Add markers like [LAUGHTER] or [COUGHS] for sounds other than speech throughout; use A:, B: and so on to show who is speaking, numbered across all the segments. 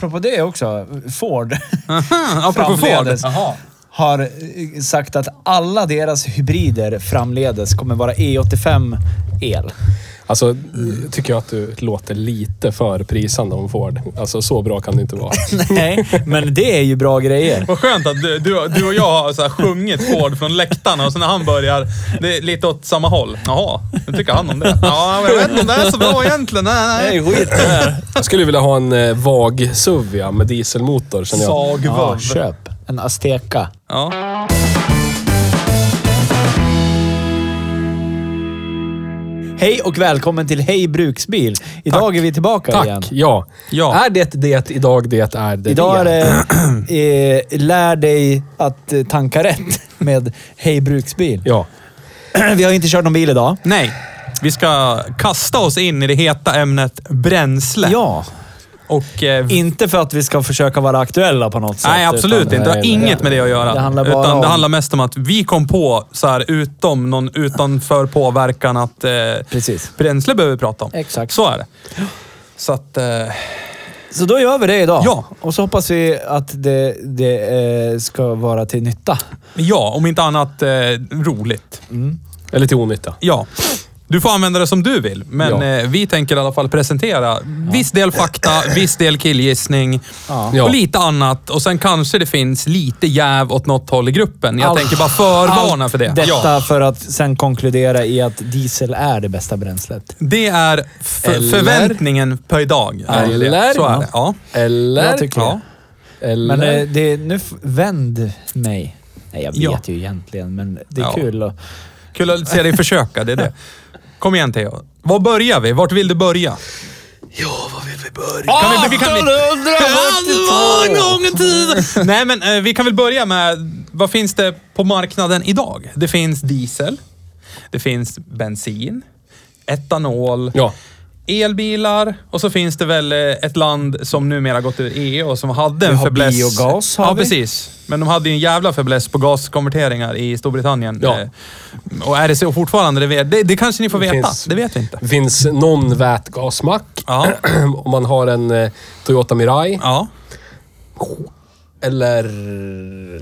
A: Apropå det också. Ford.
B: Apropå Ford.
A: framledes har eh, sagt att alla deras hybrider framledes kommer vara E85 el.
C: Alltså, tycker jag att du låter lite för prisande om Ford. Alltså, så bra kan det inte vara. [LAUGHS]
A: Nej, men det är ju bra grejer.
B: Vad skönt att du, du, du och jag har så här sjungit Ford från läktarna och sen när han börjar, det är lite åt samma håll. Jaha, hur tycker han om det? Ja, men jag vet inte om det är så bra egentligen. Nej, nej.
A: Det är skit det här.
C: Jag skulle vilja ha en eh, VAG SUV ja, med dieselmotor, jag.
A: Ja,
B: Sagvurv.
A: köp. En Azteca.
B: Ja.
A: Hej och välkommen till Hej Bruksbil. Idag
C: Tack.
A: är vi tillbaka
C: Tack!
A: igen.
C: Ja.
B: Ja.
C: Är det det idag det är det
A: Idag är
C: det?
A: det eh, Lär dig att eh, tanka rätt [LAUGHS] med Hej Bruksbil.
C: Ja. [CLEARS THROAT]
A: Vi har inte kört någon bil idag.
B: Nej, vi ska kasta oss in i det heta ämnet bränsle.
A: Ja,
B: Och, eh,
A: inte för att vi ska försöka vara aktuella på något sätt.
B: Nej, absolut
A: utan-
B: inte. Det har inget med det att göra.
A: Det handlar
B: utan
A: om...
B: det handlar mest om att vi kom på, så här, utom någon utanför påverkan, att eh,
A: Precis.
B: bränsle behöver vi prata om.
A: Exakt.
B: Så är det. Så att... Eh,
A: Så då gör vi det idag.
B: Ja.
A: Och så hoppas vi att det, det eh, ska vara till nytta.
B: ja, om inte annat eh, roligt.
C: Eller till onytta.
B: Ja. Du får använda det som du vill, men
C: Ja.
B: eh, vi tänker i alla fall presentera viss del fakta, [LAUGHS] viss del killgissning
A: Ja.
C: Ja.
B: och lite annat. Och sen kanske det finns lite jäv åt något håll i gruppen. Jag
A: Allt-
B: tänker bara förvarna för det.
A: Detta
B: Ja.
A: för att sen konkludera i att diesel är det bästa bränslet.
B: Det är förväntningen på idag. är ju det.
C: Eller?
B: Så är det. Ja.
C: Eller?
A: Jag tycker
B: Ja.
C: Eller?
A: Men eh, det, nu vänd mig. Nej, jag vet
B: Ja.
A: ju egentligen, men det är
B: Ja.
A: kul att...
B: Kul att se dig försöka, det är det. Kom igen Theo. Var börjar vi? Vart vill du börja?
C: Ja, vad vill vi börja?
B: Kan vi, vi kan, vi, en gång i tiden! Nej, men eh, vi kan väl börja med, vad finns det på marknaden idag? Det finns diesel, det finns bensin, etanol,
C: Ja.
B: Elbilar och så finns det väl eh, ett land som numera gått ur EU och som hade en fäbless.
A: biogas, har
B: Ja,
A: vi.
B: precis. Men de hade ju en jävla fäbless på gaskonverteringar i Storbritannien.
C: Ja.
B: Eh, Och är det så fortfarande? Det, vet, det, det kanske ni får veta.
C: finns-
B: Det vet vi inte.
C: Det finns någon vätgasmack.
B: Ja. [CLEARS THROAT]
C: Om man har en eh, Toyota Mirai.
B: Ja,
C: Eller...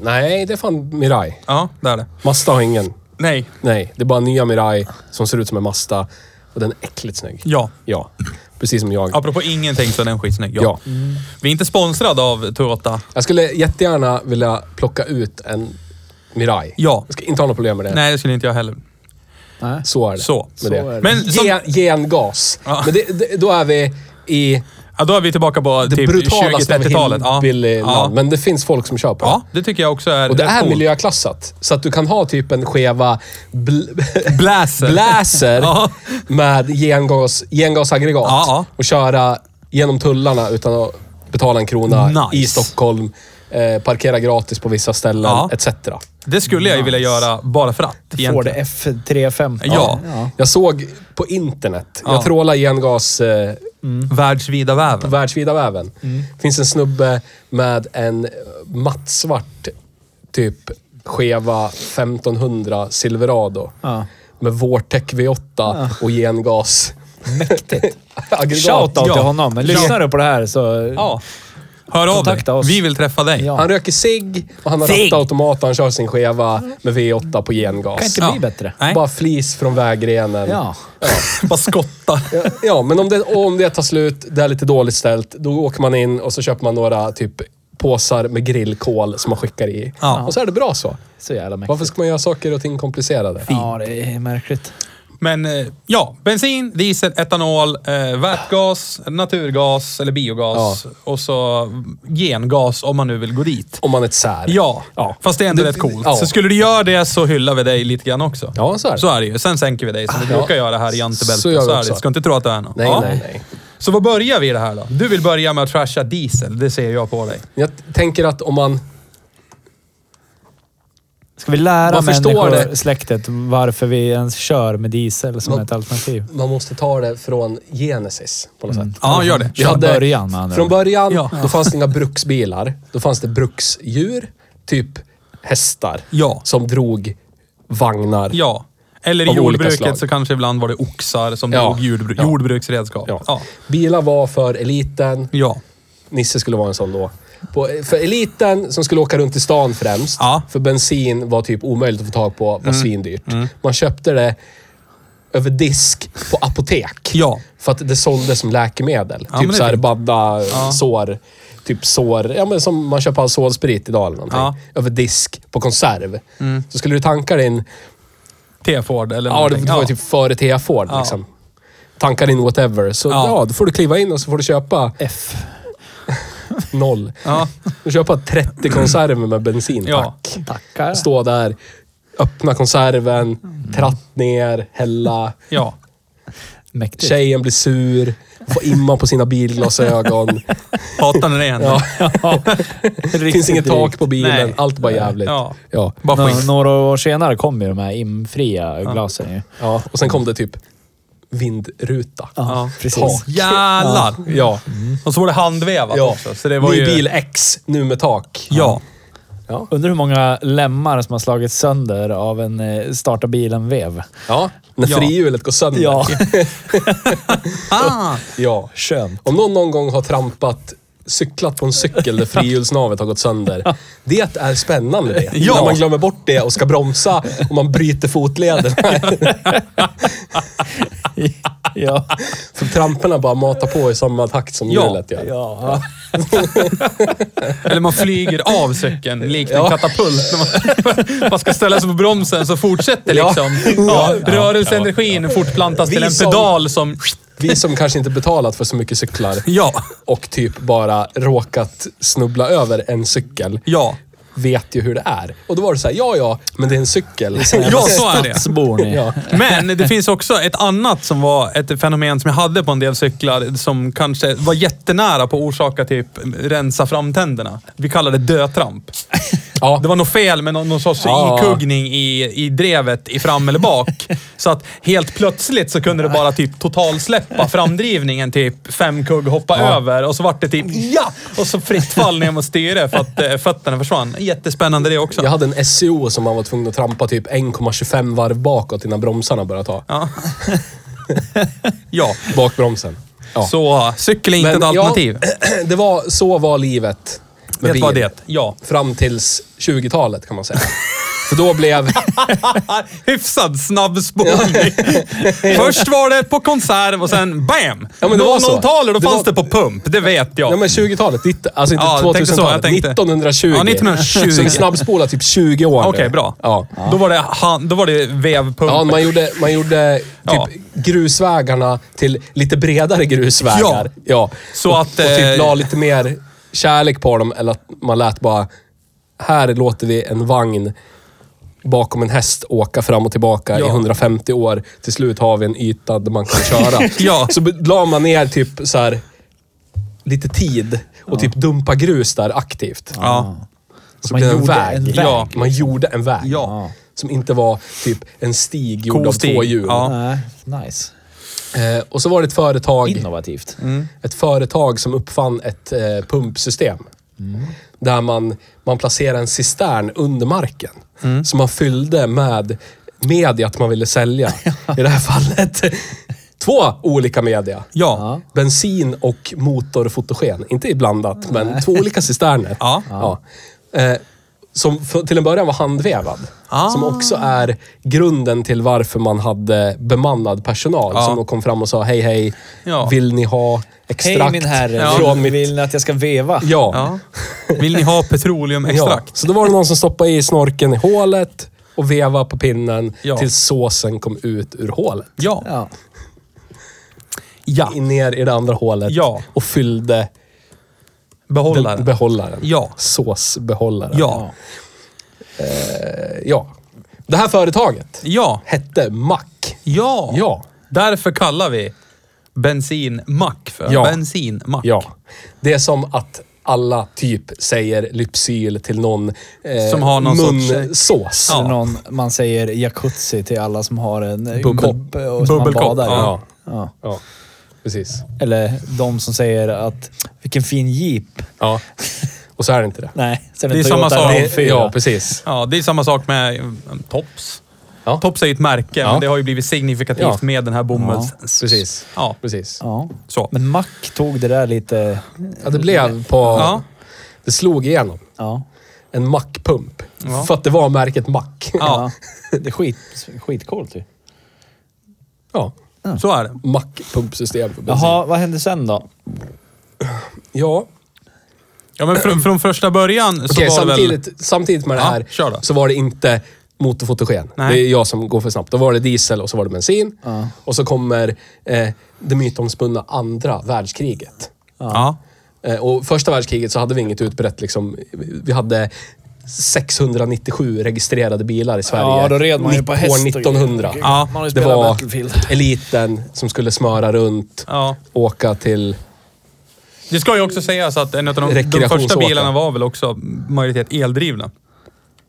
C: Nej, det är fan Mirai.
B: ja det är det.
C: Mazda har ingen.
B: Nej.
C: Nej, det är bara nya Mirai som ser ut som en Mazda. Och den är äckligt snygg.
B: Ja.
C: Ja. Precis som jag.
B: Apropå ingenting så är den skitsnygg. Ja.
C: Ja.
B: Vi är inte sponsrade av Toyota.
C: Jag skulle jättegärna vilja plocka ut en Mirai.
B: Ja.
C: Jag ska inte ha något problem med det.
B: Nej, det skulle inte jag heller.
A: Nej.
C: Så är det.
B: Så.
C: Med
A: Så
C: det.
A: är det.
B: Men som,
C: Gen, gengas.
B: Ja.
C: Men det, det, då är vi i
B: ja, då är vi tillbaka på
C: det
B: typ
C: brutalaste av
B: 20-30-talet. Ja. Ja.
C: Men det finns folk som kör på
B: ja, det tycker jag också är.
C: Och det är
B: coolt.
C: miljöklassat. Så att du kan ha typ en skeva bl- [LAUGHS]
B: Bläser.
C: bläser [LAUGHS]
B: Ja.
C: med gengas, gengasaggregat
B: Ja, ja.
C: och köra genom tullarna utan att betala en krona
B: Nice.
C: i Stockholm. Eh, parkera gratis på vissa ställen,
B: Ja.
C: etc.
B: Det skulle jag ju vilja göra bara för att.
A: Ford
B: egentligen.
A: F350.
B: Ja.
A: ja.
C: Jag såg på internet,
B: Ja.
C: jag trålade gengas eh,
B: Världsvida
C: på
B: väven.
C: världsvida väven. finns en snubbe med en mattsvart typ skeva 1500 Silverado.
A: Ja.
C: Med Vortec V8 och gengas.
A: Mäktigt. [LAUGHS]
C: Aggregat.
A: Shoutout
B: Ja.
A: till honom. Lyssnar du på det här så...
B: Ja. Hör av dig.
A: oss.
B: Vi vill träffa dig.
A: Ja.
C: Han röker cigg och han har
A: Cigg!
C: rattautomat och han kör sin skeva med V8 på gengas.
A: kan inte
B: Ja.
A: bli bättre.
B: Nej.
C: Bara flis från vägrenen.
A: Ja. [LAUGHS]
B: Bara skotta.
C: Ja, Ja, men om det, om det tar slut, det är lite dåligt ställt, då åker man in och så köper man några typ påsar med grillkol som man skickar i.
B: Ja.
C: Och så är det bra så.
A: Så jävla mäktigt.
C: Varför ska man göra saker och ting komplicerade?
A: Ja, det är märkligt.
B: Men eh, ja, bensin, diesel, etanol, eh, vätgas, naturgas eller biogas och så gengas om man nu vill gå dit.
C: Om man är ett sär.
B: Ja,
C: Ja.
B: fast det är ändå
C: Det-
B: rätt coolt.
C: ja.
B: Så skulle du göra det så hyllar vi dig lite grann också.
C: Ja, så är det.
B: Så är det ju. Sen sänker vi dig som vi
C: Ja.
B: brukar göra här i Jantebältet.
C: Så gör
B: Så är det. Ska inte tro att det är något.
C: Nej,
B: Ja.
C: nej, nej.
B: Så vad börjar vi det här då? Du vill börja med att trasha diesel. Det ser jag på dig.
C: Jag tänker att om man...
A: Ska vi lära
C: Man förstår
A: människor,
C: det.
A: släktet, varför vi ens kör med diesel som
C: Man-
A: ett alternativ?
C: Man måste ta det från Genesis på något sätt.
B: Ja, gör det.
C: Vi
A: Från
C: hade-
A: början andra
C: Från början,
B: Ja.
C: då fanns det inga bruksbilar. Då fanns det bruksdjur, typ hästar,
B: Ja.
C: som drog vagnar.
B: Ja. Eller i jordbruket så kanske ibland var det oxar som
C: Ja.
B: drog jordbru-
C: Ja.
B: jordbruksredskap.
C: Ja.
B: Ja.
C: Bilar var för eliten.
B: ja.
C: Nisse skulle vara en sån då. På, för eliten som skulle åka runt i stan främst.
B: Ja. Mm.
C: För bensin var typ omöjligt att få tag på, var svindyrt. Man köpte det över disk på apotek.
B: Ja.
C: För att det såldes som läkemedel.
B: Ja,
C: typ
B: det är
C: så här
B: fint.
C: badda, sår. Typ sår, ja men som man köper alkoholsprit idag eller någonting.
B: Ja.
C: Över disk på konserv. Så skulle du tanka din,
B: T-Ford eller
C: ja det
B: någonting.
C: var ju typ före T-Ford
B: Ja.
C: liksom. Tanka din whatever. Så
B: Ja.
C: ja. då får du kliva in och så får du köpa
A: F.
C: noll.
B: Ja.
C: Du köpa 30 konserver med bensin,
B: Ja.
C: tack.
A: Tackar.
C: Stå där, öppna konserven, tratt ner, hälla.
B: ja.
A: Mäktigt.
C: Tjejen blir sur, får imma på sina bilglasögon.
B: Hatar när det händer.
C: Ja. Det [LAUGHS] finns inget tak på bilen,
B: Nej.
C: allt bara jävligt.
B: Ja.
C: Ja.
B: Bara
A: Nå- några år senare kom ju de här imfria glasen ju.
C: ja. Och sen kom det typ vindruta.
B: Ja.
A: precis.
C: Tak.
B: Jävlar!
C: Ja.
B: Och så var det handvevat
C: ja.
B: också. Så det var
C: Ny
B: ju...
C: bil X, nu med tak.
B: Ja.
A: Undrar hur många lemmar som har slagits sönder av en eh, starta bilen-vev.
C: Ja. När
B: Ja.
C: frihjulet går sönder.
A: Ja, [LAUGHS]
B: Ah.
C: ja.
A: skönt.
C: Om någon någon gång har trampat, cyklat på en cykel där frihjulsnavet har gått sönder. Det är spännande det.
B: Ja.
C: När man glömmer bort det och ska bromsa och man bryter fotleden. [LAUGHS]
A: Ja.
C: För tramporna bara matar på i samma takt som
B: Ja.
C: hjulet gör.
A: ja. [LAUGHS]
B: Eller man flyger av cykeln likt en
C: Ja.
B: katapult. När man, [LAUGHS] man ska ställa sig på bromsen så fortsätter
C: Ja.
B: liksom ja, rörelseenergin fortplantas till en
C: som-
B: pedal som...
C: Vi som kanske inte betalat för så mycket cyklar
B: Ja,
C: och typ bara råkat snubbla över en cykel
B: ja.
C: Vet ju hur det är. Och då var det så här, ja ja, men det är en cykel. [LAUGHS]
B: Ja, så är det. [LAUGHS]
C: Ja.
B: Men det finns också ett annat som var ett fenomen som jag hade på en del cyklar som kanske var jättenära på att orsaka typ rensa framtänderna. Vi kallar det dötramp. [LAUGHS]
C: Ja.
B: Det var något fel med någon, någon sorts
C: Ja.
B: ikuggning i, i drevet i fram eller bak. Så att helt plötsligt så kunde det bara typ totalsläppa framdrivningen typ fem kugg hoppa över och så vart det typ ja! Och så fritt fall ner mot styret för att eh, fötterna försvann. Jättespännande det också.
C: Jag hade en SEO som man var tvungen att trampa typ 1,25 varv bakåt innan bromsarna började ta.
B: Ja. [LAUGHS] ja.
C: Bakbromsen. Ja.
B: Så cykel är inte
C: Men
B: ett alternativ.
C: Ja, [CLEARS THROAT] det var, så var livet med bil.
B: vad det Ja.
C: Fram tills 20-talet kan man säga. [LAUGHS] För då blev... [LAUGHS]
B: Hyfsad snabbspolning. [LAUGHS] Först var det på konserv och sen BAM!
C: Ja, men det var så.
B: 00-talet, då
C: Det
B: fanns
C: var-
B: det på pump. Det vet jag.
C: Ja men 20-talet, ditt- alltså inte
B: Ja, jag tänkte så, jag
C: 2000-talet.
B: tänkte-
C: 1920.
B: Ja, 1920.
C: Så en snabbspola typ 20 år nu.
B: Okej, bra.
C: Ja.
B: Då, var det, han- då var det vevpump.
C: Ja, man gjorde, man gjorde typ
B: Ja.
C: grusvägarna till lite bredare grusvägar. Ja.
B: Så
C: och,
B: att,
C: och typ
B: eh,
C: la lite mer kärlek på dem, eller att man lät bara... Här låter vi en vagn bakom en häst åka fram och tillbaka
B: Ja.
C: i 150 år. Till slut har vi en yta där man kan köra. [LAUGHS]
B: Ja.
C: Så la man ner typ så här lite tid och typ dumpa grus där aktivt.
B: Ja.
C: Så
A: Man
C: blev det en
A: gjorde
C: väg.
A: en väg,
C: ja, man gjorde en väg.
B: Ja.
C: Som inte var typ en stig gjord av
B: Kostig.
C: två hjul.
B: Ja.
A: Nej, nice.
C: Eh, och så var det ett företag,
A: Innovativt.
C: ett företag som uppfann ett eh, pumpsystem. Där man, man placerade en cistern under marken. Som man fyllde med mediet man ville sälja. [LAUGHS] I det här fallet två olika media.
B: Ja.
C: Bensin och motorfotogen. Inte blandat, men två olika cisterner.
B: Ja.
C: Ja. Eh, som för- till en början var handvevad.
B: Ah.
C: Som också är grunden till varför man hade bemannad personal.
B: Ja.
C: Som då kom fram och sa, hej hej,
B: Ja.
C: vill ni ha extrakt
A: Hej min herre,
B: Ja.
C: från mitt...
A: vill ni att jag ska veva?
C: Ja.
B: Ja. Vill ni ha
C: ja.
B: petroleumextrakt?
C: Så då var det någon som stoppade i snorken i hålet och vevade på pinnen
B: Ja.
C: tills såsen kom ut ur hålet.
B: Ja.
A: Ja.
C: Ner i det andra hålet
B: Ja.
C: och fyllde
B: Behållaren.
C: den behållaren.
B: Ja.
C: Såsbehållaren.
B: Ja.
C: ja. Det här företaget
B: Ja.
C: hette Mack.
B: Ja.
C: Ja.
B: Därför kallar vi bensinmack för
C: Ja.
B: bensinmack.
C: Ja. Det är som att alla typ säger Lypsyl till någon eh,
B: Som har någon sorts-
C: munsås.
B: Ja.
A: Eller någon, man säger jacuzzi till alla som har en eh,
B: Bubbel-
A: kopp och som man
B: bubbelkopp,
A: badar i.
B: ja.
A: Ja.
C: Ja, precis.
A: Eller de som säger att vilken fin jeep.
C: Ja. Och så är det inte det.
A: Nej, sen
B: Det är samma sak.
A: RAV4.
C: Ja, precis.
B: Ja, det är samma sak med mm, Tops.
C: Ja.
B: Tops är ju ett märke,
C: Ja.
B: men det har ju blivit signifikativt
C: Ja.
B: med den här bomulls...
C: Precis.
B: Ja,
C: Precis.
A: Ja.
B: så.
A: Men Mac tog det där lite...
C: Ja, det blev på...
B: Ja.
C: Det slog igenom.
A: Ja.
C: En Mack-pump.
B: Ja.
C: För att det var märket Mack.
B: Ja, [LAUGHS]
A: Det är skit, skitcoolt ju.
C: Ja.
B: Så är det.
C: Mack-pumpsystem för bensin.
A: Jaha, vad hände sen då?
C: Ja.
B: Ja, men från, från första början så
C: Okej,
B: var det väl...
C: samtidigt, samtidigt med det
B: Ja,
C: här
B: kör då.
C: så var det inte motorfotogen.
B: Nej.
C: Det är jag som går för snabbt. Då var det diesel och så var det bensin.
A: Ja.
C: Och så kommer eh, det mytomspunna andra världskriget.
B: Ja.
C: Eh, och första världskriget så hade vi inget utbrett liksom. Vi hade 697 registrerade bilar i Sverige.
A: Ja, då red man ju på häst
C: År 1900.
A: grejer.
B: Ja,
A: Man
C: det var [LAUGHS] eliten som skulle smöra runt,
B: ja.
C: åka till...
B: Det ska ju också sägas att en av de, de första bilarna var väl också majoritet eldrivna.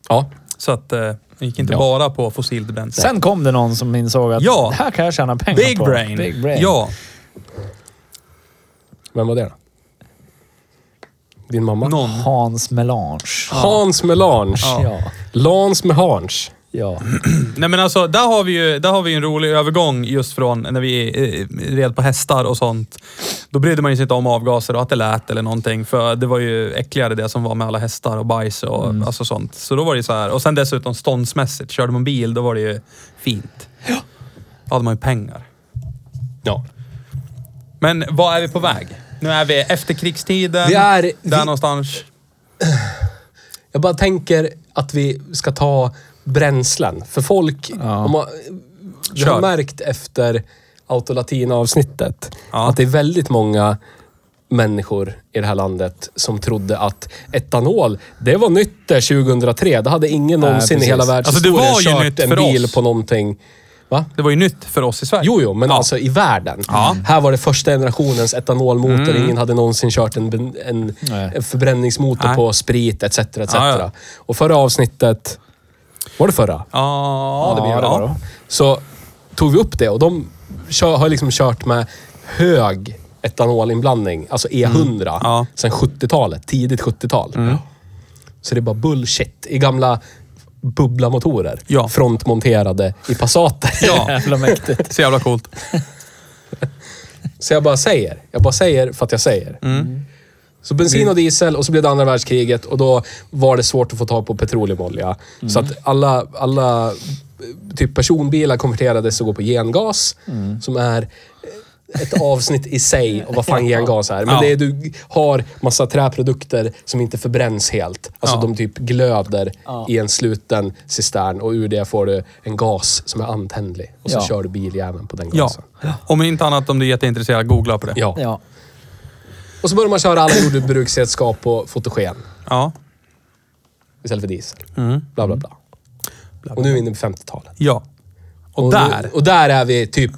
C: Ja,
B: Så att eh, det gick inte
C: Ja.
B: bara på fossilt bränsle.
A: Sen kom det någon som insåg att
B: Ja.
A: det här kan jag tjäna pengar
B: Big
A: på.
B: brain.
A: Big brain.
B: Ja,
C: vem var det då? Din mamma?
B: någon.
A: Hans Melange.
C: Hans Melange.
B: Ja.
A: Ja.
C: Lans med Hange.
A: ja. [CLEARS THROAT]
B: Nej men alltså, där har vi ju där har vi ju en rolig övergång just från när vi eh, red på hästar och sånt. Då brydde man ju sig inte om avgaser och att det lät eller någonting. För det var ju äckligare det som var med alla hästar och bajs och alltså sånt. Så då var det ju så här. Och sen dessutom ståndsmässigt. Körde man bil, då var det ju fint. Då hade man ju pengar.
C: Ja.
B: Men vad är vi på väg? Nu är vi efter krigstiden.
C: Vi är-
B: Där
C: vi-
B: någonstans. [CLEARS THROAT]
C: Jag bara tänker att vi ska ta bränslen. För folk,
A: Ja.
C: om man, vi
B: Kör.
C: har märkt efter Autolatina-avsnittet
B: Ja.
C: att det är väldigt många människor i det här landet som trodde att etanol, det var nytt där 2003. Det hade ingen någonsin i hela
B: Alltså,
C: världshistorien
B: det var ju
C: kört
B: nytt
C: en bil
B: oss.
C: på någonting. Va?
B: Det var ju nytt för oss i Sverige.
C: Jo, jo, men
B: Ja.
C: alltså i världen.
B: Ja. Mm.
C: Här var det första generationens etanolmotor. Ingen hade någonsin kört en, en, en förbränningsmotor
B: Nej.
C: på sprit etc. etc.
B: Ja, ja.
C: Och förra avsnittet, var det förra?
B: Ja, det blir
A: Ja,
B: det.
A: det var.
C: Så tog vi upp det och de kör, har liksom kört med hög etanolinblandning, alltså E100,
B: Ja.
C: sen 70-talet. Tidigt 70-tal. Så det är bara bullshit. I gamla bubblamotorer.
B: Ja.
C: Frontmonterade i Passater.
B: Ja, [LAUGHS]
A: Jävla mäktigt.
B: så jävla coolt.
C: Så jag bara säger. Jag bara säger för att jag säger. Så bensin och diesel och så blev det andra världskriget och då var det svårt att få tag på petroleumolja. Så att alla, alla typ personbilar konverterades och går på gengas. Som är ett avsnitt i sig och vad fan gengas är. Men
B: Ja.
C: det är du har massa träprodukter som inte förbränns helt. Alltså
B: Ja.
C: de typ glöder
A: Ja.
C: i en sluten cistern och ur det får du en gas som är antändlig. Och så
A: Ja.
C: kör du biljäveln på den
B: Ja.
C: gasen.
B: Om inte annat om du är jätteintresserad, googla på det.
C: Ja.
A: Ja.
C: Och så börjar man köra alla jordbruksredskap på fotogen
B: Ja.
C: istället för diesel.
B: Mm.
C: Bla, bla, bla. Och nu är vi inne på 50-talet.
B: Ja. Och,
C: Och,
B: där.
C: Nu, och där är vi typ...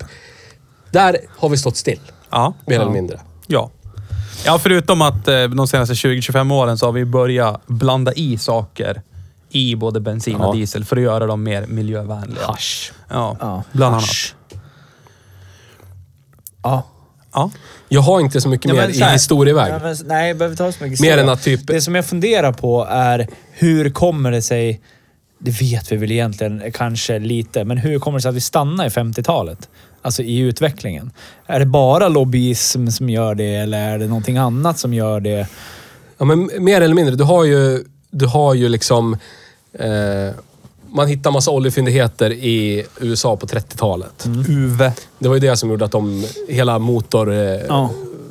C: Där har vi stått still,
B: ja.
C: mer eller mindre.
B: Ja. Ja, förutom att eh, de senaste 20-25 åren så har vi börjat blanda i saker i både bensin och
C: Ja.
B: diesel för att göra dem mer miljövänliga.
C: Hasch.
B: Ja,
A: Ja.
B: bland annat.
A: Ja.
B: Ja.
C: Jag har inte så mycket
A: Ja,
C: mer
A: men
C: i
A: så här-
C: historieväg.
A: Ja, men, nej, behöver ta så mycket
C: Mer än att typ-
A: Det som jag funderar på är hur kommer det sig... Det vet vi väl egentligen kanske lite, men hur kommer det sig att vi stannar i 50-talet? Alltså i utvecklingen. Är det bara lobbyism som gör det eller är det någonting annat som gör det?
C: Ja, men mer eller mindre. Du har ju du har ju liksom... Eh, man hittar massa oljefyndigheter i USA på 30-talet.
B: Uve.
C: Det var ju det som gjorde att de, hela motor... Eh,
A: Ja.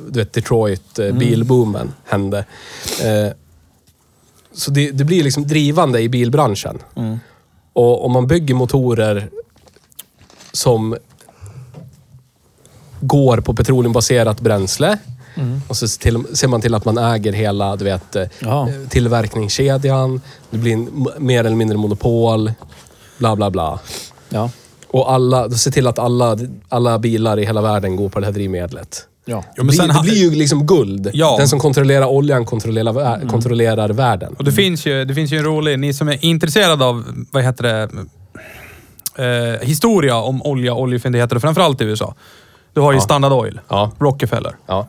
C: Du vet, Detroit, eh, bilboomen hände. Eh, så det, det blir liksom drivande i bilbranschen. Och om man bygger motorer som går på petroleumbaserat bränsle. Och så ser till- ser man till att man äger hela du vet, eh,
A: Ja.
C: tillverkningskedjan. Det blir en, mer eller mindre monopol. Bla, bla, bla.
A: Ja.
C: Och alla, se till att alla, alla bilar i hela världen går på det här drivmedlet.
A: Ja.
B: Jo,
C: Det
B: men
C: blir,
B: sen
C: det blir ju liksom guld.
B: Ja.
C: Den som kontrollerar oljan kontrollerar, vä- kontrollerar världen.
B: Och det finns, ju, det finns ju en rolig, ni som är intresserade av, vad heter det, eh, historia om olja och oljefyndigheter, framförallt i USA. Du har ju
C: Ja.
B: Standard Oil,
C: Ja.
B: Rockefeller.
C: Ja.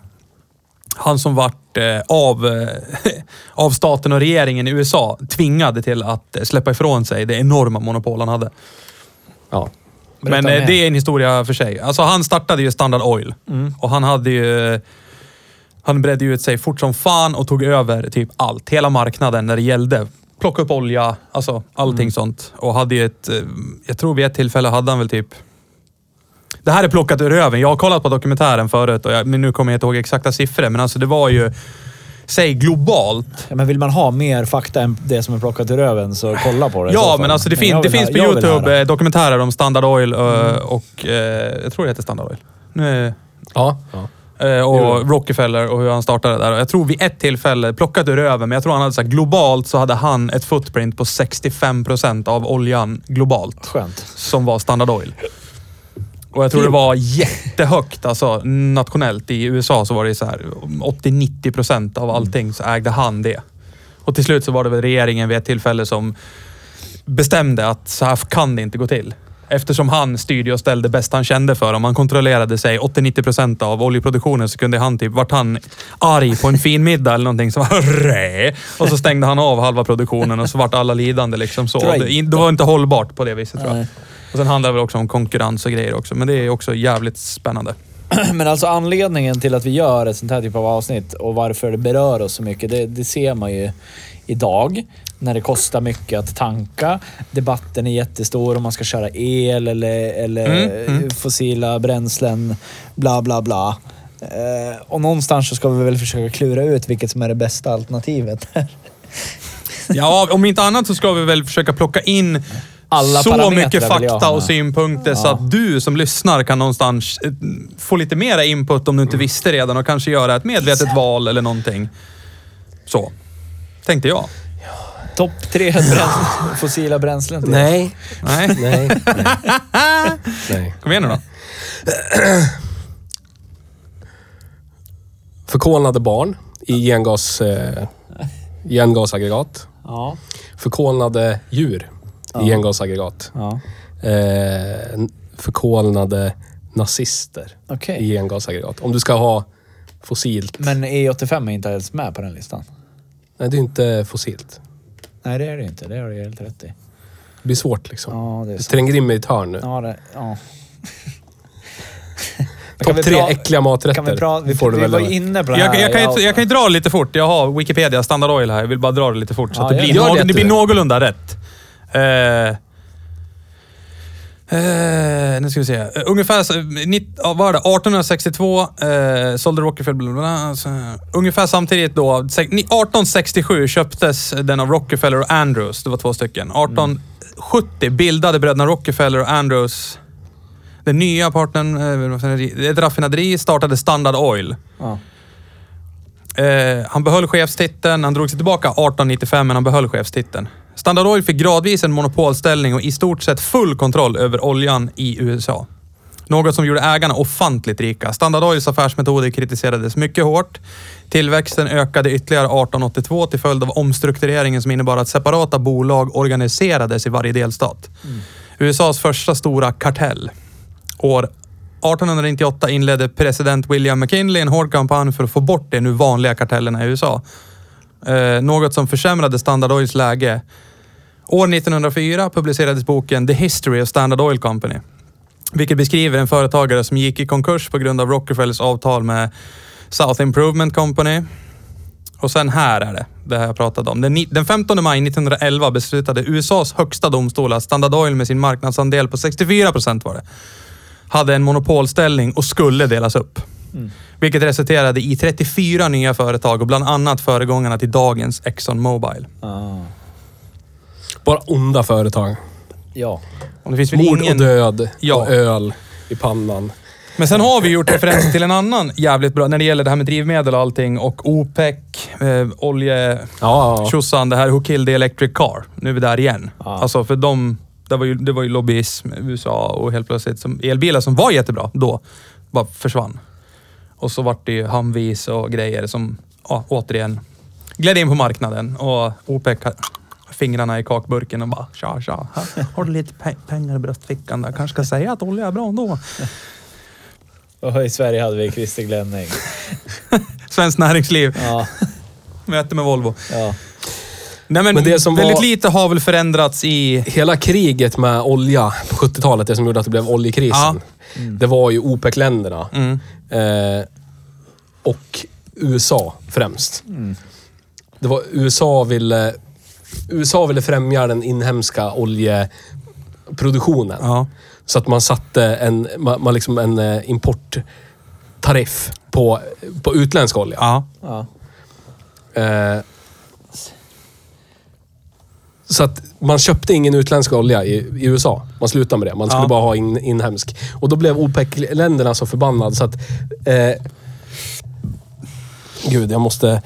B: Han som vart eh, av, eh, [LAUGHS] av staten och regeringen i USA tvingade till att eh, släppa ifrån sig det enorma monopol han hade.
C: Ja.
A: Berätta
B: Men eh,
A: mer.
B: det är en historia för sig. Alltså han startade ju Standard Oil. Och han hade ju... Han bredde ut sig fort som fan och tog över typ allt. Hela marknaden när det gällde. Plocka upp olja, alltså allting sånt. Och hade ju ett... eh, Jag tror vid ett tillfälle hade han väl typ... Det här är plockat ur röven. Jag har kollat på dokumentären förut, och jag, men nu kommer jag inte ihåg exakta siffror. Men alltså det var ju... Säg globalt.
A: Ja, men vill man ha mer fakta än det som är plockat ur röven så kolla på det
B: Ja, men alltså det, fin- det finns
A: ha-
B: på YouTube eh, dokumentärer om Standard Oil eh, och... eh, Jag tror det heter Standard Oil. Nu,
C: Ja. ja.
B: Eh, och Rockefeller och hur han startade där. Och Jag tror vid ett tillfälle, plockat ur röven, men jag tror han hade sagt globalt så hade han ett footprint på 65% av oljan globalt.
A: Skönt.
B: Som var Standard Oil. Och jag tror det var jättehögt, alltså nationellt. I USA så var det så här 80-90% av allting så ägde han det. Och till slut så var det väl regeringen vid ett tillfälle som bestämde att så här kan det inte gå till. Eftersom han styrde och ställde bäst han kände för. Om han kontrollerade sig 80-90% av oljeproduktionen så kunde han typ, vart han arg på en fin middag eller någonting så var! Och så stängde han av halva produktionen och så vart alla lidande liksom så. Det, det var inte hållbart på det viset tror jag. Och sen handlar det väl också om konkurrens och grejer också. Men det är också jävligt spännande. [CLEARS THROAT]
A: Men alltså anledningen till att vi gör ett sånt här typ av avsnitt och varför det berör oss så mycket, det, det ser man ju idag. När det kostar mycket att tanka. Debatten är jättestor om man ska köra el eller, eller
B: Mm,
A: fossila bränslen. Bla, bla, bla. Eh, och någonstans så ska vi väl försöka klura ut vilket som är det bästa alternativet. [LAUGHS]
B: Ja, om inte annat så ska vi väl försöka plocka in
A: Alla
B: så
A: parametrar
B: mycket fakta och synpunkter så
A: Ja.
B: att du som lyssnar kan någonstans eh, få lite mera input om du inte visste redan och kanske göra ett medvetet val eller någonting. Så. Tänkte jag.
A: Topp tre bräns- [LAUGHS] fossila bränslen. till.
C: Nej. [LAUGHS]
B: Nej,
C: Nej. Nej.
B: kom igen nu då. [CLEARS THROAT]
C: Förkolnade barn i gengas, eh, [LAUGHS] gengasaggregat.
A: Ja.
C: Förkolnade djur i gengasaggregat.
A: ja.
C: Eh, förkolnade nazister
A: Okej.
C: i gengasaggregat. Om du ska ha fossilt.
A: Men E85 är inte ens med på den listan.
C: Nej, det är inte fossilt.
A: Nej, det är det inte. Det har du helt rätt i.
C: Det blir svårt liksom.
A: Ja, det är
C: Du tränger in mig i ett hörn nu.
A: Ja, det, ja. [LAUGHS]
C: Topp
A: vi
C: tre äckliga maträtter.
A: Kan vi. Vi,
C: får du
A: vi var inne på det här.
B: Jag, jag, kan jag kan ju dra det lite fort. Jag har Wikipedia Standard Oil här. Jag vill bara dra det lite fort så
A: Ja,
B: att det blir,
C: det.
B: någ-
C: det,
B: det blir någorlunda rätt. Eh, Eh, nu ska vi se. Eh, ungefär, så- nitt, ja, vad var det? 1862 eh, sålde Rockefeller... Bla, bla, bla, så, ungefär samtidigt då. se- ni- 1867 köptes den av Rockefeller och Andrews. Det var två stycken. 1870 bildade bröderna Rockefeller och Andrews den nya partnern, eh, ett raffinaderi, startade Standard Oil.
A: Ja.
B: Eh, han behöll chefstiteln. Han drog sig tillbaka 1895, men han behöll chefstiteln. Standard Oil fick gradvis en monopolställning och i stort sett full kontroll över oljan i USA. Något som gjorde ägarna ofantligt rika. Standard Oils affärsmetoder kritiserades mycket hårt. Tillväxten ökade ytterligare 1882 till följd av omstruktureringen som innebar att separata bolag organiserades i varje delstat. USAs första stora kartell. År 1898 inledde president William McKinley en hård kampanj för att få bort de nu vanliga kartellerna i USA. Eh, något som försämrade Standard Oils läge. År 1904 publicerades boken The History of Standard Oil Company. Vilket beskriver en företagare som gick i konkurs på grund av Rockefellers avtal med South Improvement Company. Och sen här är det, det här jag pratade om. Den, den 15 maj 1911 beslutade USAs högsta domstol att Standard Oil med sin marknadsandel på 64 procent var det, hade en monopolställning och skulle delas upp. Mm. Vilket resulterade i 34 nya företag och bland annat föregångarna till dagens Exxon Mobil.
A: Ah.
C: Bara onda företag.
A: Ja.
B: Och det finns väl
C: Mord
B: ingen...
C: och död
B: Ja.
C: och öl i pannan.
B: Men sen har vi gjort referens till en annan jävligt bra, när det gäller det här med drivmedel och allting och OPEC, eh, olje...
C: Ja,
B: Tjosan, det här Who Killed the Electric Car. Nu är vi där igen.
A: Ja.
B: Alltså för de, det var ju, det var ju lobbyism i USA och helt plötsligt som elbilar som var jättebra då, bara försvann. Och så vart det ju Humvees och grejer som ja, återigen gled in på marknaden och OPEC fingrarna i kakburken och bara tja tja, här har du lite pe- pengar i bröstfickan där. Kanske ska säga att olja är bra ändå. [LAUGHS]
A: Och i Sverige hade vi Christer Glenning. [LAUGHS]
B: Svenskt näringsliv,
A: Ja. [LAUGHS]
B: möte med Volvo.
A: ja.
B: Nej men,
C: Men det som
B: väldigt
C: var-
B: lite har väl förändrats i...
C: Hela kriget med olja på 70-talet, det som gjorde att det blev oljekrisen. Det var ju OPEC-länderna.
B: Mm.
C: Eh, och USA främst. Det var USA ville... USA ville främja den inhemska oljeproduktionen.
B: Ja.
C: Så att man satte en, man, man liksom en eh, importtariff på, på utländsk olja.
B: Ja.
A: ja.
C: Eh, så att man köpte ingen utländsk olja i, i USA. Man slutade med det. Man skulle
B: Ja.
C: bara ha in, inhemsk. Och då blev OPEC-länderna så förbannade så att... Eh, gud, jag måste...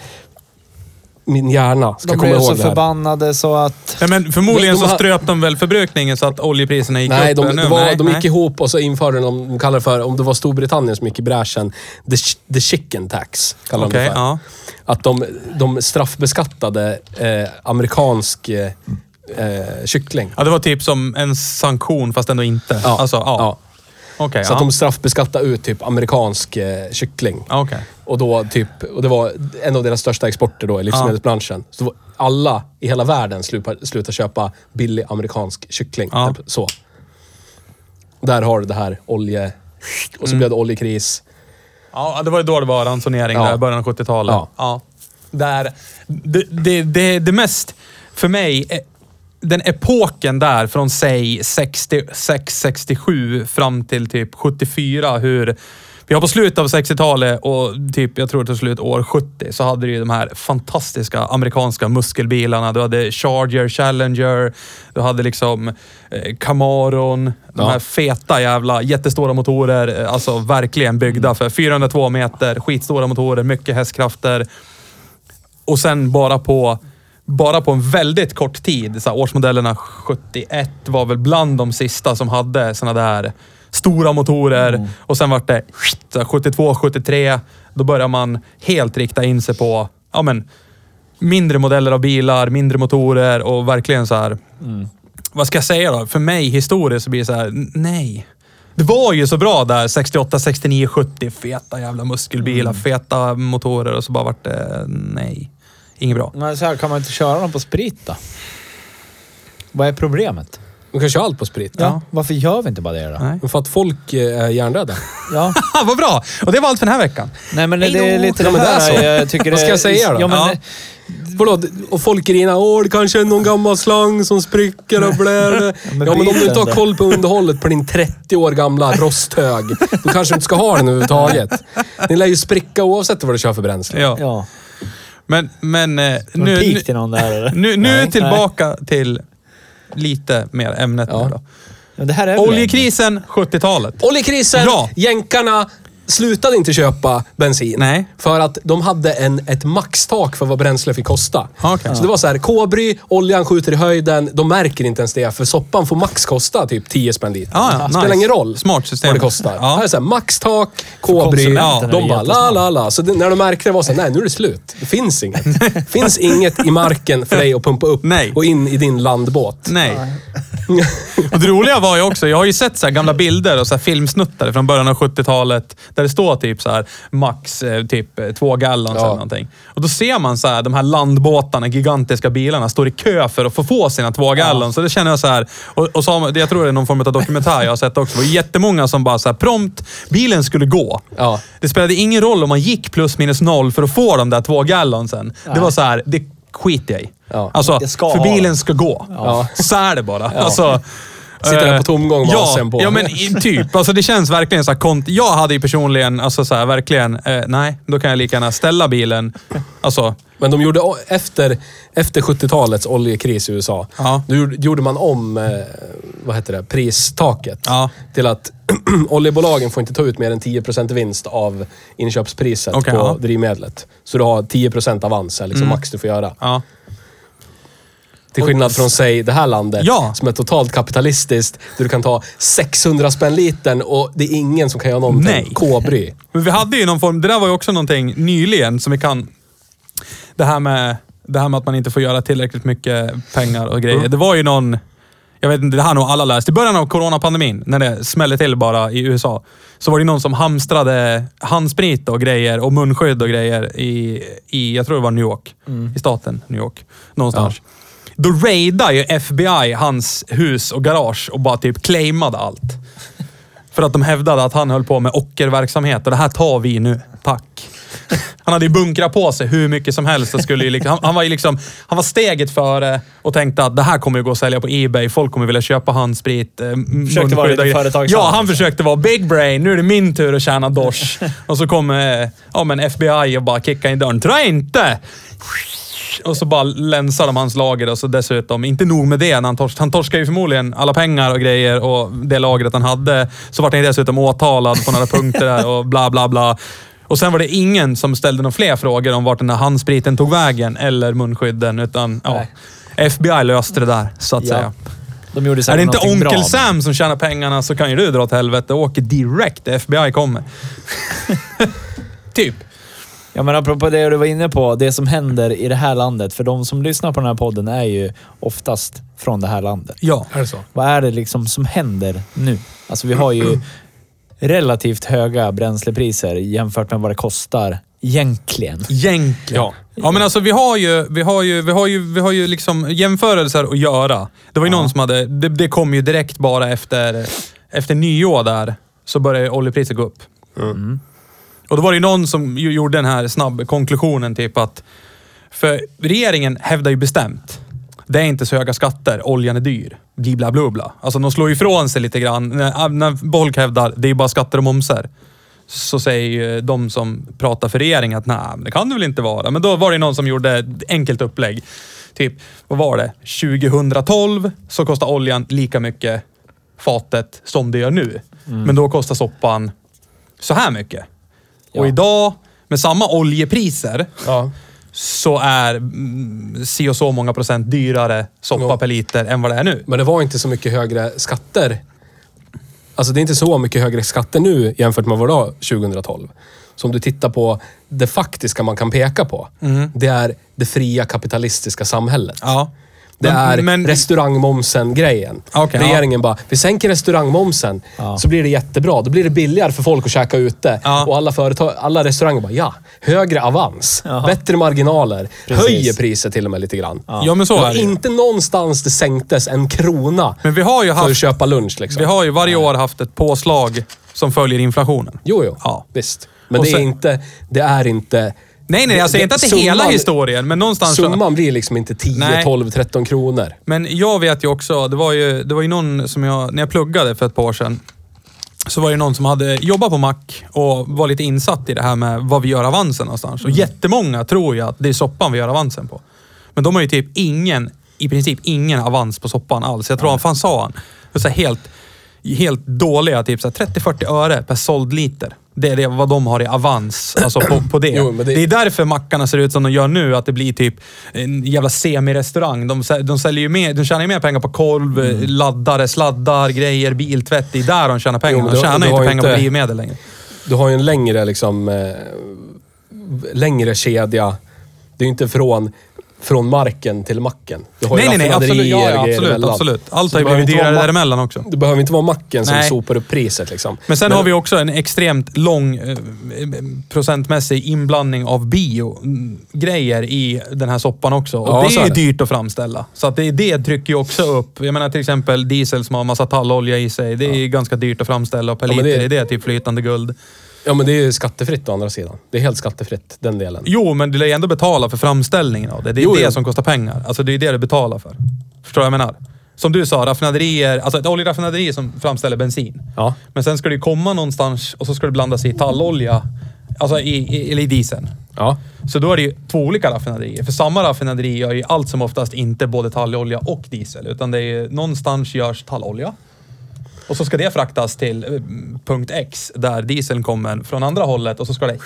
C: Min hjärna ska
A: De
C: komma
A: blev så
C: ihåg det här.
A: förbannade så att...
B: Ja, men förmodligen
C: De- de
B: så ströp de väl förbrukningen så att oljepriserna gick
C: Nej,
B: upp.
C: de,
B: nu?
C: var,
B: nej,
C: de gick
B: nej.
C: ihop och så införde de, de kallar det för, om det var Storbritannien som gick i bräschen, the, the chicken tax. Kallar
B: Okej,
C: de det för.
B: ja.
C: Att de, de straffbeskattade eh, amerikansk eh, eh, kyckling.
B: ja. Det var typ som en sanktion fast ändå inte.
C: Ja.
B: Alltså, ja.
C: Ja.
B: Okej,
C: Så
B: ja.
C: att de straffbeskattade ut typ amerikansk eh, kyckling.
B: Okej.
C: Och, då typ, och det var en av deras största exporter då i livsmedelsbranschen. Så då alla i hela världen slutade, slutade köpa billig amerikansk kyckling.
B: Ja.
C: Typ, så. Där har du det här olje... Och så
B: Mm.
C: blev det oljekris.
B: Ja, det var ju då det var ransonering,
C: Ja.
B: där, början av 70-talet.
C: Ja.
B: Där, det, det, det, det mest, för mig, eh, den epoken där från säg 66, 67 fram till typ 74, hur vi har på slutet av 60-talet och typ, jag tror till slut år 70, så hade du ju de här fantastiska amerikanska muskelbilarna. Du hade Charger, Challenger, du hade liksom eh, Camaron, de
C: Ja.
B: här feta jävla jättestora motorer. eh, Alltså verkligen byggda för 402 meter, skitstora motorer, mycket hästkrafter. Och sen bara på, bara på en väldigt kort tid, så årsmodellerna 71 var väl bland de sista som hade såna där stora motorer. Och sen vart det så här, 72, 73. Då börjar man helt rikta in sig på ja, men, mindre modeller av bilar, mindre motorer och verkligen så här. Vad ska jag säga då? För mig historiskt så blir det så här, nej. Det var ju så bra där 68, 69, 70. Feta jävla muskelbilar, feta motorer och så bara vart det nej. Inget bra.
A: Men så här, kan man inte köra dem på sprit då? Vad är problemet?
C: Man kan köra allt på sprit.
A: Ja. Varför gör vi inte bara det då?
B: Nej.
C: Men För att folk eh, är hjärndöda.
A: Ja. [LAUGHS]
B: Vad bra! Och det var allt för den här veckan.
A: Nej men det är lite
C: Ja, men det är så.
A: jag tycker
C: Vad ska
A: det-
C: jag säga då?
A: Ja, men,
B: Ja.
C: Vadå? Och folk grinar. Åh, det kanske är någon gammal slang som spricker och blär. Ja,
A: men
C: men om du inte har koll på underhållet på din 30 år gamla rosthög, då kanske du inte ska ha den överhuvudtaget. [LAUGHS] Den lär ju spricka oavsett vad du kör för bränsle.
B: Ja.
A: Ja.
B: Men, men eh,
A: Nu,
B: nu,
A: pik
B: nu,
A: till någon där eller?
B: nu, nu
A: Nej.
B: tillbaka till lite mer ämnet
C: Ja.
B: nu då.
A: Men det här är
B: Oljekrisen, 70-talet.
C: Oljekrisen,
B: Ja.
C: jänkarna slutade inte köpa bensin.
B: Nej.
C: För att de hade en, ett maxtak för vad bränsle fick kosta.
B: Ja, okej.
C: Så det var så här, K-bry, oljan skjuter i höjden. De märker inte ens det, för soppan får max kosta typ 10 spänn liter.
B: Ja, ja,
C: Det spelar
B: nice.
C: ingen roll
B: Smart system.
C: vad det kostar.
B: Ja.
C: Här är så här, maxtak, K-bry.
A: konsumenterna
C: De bara la la la. Så det, när de märkte det var så här, nej nu är det slut. Det finns inget. Det [LAUGHS] finns inget i marken för dig att pumpa upp
B: Nej.
C: och in i din landbåt.
B: Nej. Och det roliga var ju också, jag har ju sett så här gamla bilder och så här filmsnuttar från början av 70-talet Där det står typ så här max eh, typ eh, två gallons
C: Ja.
B: eller någonting. Och då ser man så här, de här landbåtarna, gigantiska bilarna, står i kö för att få få sina två gallons. Så det känner jag så här, och, och så, jag tror det är någon form av dokumentär jag har sett också. Det var jättemånga som bara så här, prompt, bilen skulle gå.
C: Ja.
B: Det spelade ingen roll om man gick plus minus noll för att få de där två gallonsen. Det var så här, det skiter jag i.
C: Ja.
B: Alltså,
A: ska
B: för bilen ska gå.
C: Ja.
B: Så är det bara. Alltså,
C: Sitter där
B: eh,
C: på tomgång med
B: ja,
C: AC'n på.
B: Ja, men typ. Alltså, det känns verkligen så här, kont- Jag hade ju personligen, alltså så här, verkligen, eh, nej, då kan jag lika gärna ställa bilen. Alltså,
C: Men de gjorde, efter, efter 70-talets oljekris i USA,
B: Ja.
C: då gjorde- man om eh, vad heter det, pristaket
B: Ja.
C: till att [CLEARS THROAT] oljebolagen får inte ta ut mer än 10% vinst av inköpspriset
B: Okej,
C: på
B: ja. Mm.
C: drivmedlet. Så du har 10% avans, liksom max du får göra.
B: ja.
C: Till skillnad från, säg, det här landet
B: Ja.
C: som är totalt kapitalistiskt, där du kan ta 600 spänn litern och det är ingen som kan göra någonting.
B: Nej.
C: K-bry. [LAUGHS]
B: Men vi hade ju någon form, det där var ju också någonting nyligen som vi kan... Det här med, det här med att man inte får göra tillräckligt mycket pengar och grejer. Det var ju någon... Jag vet inte, det här har nog alla läst. I början av coronapandemin, när det smällde till bara i USA, så var det någon som hamstrade handsprit och grejer och munskydd och grejer i, i jag tror det var New York. I staten New York. Någonstans. Då raidade ju FBI hans hus och garage och bara typ claimade allt. För att de hävdade att han höll på med ockerverksamhet och det här tar vi nu. Tack. Han hade ju bunkrat på sig hur mycket som helst och skulle liksom, han, han var liksom, han var steget före och tänkte att det här kommer ju gå att sälja på Ebay. Folk kommer vilja köpa handsprit. eh,
A: Försökte vara lite företagsam.
B: Ja, han försökte vara big brain. Nu är det min tur att tjäna dosh. och så kommer eh, ja, men FBI och bara kickar in dörren. Tror jag Och så bara länsar de hans lager och så dessutom, inte nog med det, han, tors han torskar ju förmodligen alla pengar och grejer och det lagret han hade. Så vart han dessutom åtalad på några punkter där och bla bla bla. Och sen var det ingen som ställde några fler frågor om vart den där handspriten tog vägen eller munskydden, utan ja, FBI löste det där, så att
A: Ja.
B: säga.
A: De
B: Är det inte
A: bra,
B: Onkel
A: men-
B: Sam som tjänar pengarna så kan ju du dra åt helvete och åker direkt. FBI kommer. [LAUGHS] typ.
A: Ja, men apropå det du var inne på, det som händer i det här landet. För de som lyssnar på den här podden är ju oftast från det här landet.
B: Ja.
C: Är det så?
A: Vad är det liksom som händer nu? Alltså vi har ju relativt höga bränslepriser jämfört med vad det kostar egentligen.
B: Egentligen. Ja. ja, men alltså vi har ju, vi har ju, vi har ju, vi har ju liksom jämförelser att göra. Det var ju någon som hade, det, det kom ju direkt bara efter, efter nyår där, så började oljepriset gå upp. Och då var det ju någon som gjorde den här snabb konklusionen typ att, för regeringen hävdar ju bestämt, det är inte så höga skatter, oljan är dyr. Bla bla bla. Alltså de slår ifrån sig lite grann. När, när folk hävdar, det är bara skatter och momser så säger ju de som pratar för regeringen att nej, det kan det väl inte vara. Men då var det någon som gjorde ett enkelt upplägg. Typ, vad var det? 2012 så kostar oljan lika mycket fatet som det gör nu. Men då kostar soppan så här mycket.
A: Ja.
B: Och idag, med samma oljepriser,
C: Ja.
B: så är mm, si och så många procent dyrare soppa
C: Ja.
B: per liter än vad det är nu.
C: Men det var inte så mycket högre skatter. Alltså det är inte så mycket högre skatter nu jämfört med vad det var 2012. Så om du tittar på det faktiska man kan peka på. Det är det fria kapitalistiska samhället.
B: Ja.
C: Det är
B: men-
C: restaurangmomsen-grejen.
B: Okej,
C: Regeringen bara, vi sänker restaurangmomsen
A: Ja.
C: så blir det jättebra. Då blir det billigare för folk att käka ute.
B: Ja.
C: Och alla, företag, alla restauranger bara, ja, högre avans,
A: Ja.
C: bättre marginaler,
A: Precis.
C: höjer priset till och med lite grann.
B: Ja, men så är det
C: inte någonstans det sänktes en krona
B: Men vi har ju
C: för att
B: haft,
C: köpa lunch. Liksom.
B: vi har ju varje år haft ett påslag som följer inflationen.
C: Jo, jo.
B: Ja.
C: Visst. Men det, är
B: sen-
C: inte, det är inte...
B: Nej, nej, jag säger inte att det är hela historien, men någonstans...
C: Summan blir liksom inte 10,
B: Nej.
C: 12, 13 kronor.
B: Men jag vet ju också, det var ju, det var ju någon som jag, när jag pluggade för ett par år sedan, så var det någon som hade jobbat på mack och var lite insatt i det här med vad vi gör avansen någonstans. Och jättemånga tror ju att det är soppan vi gör avansen på. Men de har ju typ ingen, i princip ingen avans på soppan alls. Jag tror han fan sa han. Så helt, helt dåliga, typ så här 30-40 öre per såld liter. Det är det, vad de har i avans, alltså på, på det. [CLEARS THROAT]
C: Jo, det-
B: det är därför mackarna ser ut som de gör nu, att det blir typ en jävla semirestaurang. De, de, säljer ju mer, de tjänar ju mer pengar på kolv,
C: Mm.
B: laddare, sladdar, grejer, biltvätt. Det är där de tjänar pengar.
C: Jo,
B: de
C: du-
B: tjänar
C: du
B: ju
C: har
B: inte
C: ju
B: pengar på
C: inte-
B: drivmedel längre.
C: Du har ju en längre liksom... Eh, längre kedja. Det är inte från från marken till macken. Du har ju
B: Nej, nej, nej. Absolut. Ja, ja, absolut, absolut. Allt har ju blivit dyrare däremellan också.
C: Det behöver inte vara macken som
B: Nej.
C: sopar upp priset liksom.
B: Men sen har vi också en extremt lång eh, procentmässig inblandning av bio-grejer i den här soppan också. Och
C: Ja,
B: det är
C: är det.
B: dyrt att framställa. Så att det, det trycker ju också upp. Jag menar till exempel diesel som har massa tallolja i sig. Det är ju ganska dyrt att framställa och per
C: Ja, men
B: liter
C: det-
B: är det typ flytande guld.
C: Ja, men det är ju skattefritt å andra sidan. Det är helt skattefritt, den delen.
B: Jo, men du lär ju ändå betala för framställningen av det. Det är
C: Jo,
B: det
C: jo.
B: som kostar pengar. Alltså det är det du betalar för. Förstår du vad jag menar? Som du sa, raffinaderier, alltså ett oljeraffinaderi som framställer bensin.
C: Ja.
B: Men sen ska det ju komma någonstans och så ska det blandas i tallolja. Alltså i, i, eller i dieseln.
C: Ja.
B: Så då är det ju två olika raffinaderier. För samma raffinaderi gör ju allt som oftast inte både tallolja och diesel. Utan det är ju, någonstans görs tallolja. Och så ska det fraktas till eh, punkt X där dieseln kommer från andra hållet och så ska det...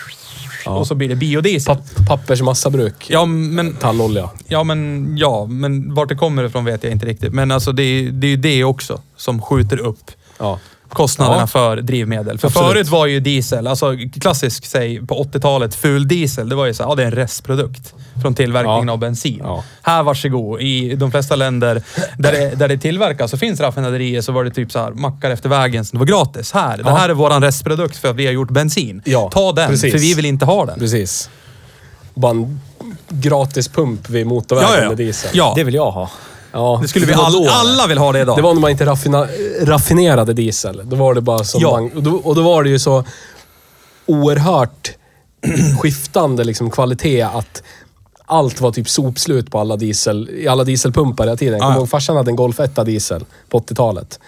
B: Och så blir det biodiesel.
C: Papp, pappersmassabruk.
B: Ja, men...
C: Tallolja.
B: Ja, men ja, men vart det kommer ifrån vet jag inte riktigt. Men alltså det är det är ju det också som skjuter upp
C: Ja.
B: Kostnaderna
C: Ja.
B: för drivmedel. För
C: Absolut.
B: förut var ju diesel, alltså klassisk, säg på 80-talet, ful diesel, det var ju så här, ja det är en restprodukt från tillverkningen
C: Ja.
B: av bensin.
C: Ja.
B: Här, varsågod. I de flesta länder där det, där det tillverkas och finns raffinaderier så var det typ så här, mackar efter vägen som det var gratis. Här, det här är våran restprodukt för att vi har gjort bensin. Ta den,
C: precis.
B: för vi vill inte ha den.
C: Precis. Bara en gratis pump vid motorvägen med diesel.
B: ja.
A: Det vill jag ha.
C: Ja,
B: Det skulle vi
C: var
B: all,
C: då.
B: alla vill ha det idag.
C: Det var när man inte raffina, raffinerade diesel. Då var det bara som
B: Ja.
C: man, och, då, och då var det ju så oerhört [CLEARS THROAT] skiftande liksom, kvalitet att allt var typ sopslut på alla diesel, i alla dieselpumpar hela tiden. Jag kommer ihåg farsan hade en Golf 1 diesel på 80-talet.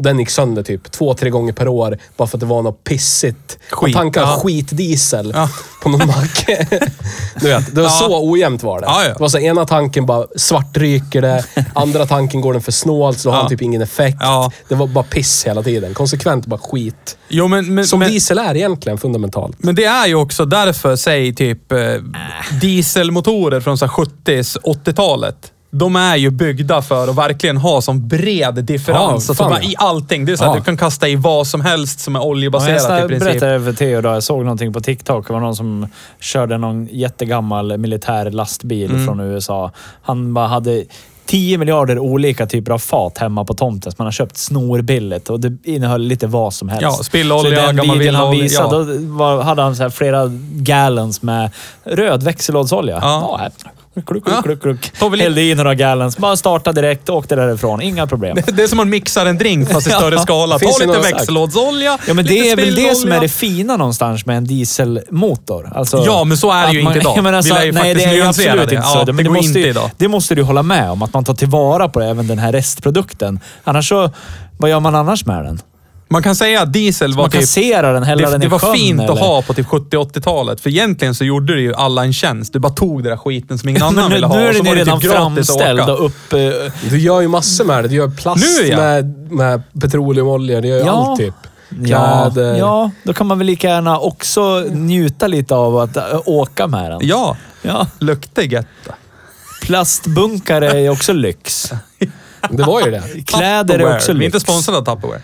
C: Och den gick sönder typ två, tre gånger per år bara för att det var något pissigt. Man
B: Skit,
C: tankade
B: ja.
C: skitdiesel
B: Ja.
C: på någon mack. [LAUGHS] du vet, det var
B: Ja.
C: så ojämnt var det.
B: Ja.
C: Det var så ena tanken bara svartryker det, andra tanken går den för snålt så då har den typ ingen effekt. Det var bara piss hela tiden. Konsekvent bara skit.
B: Jo, men, men,
C: Som
B: men,
C: diesel är egentligen fundamentalt.
B: men det är ju också därför, säg typ eh, dieselmotorer från så här 70s, 80-talet. De är ju byggda för att verkligen ha som bred differens.
C: Ja,
B: alltså
C: ja.
B: I allting. Det är så att
C: Ja.
B: du kan kasta i vad som helst som är
A: Ja, jag
B: oljebaserat i
A: snä-
B: princip.
A: berättade för Theo idag, jag såg någonting på TikTok. Det var någon som körde någon jättegammal militär lastbil
B: Mm.
A: från USA. Han bara hade 10 miljarder olika typer av fat hemma på tomten som han har köpt snorbilligt och det innehöll lite vad som helst.
B: Ja, spillolja,
A: Så i den
B: gammal
A: videon han visade,
B: ja.
A: då var, hade han så flera gallons med röd växellådsolja.
B: Ja.
A: här. [LAUGHS] Kluck,
B: Ja.
A: kluck, kluck, kluck.
B: Lite-
A: Hällde i några gallons. Bara starta direkt och åkte därifrån. Inga problem.
B: Det, det är som man mixar en drink fast i större [LAUGHS]
A: Ja.
B: skala. Ta
C: det
B: lite
C: någon-
B: växellådsolja,
A: Ja, men det är väl det som är det fina någonstans med en dieselmotor. Alltså,
B: Ja, men så är det ju inte idag. [LAUGHS]
A: Jag menar,
B: Vi
A: så,
B: lär ju
A: nej, det är absolut
B: det.
A: inte
B: Ja,
A: så.
B: det
A: Men
B: går
A: måste
B: inte
A: ju,
B: idag.
A: Det måste du hålla med om, att man tar tillvara på även den här restprodukten. Annars så, vad gör man annars med den?
B: Man kan säga att diesel var
A: Man
B: typ...
A: den, häller
B: Det,
A: den i
B: det var
A: sjön,
B: fint
A: eller?
B: att ha på typ 70-80-talet. För egentligen så gjorde det ju alla en tjänst. Du bara tog den där skiten som ingen [LAUGHS] annan
A: nu,
B: ville ha.
A: nu är den ju
B: det
A: redan
B: typ
A: framställd och upp... eh,
C: Du gör ju massor med det. Du gör plast
B: Nu, ja.
C: med, med petroleumoljor. Du gör ju
A: Ja.
C: allt typ.
A: Ja,
C: Kläder.
A: ja, då kan man väl lika gärna också njuta lite av att äh, åka med den.
B: Ja,
A: Ja.
B: luktar gött.
A: Plastbunkar är också lyx. [LAUGHS]
C: Det var ju det.
A: Kläder är också
B: Vi är inte
A: lyx.
B: sponsrade av Tupperware.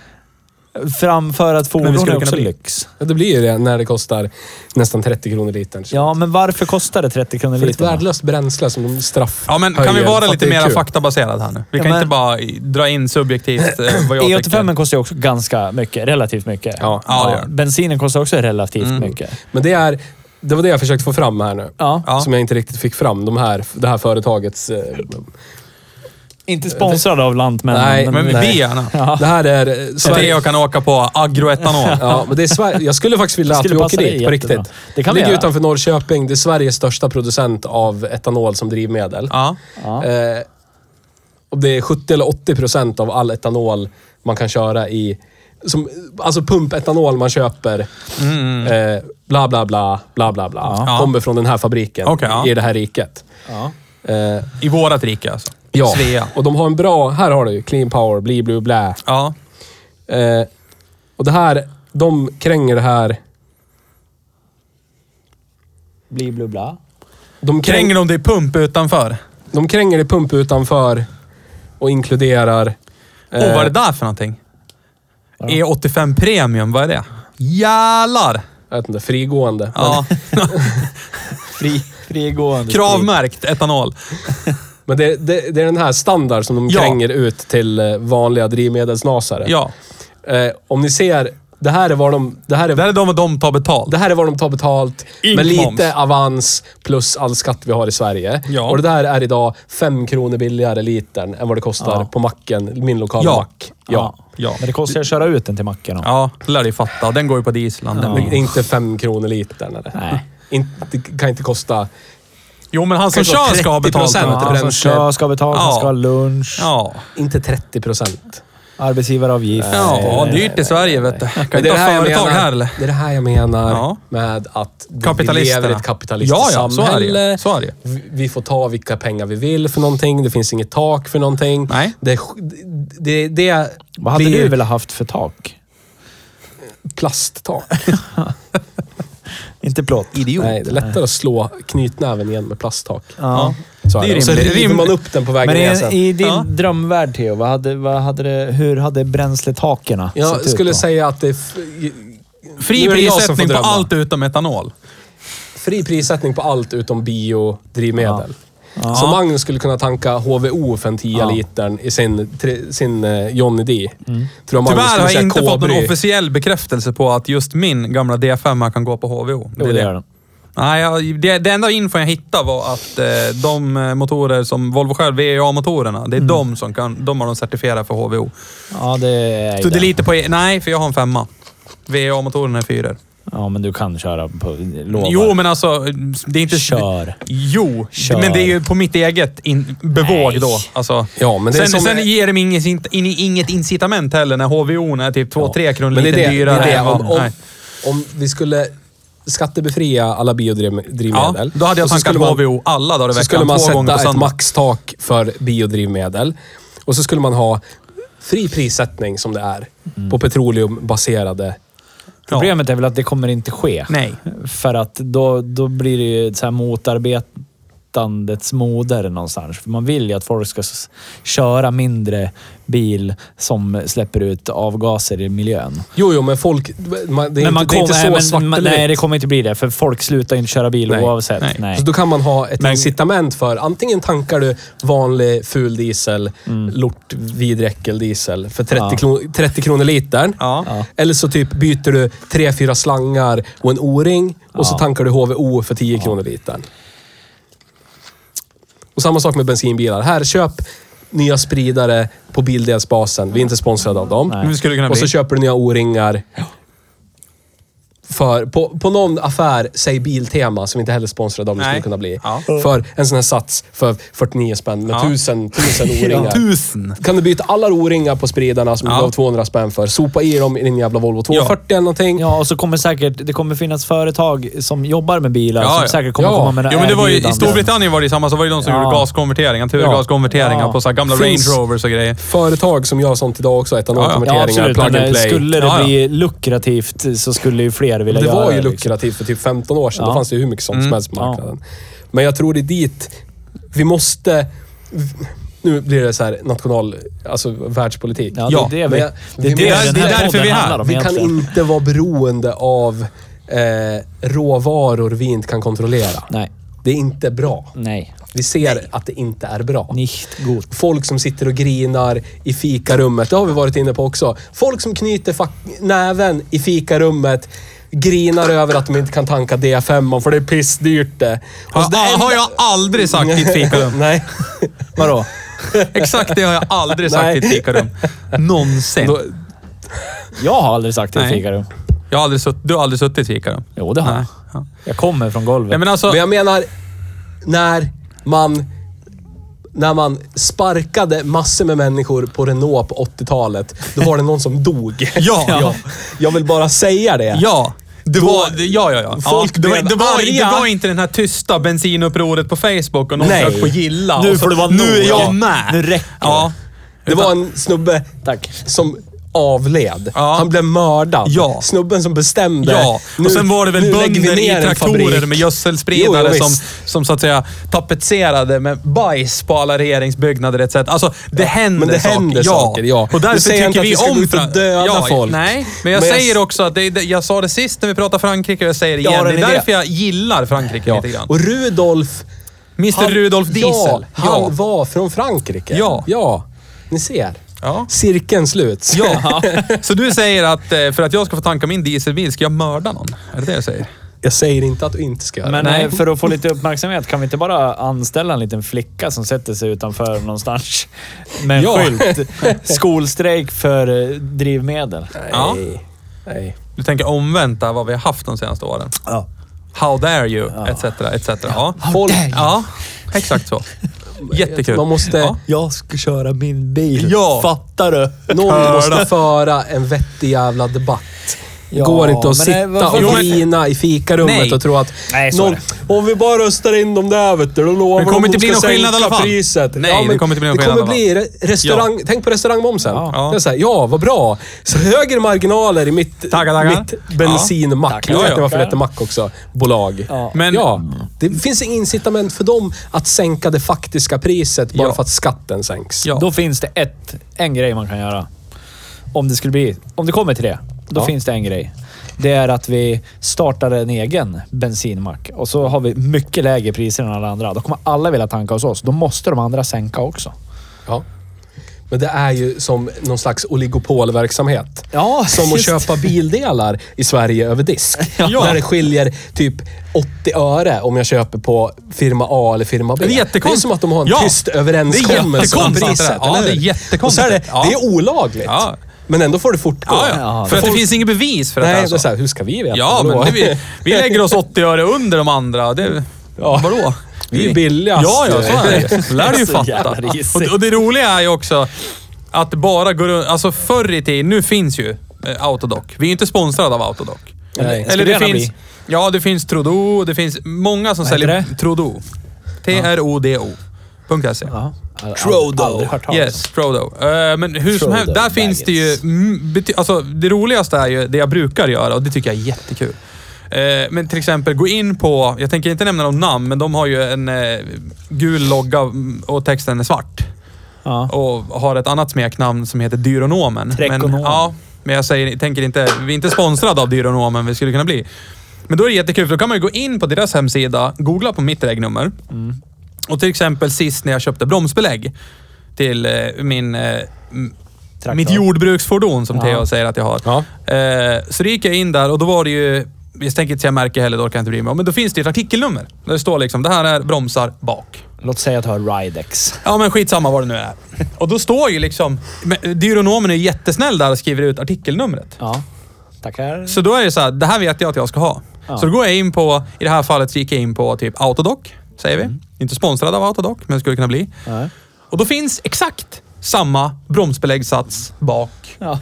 A: Framför att
B: Men vi skulle
A: är också
B: kunna bli.
A: lyx.
C: Ja, det blir ju det när det kostar nästan 30 kronor litern.
A: Ja, men varför kostar det 30 kronor
C: För ett
A: litern?
C: värdelöst bränsle som de straff
B: Ja, men kan vi vara lite mer faktabaserad här nu? Vi
A: Ja,
B: kan
A: men-
B: inte bara dra in subjektivt eh, vad jag [CLEARS THROAT]
A: E85
B: tycker.
A: kostar ju också ganska mycket. Relativt mycket.
C: Ja.
B: Ja.
A: Bensinen kostar också relativt
B: Mm.
A: mycket.
C: Men det är... Det var det jag försökte få fram här nu.
A: Ja.
C: Som jag inte riktigt fick fram. De här, det här företagets... eh,
A: Inte sponsrad av Lantmännen.
C: Nej,
B: Men
C: Nej.
B: vi gärna.
A: Ja.
C: Det här är... eh, Sverige,
B: jag kan åka på agroetanol.
C: Ja, men det är Sverige, jag skulle faktiskt vilja
A: Det
C: att vi åker dit på riktigt.
A: Det kan vi
C: ligger
A: göra.
C: utanför Norrköping. Det är Sveriges största producent av etanol som drivmedel.
B: Ja.
A: Ja.
C: Eh, och det är 70 eller 80 procent av all etanol man kan köra i... Som, alltså pumpetanol man köper.
B: Mm.
C: Eh, bla, bla, bla, bla, bla, bla.
B: Ja.
C: Kommer från den här fabriken
B: ja.
C: i det här riket.
A: Ja.
C: Eh,
B: I vårat rike alltså.
C: Ja,
B: Svea.
C: och de har en bra... Här har du Clean Power, bli, blue, blä.
B: Ja.
C: Eh, och det här, de kränger det här...
A: Bli blu bla.
C: De kräng,
B: Kränger de dig pump utanför?
C: de kränger det pump utanför och inkluderar...
B: Åh, vad är det där för någonting? E85 Premium, vad är det? Jävlar!
C: Jag vet inte, frigående.
B: Ja. [LAUGHS]
A: Fri, Frigående
B: Kravmärkt etanol.
C: Men det, det, det är den här standard som de
B: Ja.
C: kränger ut till eh, vanliga drivmedelsnasare.
B: Ja.
C: Eh, om ni ser, det här är vad de... Det här är,
B: Det här är de och de tar betalt.
C: det här är vad de tar betalt.
B: Ink
C: med lite
B: moms.
C: avans plus all skatt vi har i Sverige.
B: Ja.
C: Och det där är idag fem kronor billigare litern än vad det kostar
A: Ja.
C: på macken, min lokala
B: Ja.
C: mack. Ja.
B: Ja.
A: Men det kostar att köra ut den till macken. också.
B: Ja, det lär du fatta. Den går ju på dieseln. den
A: Ja.
C: Inte fem kronor litern eller?
A: Nej.
C: Inte, det kan inte kosta...
B: Jo, men han som
C: Kanske
B: kör ska ha
C: 30%
B: betalt.
A: Ja, han som
C: bränsle.
A: kör ska betala, han
B: Ja.
A: ska ha lunch,
B: ja.
C: Inte 30 procent.
A: arbetsgivaravgift.
B: Ja, dyrt i Sverige vet du. Kan inte
C: det är det
B: ha
C: här jag
B: företag
C: menar,
B: här eller?
C: Det är det här jag menar
B: Ja.
C: med att vi lever i ett kapitalistiskt
B: Ja, ja, så är det ju.
C: samhälle.
B: Så är det ju.
C: Vi- Vi får ta vilka pengar vi vill för någonting. Det finns inget tak för någonting.
B: Nej.
C: Det, det, det
A: Vad hade
C: blir
A: du velat haft för tak?
C: plasttak. [LAUGHS]
A: Inte plåt.
B: Idiot.
C: Nej, det är lättare att slå knytnäven igen med plasttak.
A: Ja.
C: Så
B: Det är
C: är det. Och så river man upp den på vägen
A: Men
C: ner
A: i,
C: sen.
A: i din
B: Ja.
A: drömvärld Theo, vad hade, vad hade det, hur hade bränsletakerna
C: Jag
A: sett ut
C: skulle
A: då?
C: säga att det är
B: Fri
C: Nu är det jag som får
B: prissättning på
C: drömma.
B: allt utom etanol.
C: fri prissättning på allt utom biodrivmedel.
A: Ja.
C: Så Magnus skulle kunna tanka HVO för en 10
A: Ja.
C: litern i sin, sin eh, Johnny D.
A: Mm.
C: Tror
B: Tyvärr har jag inte fått någon officiell bekräftelse på att just min gamla D5 kan gå på HVO.
A: Jo, det gör den.
B: Nej, jag, det, det enda info jag hittade var att eh, de eh, motorer som Volvo själv, VEA-motorerna, det är de som kan, de har de certifierat för HVO.
A: Ja, det är
B: Så det är
A: det.
B: lite på, e- nej, för jag har en femma. VEA-motorerna är fyror.
A: Ja, men du kan köra på... Lovar.
B: Jo, men alltså, det är inte...
A: Kör.
B: Jo,
A: Kör.
B: men det är ju på mitt eget in, bevåg
A: Nej.
B: då. Alltså,
C: Ja, men det
B: sen
C: som-
B: sen ger de inget, in- inget incitament heller när HVO är typ 2-3 kronor
C: Men det är
B: lite
C: det, det,
B: dyrare.
C: är det. Om, om,
B: nej.
C: om vi skulle skattebefria alla
B: Ja,
C: biodrivmedel.
B: då hade jag tankat
C: skulle man-
B: HVO alla dagar i
C: Så skulle
B: veckan,
C: man sätta ett maxtak för biodrivmedel. Och så skulle man ha fri prissättning som det är.
B: Mm.
C: På petroleumbaserade.
A: Problemet är väl att det kommer inte ske.
B: Nej.
A: För att då, då blir det ju så här motarbetandets moder någonstans. För man vill ju att folk ska köra mindre bil som släpper ut avgaser i miljön.
C: Jo, jo, men folk... Man, det är
A: men
C: inte, det är inte så
A: nej,
C: svart
A: men,
C: eller
A: Nej, det kommer inte bli det. För folk slutar inte köra bil
C: Nej.
A: oavsett.
B: Nej.
A: Nej.
C: Så då kan man ha ett
A: Men-
C: incitament för antingen tankar du vanlig ful diesel, lort vidräckeldiesel för 30,
A: Mm. Ja.
C: kronor, 30 kronor litern.
B: Ja.
A: Ja.
C: Eller så typ byter du tre, fyra slangar och en O-ring och så
A: Ja.
C: tankar du HVO för 10 kronor litern. Och samma sak med bensinbilar. Här, köp nya spridare på bildelsbasen. Vi är inte sponsrade av dem.
A: Nej.
B: Men det skulle kunna
C: Och så
B: bli.
C: köper du nya O-ringar. För, på, på någon affär, säg Biltema, som inte heller är sponsrade av, det skulle kunna bli.
B: Ja.
C: För en sån här sats för 49 spänn med
B: Ja.
C: tusen, tusen O-ringar.
B: Tusen.
C: Kan du byta alla O-ringar på spridarna som du
B: Ja.
C: gav 200 spänn för. Sopa i dem i din jävla Volvo 240 eller någonting.
A: Ja, och så kommer säkert... Det kommer finnas företag som jobbar med bilar
B: Ja,
A: som
B: ja.
A: säkert kommer
C: Ja.
A: komma med några
B: Jo, men det var ju, I. Storbritannien var det ju samma, så var det de som
A: Ja.
B: gjorde gaskonverteringar, naturgaskonverteringar
A: Ja.
B: på så här gamla
C: Finns-
B: Range Rovers och grejer.
C: Företag som gör sånt idag också.
A: Ja,
C: Etanolkonverteringar,
A: absolut.
C: plug
A: Men
C: and play.
A: skulle det
B: Ja, ja.
A: bli lukrativt så skulle ju fler vilja
C: det
A: göra
C: var ju
A: liksom.
C: lukrativt för typ 15 år sedan.
A: Ja.
C: Då fanns det ju hur mycket sånt som
B: Mm.
C: helst på
A: Ja.
C: marknaden. Men jag tror det är dit vi måste... Nu blir det så här national... Alltså världspolitik.
A: Ja,
B: Ja,
A: det är det,
C: men
A: vi,
C: jag-
A: det, är
C: vi
A: det,
B: det därför vi är här.
C: Vi kan inte vara beroende av eh, råvaror vi inte kan kontrollera.
A: Nej,
C: Det är inte bra.
A: nej.
C: Vi ser att det inte är bra.
A: Nicht gut.
C: Folk som sitter och grinar i fikarummet. Det har vi varit inne på också. Folk som knyter näven i fikarummet. Grinar över att de inte kan tanka D5 för det är pissdyrt det. Och så det
B: Har,
C: enda-
B: har jag aldrig sagt i ett fikarum. [LAUGHS]
C: Nej.
A: Vadå?
B: Exakt det har jag aldrig sagt
C: Nej.
B: i ett fikarum. Någonsin.
C: Då,
A: Jag har aldrig sagt det i
B: Nej.
A: fikarum.
B: Jag har aldrig sutt, du har aldrig suttit i ett fikarum?
A: Jo, det har
B: Nej.
A: jag.
B: Ja.
A: Jag kommer från golvet.
B: Ja, men alltså,
C: men jag menar, när man... När man sparkade massor med människor på Renault på 80-talet, då var det någon som dog. [LAUGHS]
B: Ja. [LAUGHS]
C: jag, jag vill bara säga det.
B: ja. Det
C: Då-
B: var, ja, ja, ja.
C: Folk
B: ja, det, var, det, var, det var inte den här tysta bensinupproret på Facebook och någon
C: Nej.
B: på gilla.
A: Nu
B: så,
A: får det vara
B: Nu
A: nog.
B: är jag
A: Ja,
B: med.
A: nu räcker det.
B: Ja.
C: Det var en snubbe
A: Tack.
C: som avled.
B: Ja.
C: Han blev mördad.
B: Ja.
C: Snubben som bestämde.
B: Ja,
C: nu-
B: och sen var det väl bönder i traktorer med gödselspridare
C: Jo, jo,
B: som, som så att säga tapetserade med bajs på alla regeringsbyggnader etc. Alltså, det händer
C: men det
B: saker.
C: händer saker, ja.
B: Och därför tycker
C: inte
B: vi
C: vi
B: om Fra-
C: döda
B: ja,
C: folk.
B: Nej, men jag
C: Men jag-
B: säger också att det, det, jag sa det sist när vi pratade Frankrike och jag säger det
A: Jag
B: igen. Det är därför jag gillar Frankrike
C: Ja.
B: lite grann.
C: Och Rudolf...
B: Mr Rudolf Diesel.
C: Ja, han var från Frankrike.
B: Ja.
C: Ja, ni ser.
B: Ja.
C: Cirkeln sluts.
B: Ja. [LAUGHS] Så du säger att eh, för att jag ska få tanka min dieselbil ska jag mörda någon? Är det det jag säger?
C: Jag säger inte att du inte ska göra
A: Men
C: det.
B: Nej.
A: eh, för att få lite uppmärksamhet, kan vi inte bara anställa en liten flicka som sätter sig utanför någonstans med en
C: Ja.
A: skylt? Skolstrejk för eh, drivmedel.
B: Ja.
C: Nej. Nej.
B: Du tänker omvänt där vad vi har haft de senaste åren.
A: Ja.
B: How dare you? Etc. etc. Ja.
C: Folk,
B: ja, exakt så. Jättekul.
C: Man måste...
B: Ja.
A: Jag ska köra min bil.
B: Ja.
A: Fattar du?
C: Någon måste föra en vettig jävla debatt.
A: Ja,
C: Går inte att
A: men
C: sitta
A: nej, varför-
C: och
B: Jo, men-
C: grina i fikarummet
B: Nej.
C: och tro att
A: Nej, så är
C: någon, om vi bara röstar in dem där vet du, då lovar
B: Det kommer
C: de att
B: inte
C: de
B: bli
C: ska
B: någon skillnad i
C: sänka
B: alla fall.
C: priset.
B: Nej, det kommer inte bli någon
C: det
B: skillnad
C: kommer
B: i alla
C: bli re- restaurang... Tänk på restaurangmomsen.
A: Ja.
C: Här, ja, vad bra. Så högre marginaler i mitt,
B: Tackar, tackar.
C: mitt bensinmack.
A: Tackar.
C: Nu vet
B: Ja,
C: ni
B: ja.
C: varför det heter mack också. Bolag.
A: Ja.
B: Men-
C: ja, det finns inget incitament för dem att sänka det faktiska priset bara
B: Ja.
C: för att skatten sänks.
B: Ja.
A: Då finns det ett, en grej man kan göra. Om det skulle bli... Om det kommer till det, då
C: Ja.
A: finns det en grej. Det är att vi startar en egen bensinmack och så har vi mycket lägre priser än alla andra. Då kommer alla vilja tanka hos oss. Då måste de andra sänka också.
C: Ja. Men det är ju som någon slags oligopolverksamhet.
A: Ja,
C: Som att köpa bildelar i Sverige över disk. [LAUGHS]
B: Ja.
C: Där det skiljer typ 80 öre om jag köper på firma A eller firma B.
B: Det är jättekonstigt.
C: Det är som att de har en
B: Ja.
C: tyst överenskommelse om priset.
B: Ja, det är jättekonstigt.
C: Och så är det,
B: Ja.
C: det är olagligt.
B: Ja.
C: Men ändå får det fortgå.
B: Ja, ja. För att
C: folk-
B: det finns inget bevis för att
C: Nej,
B: det
C: det
B: är så.
C: så här, hur ska vi veta?
B: Ja, men
C: Vadå?
B: det, vi, vi [LAUGHS] lägger oss 80 öre under de andra. Det,
C: Ja.
B: Vadå?
C: Vi är billigast.
B: Ja, ja, så är det. [LAUGHS] lär du ju fatta. Och, och det roliga är ju också att bara gå runt... Alltså förr i tiden, nu finns ju eh, Autodoc. Vi är ju inte sponsrade av Autodoc.
C: Nej.
B: Eller det
A: gärna
B: finns...
A: bli?
B: Ja, det finns Trudeau. Det finns många som
A: Vad
B: säljer...
A: det?
B: Trudeau. T-R-O-D-O. .se.
A: Ja.
C: Trodo.
B: Yes, Frodo. Eh, men hur som
A: Frodo
B: helst, där finns det ju... Mm, Alltså, det roligaste är ju det jag brukar göra och det tycker jag är jättekul. Eh, men till exempel gå in på, jag tänker inte nämna någon namn, men de har ju en eh, gul logga mm, och texten är svart.
A: Ja.
B: Och har ett annat smeknamn som heter Dyronomen. Men,
A: Trekonom.
B: ja, men jag säger, tänker inte, vi är inte sponsrade av Dyronomen, vi skulle kunna bli. Men då är det jättekul, för då kan man ju gå in på deras hemsida, googla på mitt regnummer. Och till exempel sist när jag köpte bromsbelägg till eh, min, eh,
A: Traktor.
B: mitt jordbruksfordon som
A: Ja.
B: Theo säger att jag har.
C: Ja.
B: Eh, så då gick jag in där och då var det ju, jag tänker inte säga märke heller, då kan jag inte bry mig om, men då finns det ett artikelnummer. Där det står liksom, det här är bromsar bak.
A: Låt säga att du har Ridex.
B: Ja, men skitsamma vad det nu är. [LAUGHS] Och då står ju liksom... men Dyronomen är jättesnäll där och skriver ut artikelnumret.
A: Ja. Tackar.
B: Så då är det så här, det här vet jag att jag ska ha.
A: Ja.
B: Så då går jag in på, i det här fallet så gick jag in på typ Autodoc, säger vi. Inte sponsrad av Autodoc, men skulle kunna bli.
A: Nej.
B: Och då finns exakt samma bromsbeläggssats bak.
A: Ja.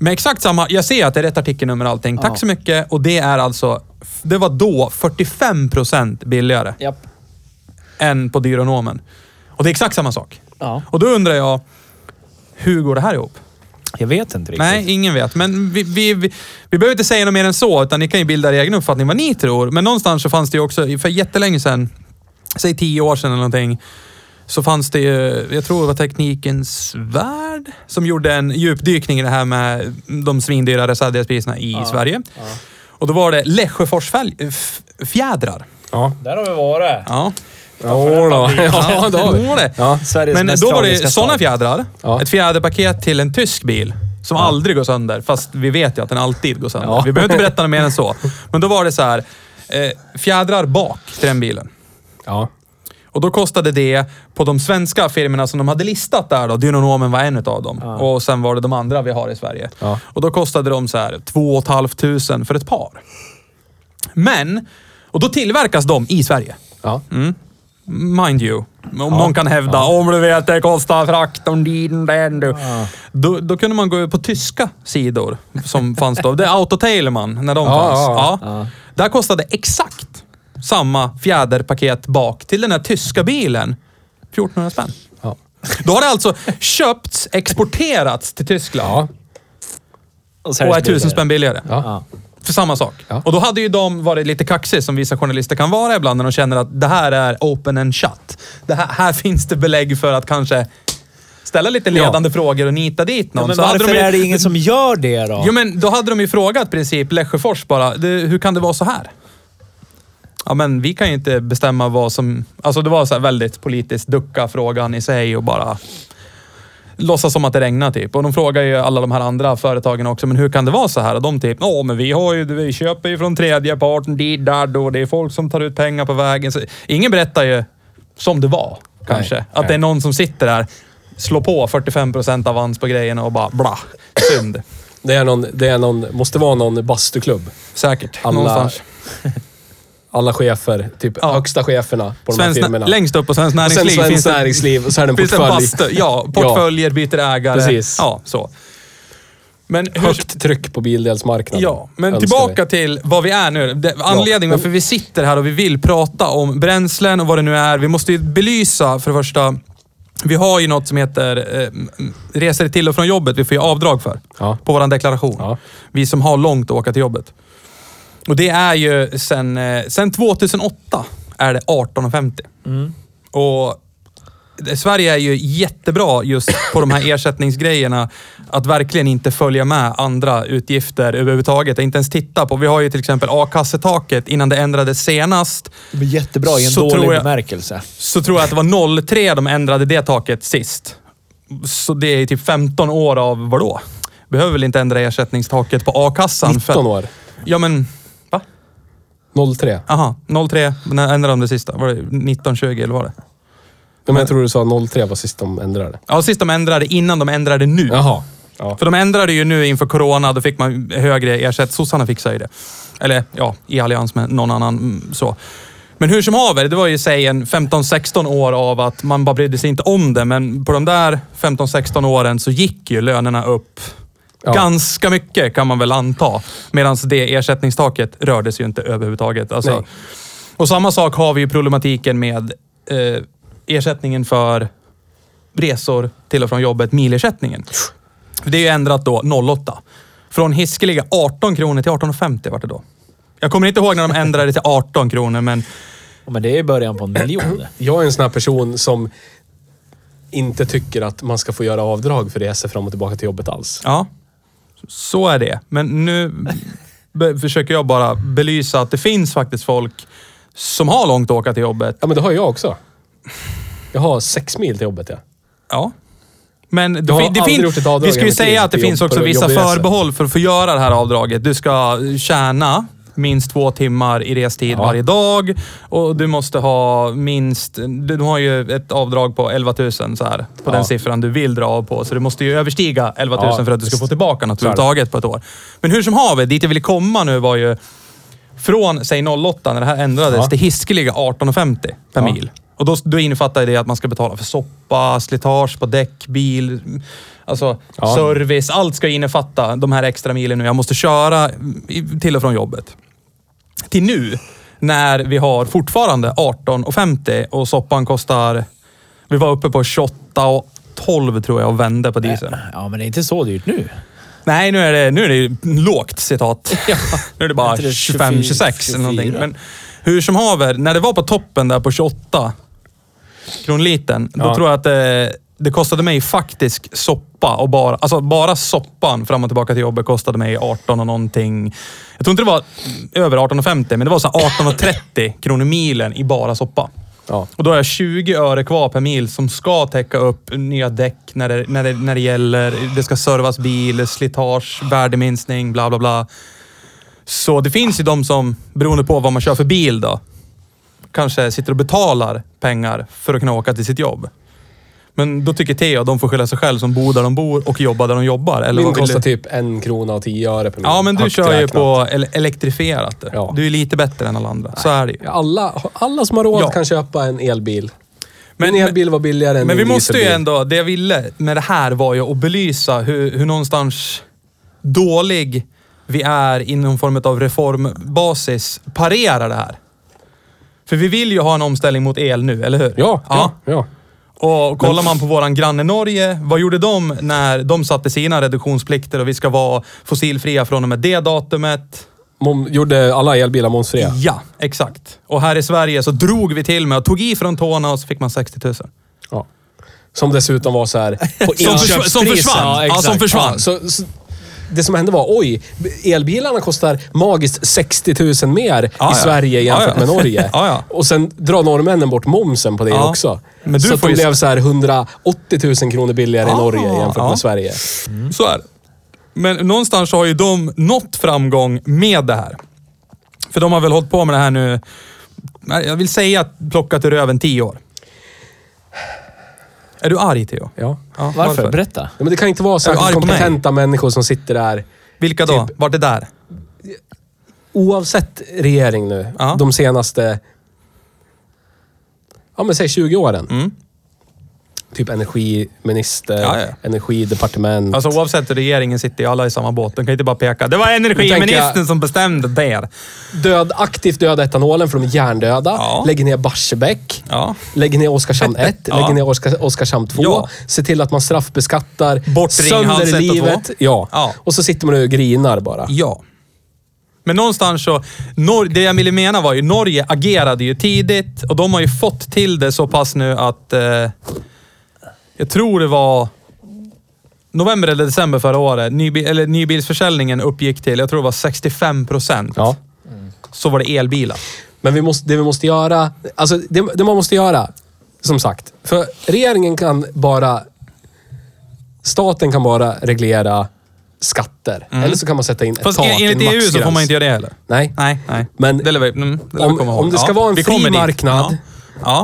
B: Med exakt samma, jag ser att det är rätt artikelnummer och allting. Tack
A: Ja.
B: så mycket. Och det är alltså, det var då 45% billigare
A: Japp.
B: än på Dyronomen. Och det är exakt samma sak.
A: Ja.
B: Och då undrar jag, hur går det här ihop?
A: Jag vet inte riktigt.
B: Nej, ingen vet. Men vi, vi, vi, vi behöver inte säga något mer än så, utan ni kan ju bilda er egen uppfattning vad ni tror. Men någonstans så fanns det ju också, för jättelänge sedan, säg tio år sedan eller någonting, så fanns det ju, jag tror det var Teknikens Värld, som gjorde en djupdykning i det här med de svindyra reservdelspriserna i Sverige. Och då var det Lesjöfors fälg- f- fjädrar.
C: Ja.
A: Där har vi varit.
B: Ja.
C: Ja, då. [LAUGHS] ja, då har vi.
B: det var det.
C: Ja.
B: Men då var det sådana fjädrar.
C: Ja.
B: Ett fjäderpaket till en tysk bil. Som aldrig går sönder, fast vi vet ju att den alltid går sönder.
C: Ja.
B: Vi behöver inte [LAUGHS] berätta mer än så. Men då var det så här, eh, fjädrar bak till den bilen.
C: Ja.
B: Och då kostade det på de svenska firmorna som de hade listat där då, Dynonomen var en utav dem. Och sen var det de andra vi har i Sverige.
C: Ja.
B: Och då kostade de så här 2 500 för ett par. Men, och då tillverkas de i Sverige.
C: Ja.
B: Mind you. Om någon kan hävda, om du vet det kostar frakten din, den du. Då, då kunde man gå på tyska sidor som fanns då. Det är Autotailman, när de
C: Ja,
B: fanns.
C: ja,
B: Ja. Där kostade exakt samma fjäderpaket bak till den här tyska bilen 1400 spänn.
C: Ja.
B: Då har det alltså köpts, exporterats till Tyskland.
C: Ja.
A: Och
B: och
A: det
B: är tusen
A: billigare.
B: spänn billigare.
C: Ja.
A: Ja.
B: För samma sak.
C: Ja.
B: Och då hade ju de varit lite kaxiga, som vissa journalister kan vara ibland, när de känner att det här är open and shut. Det här, här finns det belägg för att kanske ställa lite ledande frågor och nita dit någon.
A: Ja, men
B: Så hade
A: varför
B: de ju-
A: är det ingen som gör det då?
B: Jo, men då hade de ju frågat princip Lesjöfors bara, "Du, hur kan det vara så här? Ja, men vi kan ju inte bestämma vad som... Alltså det var så väldigt politiskt ducka frågan i sig och bara låtsas som att det regnar typ. Och de frågar ju alla de här andra företagen också, men hur kan det vara så här? Och de typ, ja men vi har ju, vi köper ju från tredje parten, dit, där, och det är folk som tar ut pengar på vägen. Så, ingen berättar ju som det var, kanske.
C: Nej,
B: att
C: nej.
B: det är någon som sitter där, slår på 45 procent avans på grejerna och bara bla. Synd.
C: Det är någon, det är någon, måste vara någon bastuklubb.
B: Säkert.
C: Alla-
B: Någonstans.
C: Alla chefer, typ
B: Ja.
C: högsta cheferna på de här firmorna.
B: längst upp på Svenskt
C: och sen
B: Näringsliv
C: Svenskt Näringsliv och så är det en
B: en
C: portfölj.
B: bastu. [LAUGHS] Ja, portföljer, byter ägare.
C: Precis.
B: Ja, så. Men hur,
C: Högt tryck på bildelsmarknaden.
B: Ja, men tillbaka
C: vi.
B: till vad vi är nu. Anledningen
C: men-
B: varför vi sitter här och vi vill prata om bränslen och vad det nu är. Vi måste ju belysa för det första. Vi har ju något som heter eh, resor till och från jobbet. Vi får ju avdrag för.
C: Ja.
B: På vår deklaration.
C: Ja.
B: Vi som har långt att åka till jobbet. Och det är ju sen, eh, sen 2008 är det 18,50.
A: Mm.
B: Och Sverige är ju jättebra just på de här [COUGHS] ersättningsgrejerna. Att verkligen inte följa med andra utgifter överhuvudtaget. Inte ens titta på. Vi har ju till exempel a-kassetaket innan det ändrades senast.
A: Det blir jättebra i en dålig
B: jag-
A: bemärkelse.
B: Så tror jag att det var 03 de ändrade det taket sist. Så det är typ 15 år av vadå? Behöver väl inte ändra ersättningstaket på a-kassan?
C: 19 år.
B: Ja men?
C: 03.
B: Aha, 03. När ändrade de det sista? Var det 1920 eller var det?
C: Ja, men jag tror du sa 03 var sist de ändrade.
B: Ja, sist de ändrade innan de ändrade nu.
C: Jaha. Ja.
B: För de ändrade ju nu inför corona, då fick man högre ersättning. Sossarna fixade ju det. Eller ja, i allians med någon annan. mm, så. Men hur som haver, det var ju säg en 15-16 år av att man bara brydde sig inte om det. Men på de där 15-16 åren så gick ju lönerna upp
C: Ja.
B: ganska mycket kan man väl anta. Medan det ersättningstaket rördes ju inte överhuvudtaget. Alltså, och samma sak har vi ju problematiken med eh, ersättningen för resor till och från jobbet, milersättningen. Det är ju ändrat då 08. Från hiskeliga 18 kronor till 18,50 vart det då. Jag kommer inte ihåg när de ändrade till 18 kronor, men
A: Men det är ju början på en miljon.
C: Jag är en sån här person som inte tycker att man ska få göra avdrag för resor fram och tillbaka till jobbet alls.
B: ja. Så är det. Men nu försöker jag bara belysa att det finns faktiskt folk som har långt att åka till jobbet.
C: Ja, men det har jag också. Jag har sex mil till jobbet, ja.
B: Ja. Men det, fin- det
C: aldrig
B: fin-
C: gjort ett avdrag
B: vi ska ju säga att det finns också vissa förbehåll för att få göra det här avdraget. Du ska tjäna minst två timmar i restid
C: Ja.
B: varje dag och du måste ha minst... Du har ju ett avdrag på 11 000 så här, på
C: Ja.
B: den siffran du vill dra av på. Så det måste ju överstiga 11 000
C: Ja,
B: för att du ska få tillbaka något överhuvudtaget på ett år. Men hur som haver, dit jag ville komma nu var ju från, säg 08, när det här ändrades,
C: Ja.
B: till hiskeliga 18,50 per mil. Och då, då innefattar det att man ska betala för soppa, slitage på däck, bil, alltså
C: Ja.
B: service. Allt ska innefatta de här extra milen nu. Jag måste köra till och från jobbet. Till nu, när vi har fortfarande 18,50 och soppan kostar... Vi var uppe på 28 och 12 tror jag och vände på dieseln.
A: Ja, men det är inte så dyrt nu.
B: Nej, nu är det, nu är det lågt citat. [LAUGHS] nu är det bara
A: Inte det
B: 25, 26 eller någonting.
A: 24?
B: Men hur som haver, när det var på toppen där på 28 kronliten, då
C: Ja.
B: tror jag att det, det kostade mig faktisk soppa och bara, alltså bara soppan fram och tillbaka till jobbet kostade mig 18 och någonting. Jag tror inte det var över 18,50 men det var så här 18,30 kronor milen i bara soppa.
C: Ja.
B: Och då har jag 20 öre kvar per mil som ska täcka upp nya däck när det, när det, när det gäller. Det ska servas bil, slitage, värdeminskning, bla bla bla. Så det finns ju de som, beroende på vad man kör för bil då, kanske sitter och betalar pengar för att kunna åka till sitt jobb. Men då tycker Theo att de får skylla sig själv som bor där de bor och jobbar där de jobbar. Eller
C: Min
B: vad vill
C: kostar
B: du?
C: typ en krona och tio öre per mil.
B: Ja, men du
C: Högt
B: kör ju
C: räknat.
B: på ele- elektrifierat.
C: Ja.
B: Du är lite bättre än alla andra. Så är det ju.
C: Alla, alla som har råd
B: Ja.
C: kan köpa en elbil.
B: Men-
C: Min elbil var billigare än
B: Men vi
C: min
B: måste ju
C: dieselbil.
B: ändå, det jag ville med det här var ju att belysa hur, hur någonstans dålig vi är i någon form av reformbasis parerar det här. För vi vill ju ha en omställning mot el nu, eller hur?
C: Ja, ja, ja.
B: Och kollar man på våran granne Norge, vad gjorde de när de satte sina reduktionsplikter och vi ska vara fossilfria från och med det datumet?
C: Mom, gjorde alla elbilar momsfria.
B: Ja, exakt. Och här i Sverige så drog vi till med och tog i från tårna och så fick man 60 000.
C: Ja. Som dessutom var så här på [LAUGHS]
B: Som, försv- som försvann.
A: ja,
B: Ja, som försvann.
C: Ja, så, så, det som hände var, oj, elbilarna kostar magiskt 60 000 mer
B: Ja,
C: i
B: ja.
C: Sverige jämfört
B: Ja, ja.
C: med Norge.
B: Ja, [LAUGHS] ja.
C: Och sen drar norrmännen bort momsen på det
B: Ja.
C: också.
B: Men du
C: så att
B: får
C: de
B: ju-
C: blev så här 180 000 kronor billigare i
B: Ah,
C: Norge jämfört
B: ja.
C: med Sverige.
B: Så är det. Men någonstans har ju de nått framgång med det här. För de har väl hållit på med det här nu, jag vill säga att plockat ur röven tio år. Är du arg Theo?
C: Ja.
B: Ja,
A: Varför? Berätta.
C: Ja, men det kan inte vara särskilt kompetenta människor som sitter där.
B: Vilka då?
C: Typ-
B: Vart är där?
C: Oavsett regering nu,
B: Ja.
C: de senaste, ja men säg 20 åren.
B: Mm.
C: Typ energiminister,
B: Ja, ja.
C: energidepartement.
B: Alltså oavsett regeringen sitter alla i samma båt. De kan inte bara peka. Det var energiministern
C: jag-
B: som bestämde där.
C: Död, aktivt döda etanolen för de är hjärndöda.
B: Ja.
C: Lägger ner Barsebäck.
B: Ja.
C: Lägger ner Oskarshamn 1.
B: Ja.
C: Lägger ner Oskar, Oskarshamn 2.
B: Ja.
C: Se till att man straffbeskattar.
B: Bort
C: sönder
B: och
C: livet.
B: två.
C: Ja.
B: Ja.
C: Och så sitter man och grinar bara.
B: Ja. Men någonstans så, Nor- det jag ville mena var ju, Norge agerade ju tidigt och de har ju fått till det så pass nu att, eh, jag tror det var november eller december förra året, nybi- eller nybilsförsäljningen uppgick till, jag tror det var 65 procent.
C: Ja.
B: Så var det elbilar.
C: Men vi måste, det vi måste göra, alltså det, det man måste göra, som sagt. För regeringen kan bara, staten kan bara reglera skatter. Eller så kan man sätta in ett
B: Mm. Fast
C: tak,
B: en- enligt
C: en
B: EU så får man inte göra det heller.
C: Nej.
B: Nej, nej.
C: Men
B: det vi, mm, det
C: om, om det ska vara en fri marknad,
B: Ja.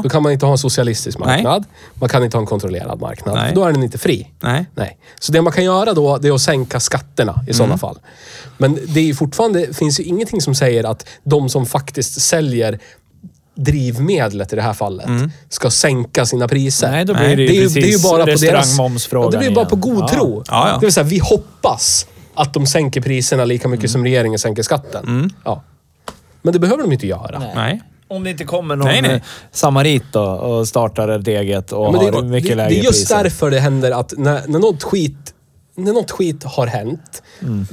C: Då kan man inte ha en socialistisk
B: Nej.
C: marknad. Man kan inte ha en kontrollerad marknad.
B: Nej.
C: Då är den inte fri.
B: Nej.
C: Nej. Så det man kan göra då, det är att sänka skatterna i
B: Mm.
C: sådana fall. Men det är fortfarande, finns ju ingenting som säger att de som faktiskt säljer drivmedlet i det här fallet ska sänka sina priser.
A: Nej, då blir
B: Nej.
A: det ju
C: det är
A: precis
C: det är ju bara på deras... Ja, det blir ju bara på god
A: Ja.
C: tro.
B: Ja, ja.
C: Det vill säga, vi hoppas att de sänker priserna lika mycket som regeringen sänker skatten. Ja. Men det behöver de inte göra.
A: Nej. Om det inte kommer någon
B: Nej, nej.
A: eh, samarit då och startar ett eget och
C: Ja, men det,
A: har mycket
C: det,
A: lägre
C: det är just
A: priser.
C: därför det händer att när, när, något skit, när något skit har hänt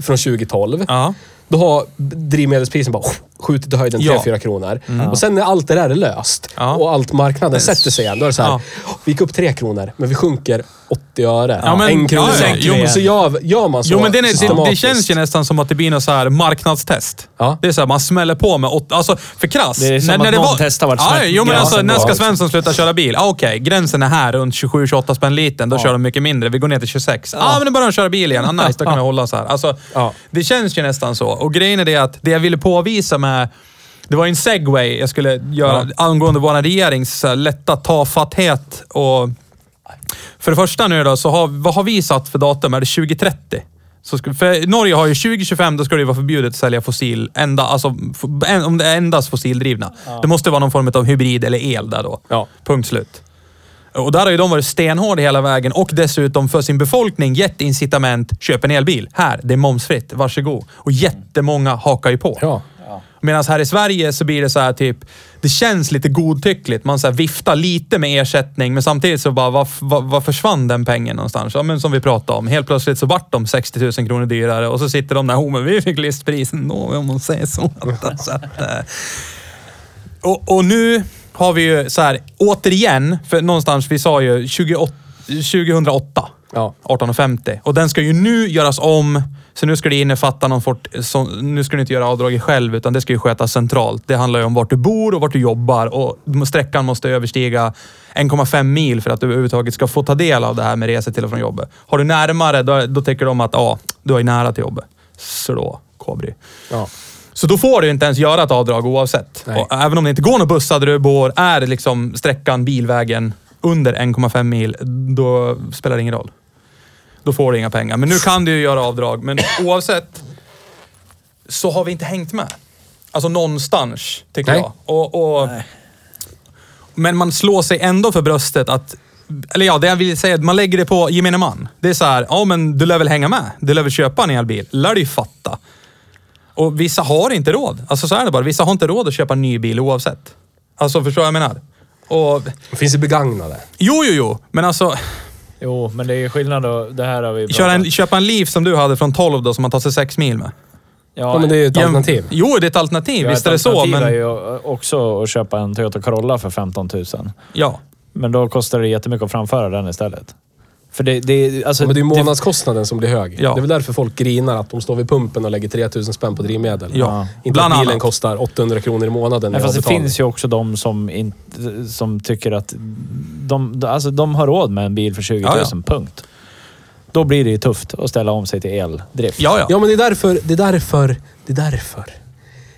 C: från 2012,
B: Ja.
C: då har drivmedelsprisen bara skjutit i höjden
B: Ja.
C: 3-4 kronor. Och sen när allt det där är löst
B: Ja.
C: och allt marknaden sätter sig igen, då är det så här.
B: Ja.
C: Vi gick upp 3 kronor, men vi sjunker 80 öre.
B: Ja, men-
C: en krona.
B: ja, ja.
C: Jo, men så gör, gör man så
B: Jo, men det, är, det, det känns ju nästan som att det blir något så här marknadstest.
C: Ja.
B: Det är så här, man smäller på med åtta... Alltså, för krass.
A: Det är som att någon testar vart
B: ja, Jo, men alltså, när ska. Svensson sluta köra bil? Ah, Okej, gränsen är här runt 27-28 spänn litern. Då kör de mycket mindre. Vi går ner till 26. Ja, ah, men nu börjar de köra bil igen. Ah, nice, då kan vi hålla så här. Alltså,
C: Ja.
B: Det känns ju nästan så. Och grejen är det att det jag ville påvisa med... Det var en segway jag skulle göra angående vår regerings lätta tafatthet och... För det första nu då, så har, vad har vi satt för datum? Är det 2030? Så ska, för Norge har ju 2025, då ska det ju vara förbjudet att sälja fossil, enda, alltså, en, om det är endast fossildrivna. Det måste vara någon form av hybrid eller el där då.
C: Ja.
B: Punkt slut. Och där har ju de varit stenhårda hela vägen och dessutom för sin befolkning gett incitament. Köp en elbil. Här, det är momsfritt. Varsågod. Och jättemånga hakar ju på.
C: Ja.
B: Medan här i Sverige så blir det så här typ, det känns lite godtyckligt. Man så här viftar lite med ersättning, men samtidigt så bara, vad vad- vad försvann den pengen någonstans? Ja, men som vi pratade om. Helt plötsligt så vart de 60 000 kronor dyrare och så sitter de där, oh, men vi fick listprisen då, om man säger så. [LAUGHS] så att, eh. och, och nu har vi ju så här, återigen, för någonstans, vi sa ju 28, 2008.
C: Ja.
B: 18,50. Och den ska ju nu göras om. Så nu ska det innefatta någon fort, så, Nu ska du inte göra avdraget själv, utan det ska ju skötas centralt. Det handlar ju om vart du bor och vart du jobbar. Och sträckan måste överstiga 1,5 mil för att du överhuvudtaget ska få ta del av det här med resor till och från jobbet. Har du närmare, då, då tycker de att ja, du är nära till jobbet. Så då, kobry.
C: Ja.
B: Så då får du inte ens göra ett avdrag oavsett. Även om det inte går någon bussar där du bor, är liksom sträckan, bilvägen under 1,5 mil, då spelar det ingen roll. Då får du inga pengar. Men nu kan du ju göra avdrag, men [CLEARS THROAT] oavsett så har vi inte hängt med. Alltså någonstans, tycker
C: Nej.
B: jag. Och, och, men man slår sig ändå för bröstet att eller ja, det jag vill säga är att man lägger det på gemene man. Det är så här, ja men du lär väl hänga med? Du lär väl köpa en elbil? lär du ju fatta. Och vissa har inte råd. Alltså så är det bara. Vissa har inte råd att köpa en ny bil oavsett. Alltså förstår vad jag menar? och...
C: Det finns ju begagnade.
B: Jo, jo, jo. Men alltså,
A: Jo, men det är skillnad då. Det här har vi
B: köra en, köpa en Leaf som du hade från 12 då, som man tar sig 6 mil med.
C: Ja, men det är ju ett
B: Jäm-
C: alternativ.
B: Jo, det är ett alternativ.
A: Ja,
B: Visst
A: ett
B: är det så, men...
A: är ju också att köpa en Toyota Corolla för 15 000.
B: Ja.
A: Men då kostar det jättemycket att framföra den istället. För det, det, alltså,
C: Ja, men det är ju månadskostnaden som blir hög.
B: Ja.
C: Det är väl därför folk grinar att de står vid pumpen och lägger 3000 spänn på drivmedel.
B: Ja.
C: Inte
B: Bland
C: att bilen
B: annat.
C: kostar 800 kronor i månaden.
A: Nej, fast det finns ju också de som, inte, som tycker att de, alltså, de har råd med en bil för 20 000,
B: Ja, ja.
A: punkt. Då blir det ju tufft att ställa om sig till eldrift.
B: Ja, ja.
C: Ja, men det är därför, det är därför, det är därför.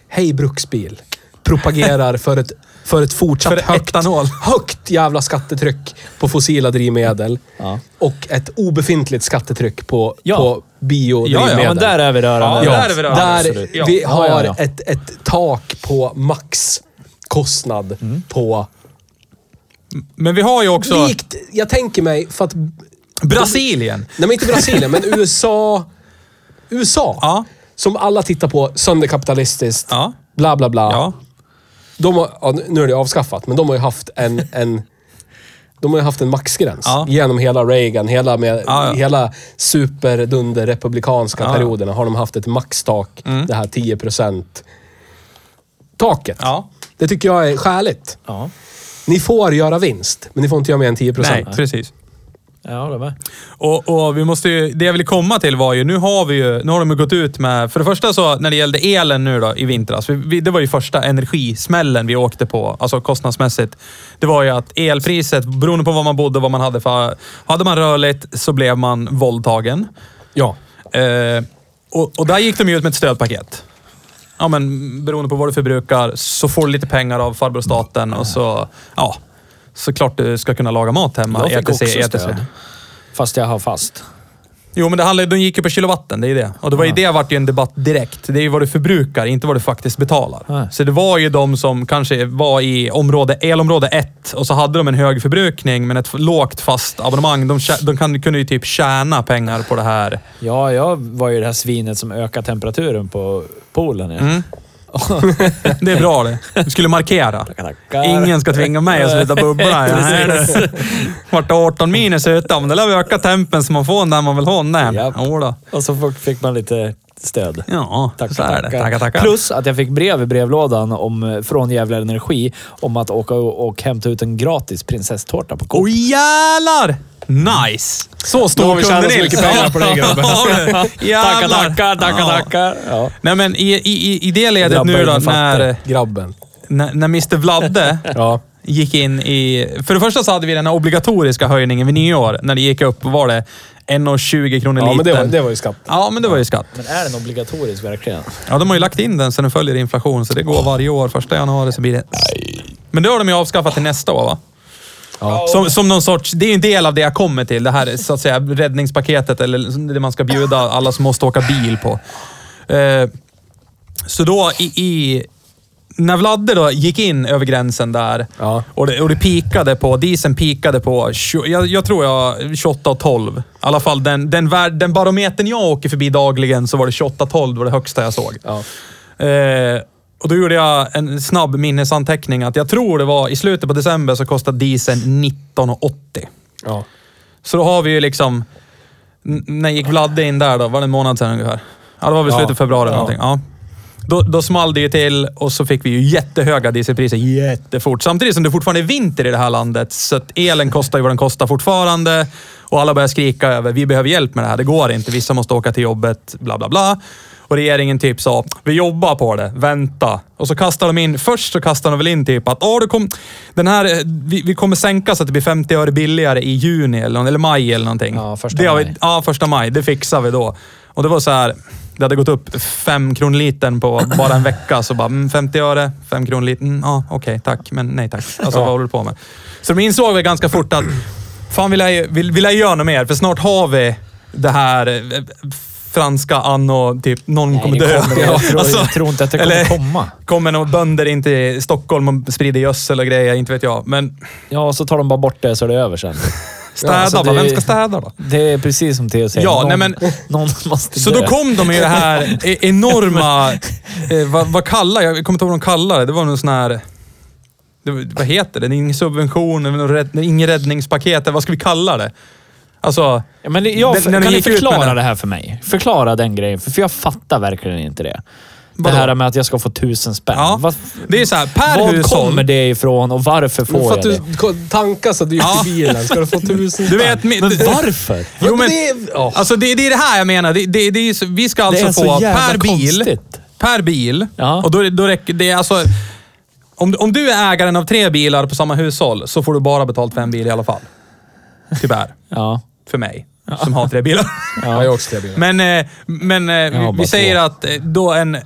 C: Hej Bruksbil propagerar [LAUGHS] för ett, för ett fortsatt
B: För
C: högt,
B: etanol. [LAUGHS]
C: högt jävla skattetryck på fossila drivmedel.
A: Ja.
C: Och ett obefintligt skattetryck på,
A: Ja.
C: på biodrivmedel.
B: Ja, ja,
A: Ja, men där är vi rörande.
B: Ja,
C: Ja,
B: där är vi rörande,
C: där
A: absolut.
B: Ja.
C: vi har
A: ja, ja.
C: Ett, ett tak på maxkostnad
A: Mm.
C: på...
B: Men vi har ju också
C: Likt, jag tänker mig, för att...
B: Brasilien.
C: Nej, men inte Brasilien, men USA. [LAUGHS] USA.
B: Ja.
C: Som alla tittar på sönderkapitalistiskt.
B: Ja.
C: Bla, bla, bla. De har, ja, nu är det avskaffat, men de har ju haft en, en de har ju haft en maxgräns
B: Ja.
C: genom hela Reagan, hela, med,
B: Ja, ja.
C: hela superdunder republikanska
B: Ja,
C: perioderna har de haft ett maxtak, det här 10% taket.
B: Ja.
C: Det tycker jag är skäligt. Ni får göra vinst, men ni får inte göra mer än 10
B: Nej, precis.
A: Jag håller med.
B: Och, och vi måste ju, det jag ville komma till var ju, nu har vi ju, nu har de ju gått ut med, för det första så när det gällde elen nu då i vintras, vi, vi, det var ju första energismällen vi åkte på, alltså kostnadsmässigt. Det var ju att elpriset, beroende på var man bodde och vad man hade för, hade man rörligt så blev man våldtagen.
C: Ja.
B: Eh, och, och där gick de ju ut med ett stödpaket. Ja, men beroende på vad du förbrukar så får du lite pengar av farbror staten och så, ja, såklart du ska kunna laga mat hemma.
A: Jag fick
B: ETC,
A: också
B: ETC.
A: stöd. Fast jag har fast.
B: Jo, men det handlar, de gick ju på kilowatten, det är ju det. Och det var ju det vart ju en debatt direkt. Det är ju vad du förbrukar, inte vad du faktiskt betalar.
A: Nej.
B: Så det var ju de som kanske var i område, elområde 1 och så hade de en hög förbrukning men ett lågt fast abonnemang. De, de kan, kunde ju typ tjäna pengar på det här.
A: Ja, jag var ju det här svinet som ökade temperaturen på poolen. Ja.
B: Mm. [LAUGHS] Det är bra det. Du skulle markera. Ingen ska tvinga mig att sluta bubbla. [LAUGHS] Vart det 18 minus ute, men det lär vi öka tempen så man får den där man vill ha den.
A: Japp. Och så fick- man lite stöd.
B: Ja,
A: Tackar,
B: så är det. Tackar, tackar.
A: Plus att jag fick brev i brevlådan om, från Gävle Energi om att åka och, och hämta ut en gratis prinsesstårta på Coop.
B: Åh jävlar! Nice! Så
C: Då
B: stor
C: har vi tjänat
B: kunde
C: så
B: Nils.
C: mycket pengar på det, grabben. [LAUGHS]
B: Ja.
A: Tackar, tackar, tackar,
B: Ja.
A: tackar. Ja.
B: Nej men i, i, i det ledet
A: Grabbar
B: nu då, när,
C: Grabben.
B: när, när Mr Vladde [LAUGHS]
C: Ja.
B: gick in i... För det första så hade vi den här obligatoriska höjningen vid nyår. När det gick upp, var det 1,20 kronor
C: Ja, men det var, det var ju skatt.
B: Ja, men det var ju skatt.
A: Men är den obligatorisk verkligen?
B: Ja, de har ju lagt in den så den följer inflation, så det går varje år. Första januari så blir det... Men det har de ju avskaffat till nästa år va?
C: Ja.
B: Som, som någon sorts, det är en del av det jag kommer till. Det här så att säga räddningspaketet eller det man ska bjuda alla som måste åka bil på. Eh, så då i, i när Vladde då gick in över gränsen där
C: Ja.
B: och, det, och det pikade på, dieseln pikade på, 20, jag, jag tror jag 28 och 12. I alla fall den, den, värld, den barometern jag åker förbi dagligen så var det 28 12 var det högsta jag såg.
C: Ja.
B: Eh, och då gjorde jag en snabb minnesanteckning att jag tror det var i slutet på december så kostade dieseln 19,80.
C: Ja.
B: Så då har vi ju liksom... n- När gick Vladde in där då? Var det en månad sedan ungefär? Ja, det var väl
C: Ja.
B: slutet av februari eller
C: Ja.
B: någonting. Ja. Då, då small det ju till och så fick vi ju jättehöga dieselpriser jättefort. Samtidigt som det fortfarande är vinter i det här landet. Så att elen kostar ju vad den kostar fortfarande. Och alla börjar skrika över, vi behöver hjälp med det här. Det går inte. Vissa måste åka till jobbet, bla bla bla. Och regeringen typ sa, vi jobbar på det, vänta. Och så kastar de in, först så kastar de väl in typ att, "Ja, det kom, den här, eh, vi, vi kommer sänka så att det blir 50 öre billigare i juni eller, eller maj eller någonting.
A: Ja, första
B: det har vi,
A: maj.
B: Ja, första maj. Det fixar vi då. Och det var så här, det hade gått upp fem kronor litern på bara en vecka. Så bara, mm, 50 öre, fem kronor litern. Mm, ja, okej, tack. Men nej tack. Alltså vad håller du på med? Så de insåg väl ganska fort att, fan vi lär, ju- vi, vi lär göra något mer. För snart har vi det här eh, franska anno, typ någon
A: Nej,
B: kommer dö.
A: kommer- jag tror- jag tror inte att det kommer
B: eller,
A: komma.
B: Kommer några bönder in till Stockholm och sprider gödsel och grejer, inte vet jag. Men
A: Ja, och så tar de bara bort det så är det över sen.
B: städa
A: alltså,
B: då?
A: det-
B: Vem ska städa då?
A: Det är precis som Theo säger.
B: Ja,
A: någon,
B: nej, men-
A: någon måste
B: Så
A: dö.
B: då kom de med det här [LAUGHS] e- enorma... eh, vad, vad kallar jag? Jag kommer inte ihåg vad de kallar det. Det var någon sån här... Det, vad heter det? Det är ingen subvention, ingen räddningspaket. Vad ska vi kalla det? Alltså...
A: Ja, men jag,
B: Den-
A: kan ni
B: gick
A: förklara det här för mig? Förklara den grejen, för, för jag fattar verkligen inte det.
B: Vadå?
A: Det här med att jag ska få tusen spänn.
B: Ja,
A: Vad,
B: det är så här, per
A: var
B: hushåll.
A: kommer det ifrån och varför får
C: för
A: jag
C: att
A: det?
C: du tankar så dyrt
B: Ja.
C: i bilen. Ska du få tusen
B: Du vet,
A: Men varför?
B: Jo, men,
C: det är- ja.
B: alltså det, det är det här jag menar. Det, det, det är, vi ska alltså få per bil.
A: konstigt.
B: Per bil.
A: Ja.
B: Och då, då räcker det är alltså... Om, om du är ägaren av tre bilar på samma hushåll så får du bara betalt för en bil i alla fall. Tyvärr.
A: Ja.
B: För mig, som har tre bilar.
C: Ja, jag har också tre bilar.
B: Men, eh, men eh, vi säger
A: två.
B: att eh, då en,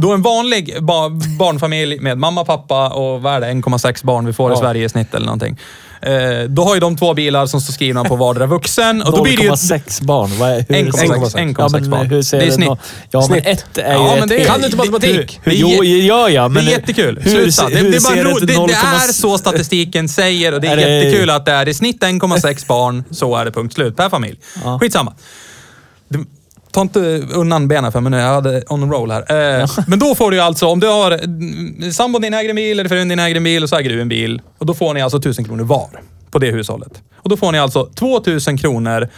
B: då en vanlig ba barnfamilj med mamma, pappa och vad är det, 1,6 barn vi får i
A: Ja.
B: Sverige i snitt eller någonting. Eh, då har ju de två bilar som står skrivna på vardera vuxen. Och då blir det ju...
A: 0,6 barn. Vad är, hur
B: 1,6
A: ser-
B: 1,6
A: ja, men
B: barn.
A: hur ser
B: Det är snitt.
A: nå- Ja,
C: Snitt.
A: men ett är
B: Ja,
A: ju
B: men
A: ett
B: det är-
A: helt-
C: Kan du inte matematik?
A: Hur,
B: Det är
A: jo,
B: jä-
A: ja, ja, men
B: det är jättekul.
A: Hur,
B: Sluta. Det,
A: hur
B: det, är bara ro,
A: ett
B: det, det
A: 0,6
B: är så statistiken säger och det är,
A: Är det-
B: jättekul att det är i snitt 1,6 barn. Så är det, punkt slut. Per familj. Skitsamma. Ta inte undan benen för mig nu. Jag hade on roll här. Eh, Men då får du alltså, om du har mm, sambon din äger en bil eller frun din äger en bil och så äger du en bil. Och då får ni alltså 1000 kronor var på det hushållet. Och då får ni alltså 2000 kronor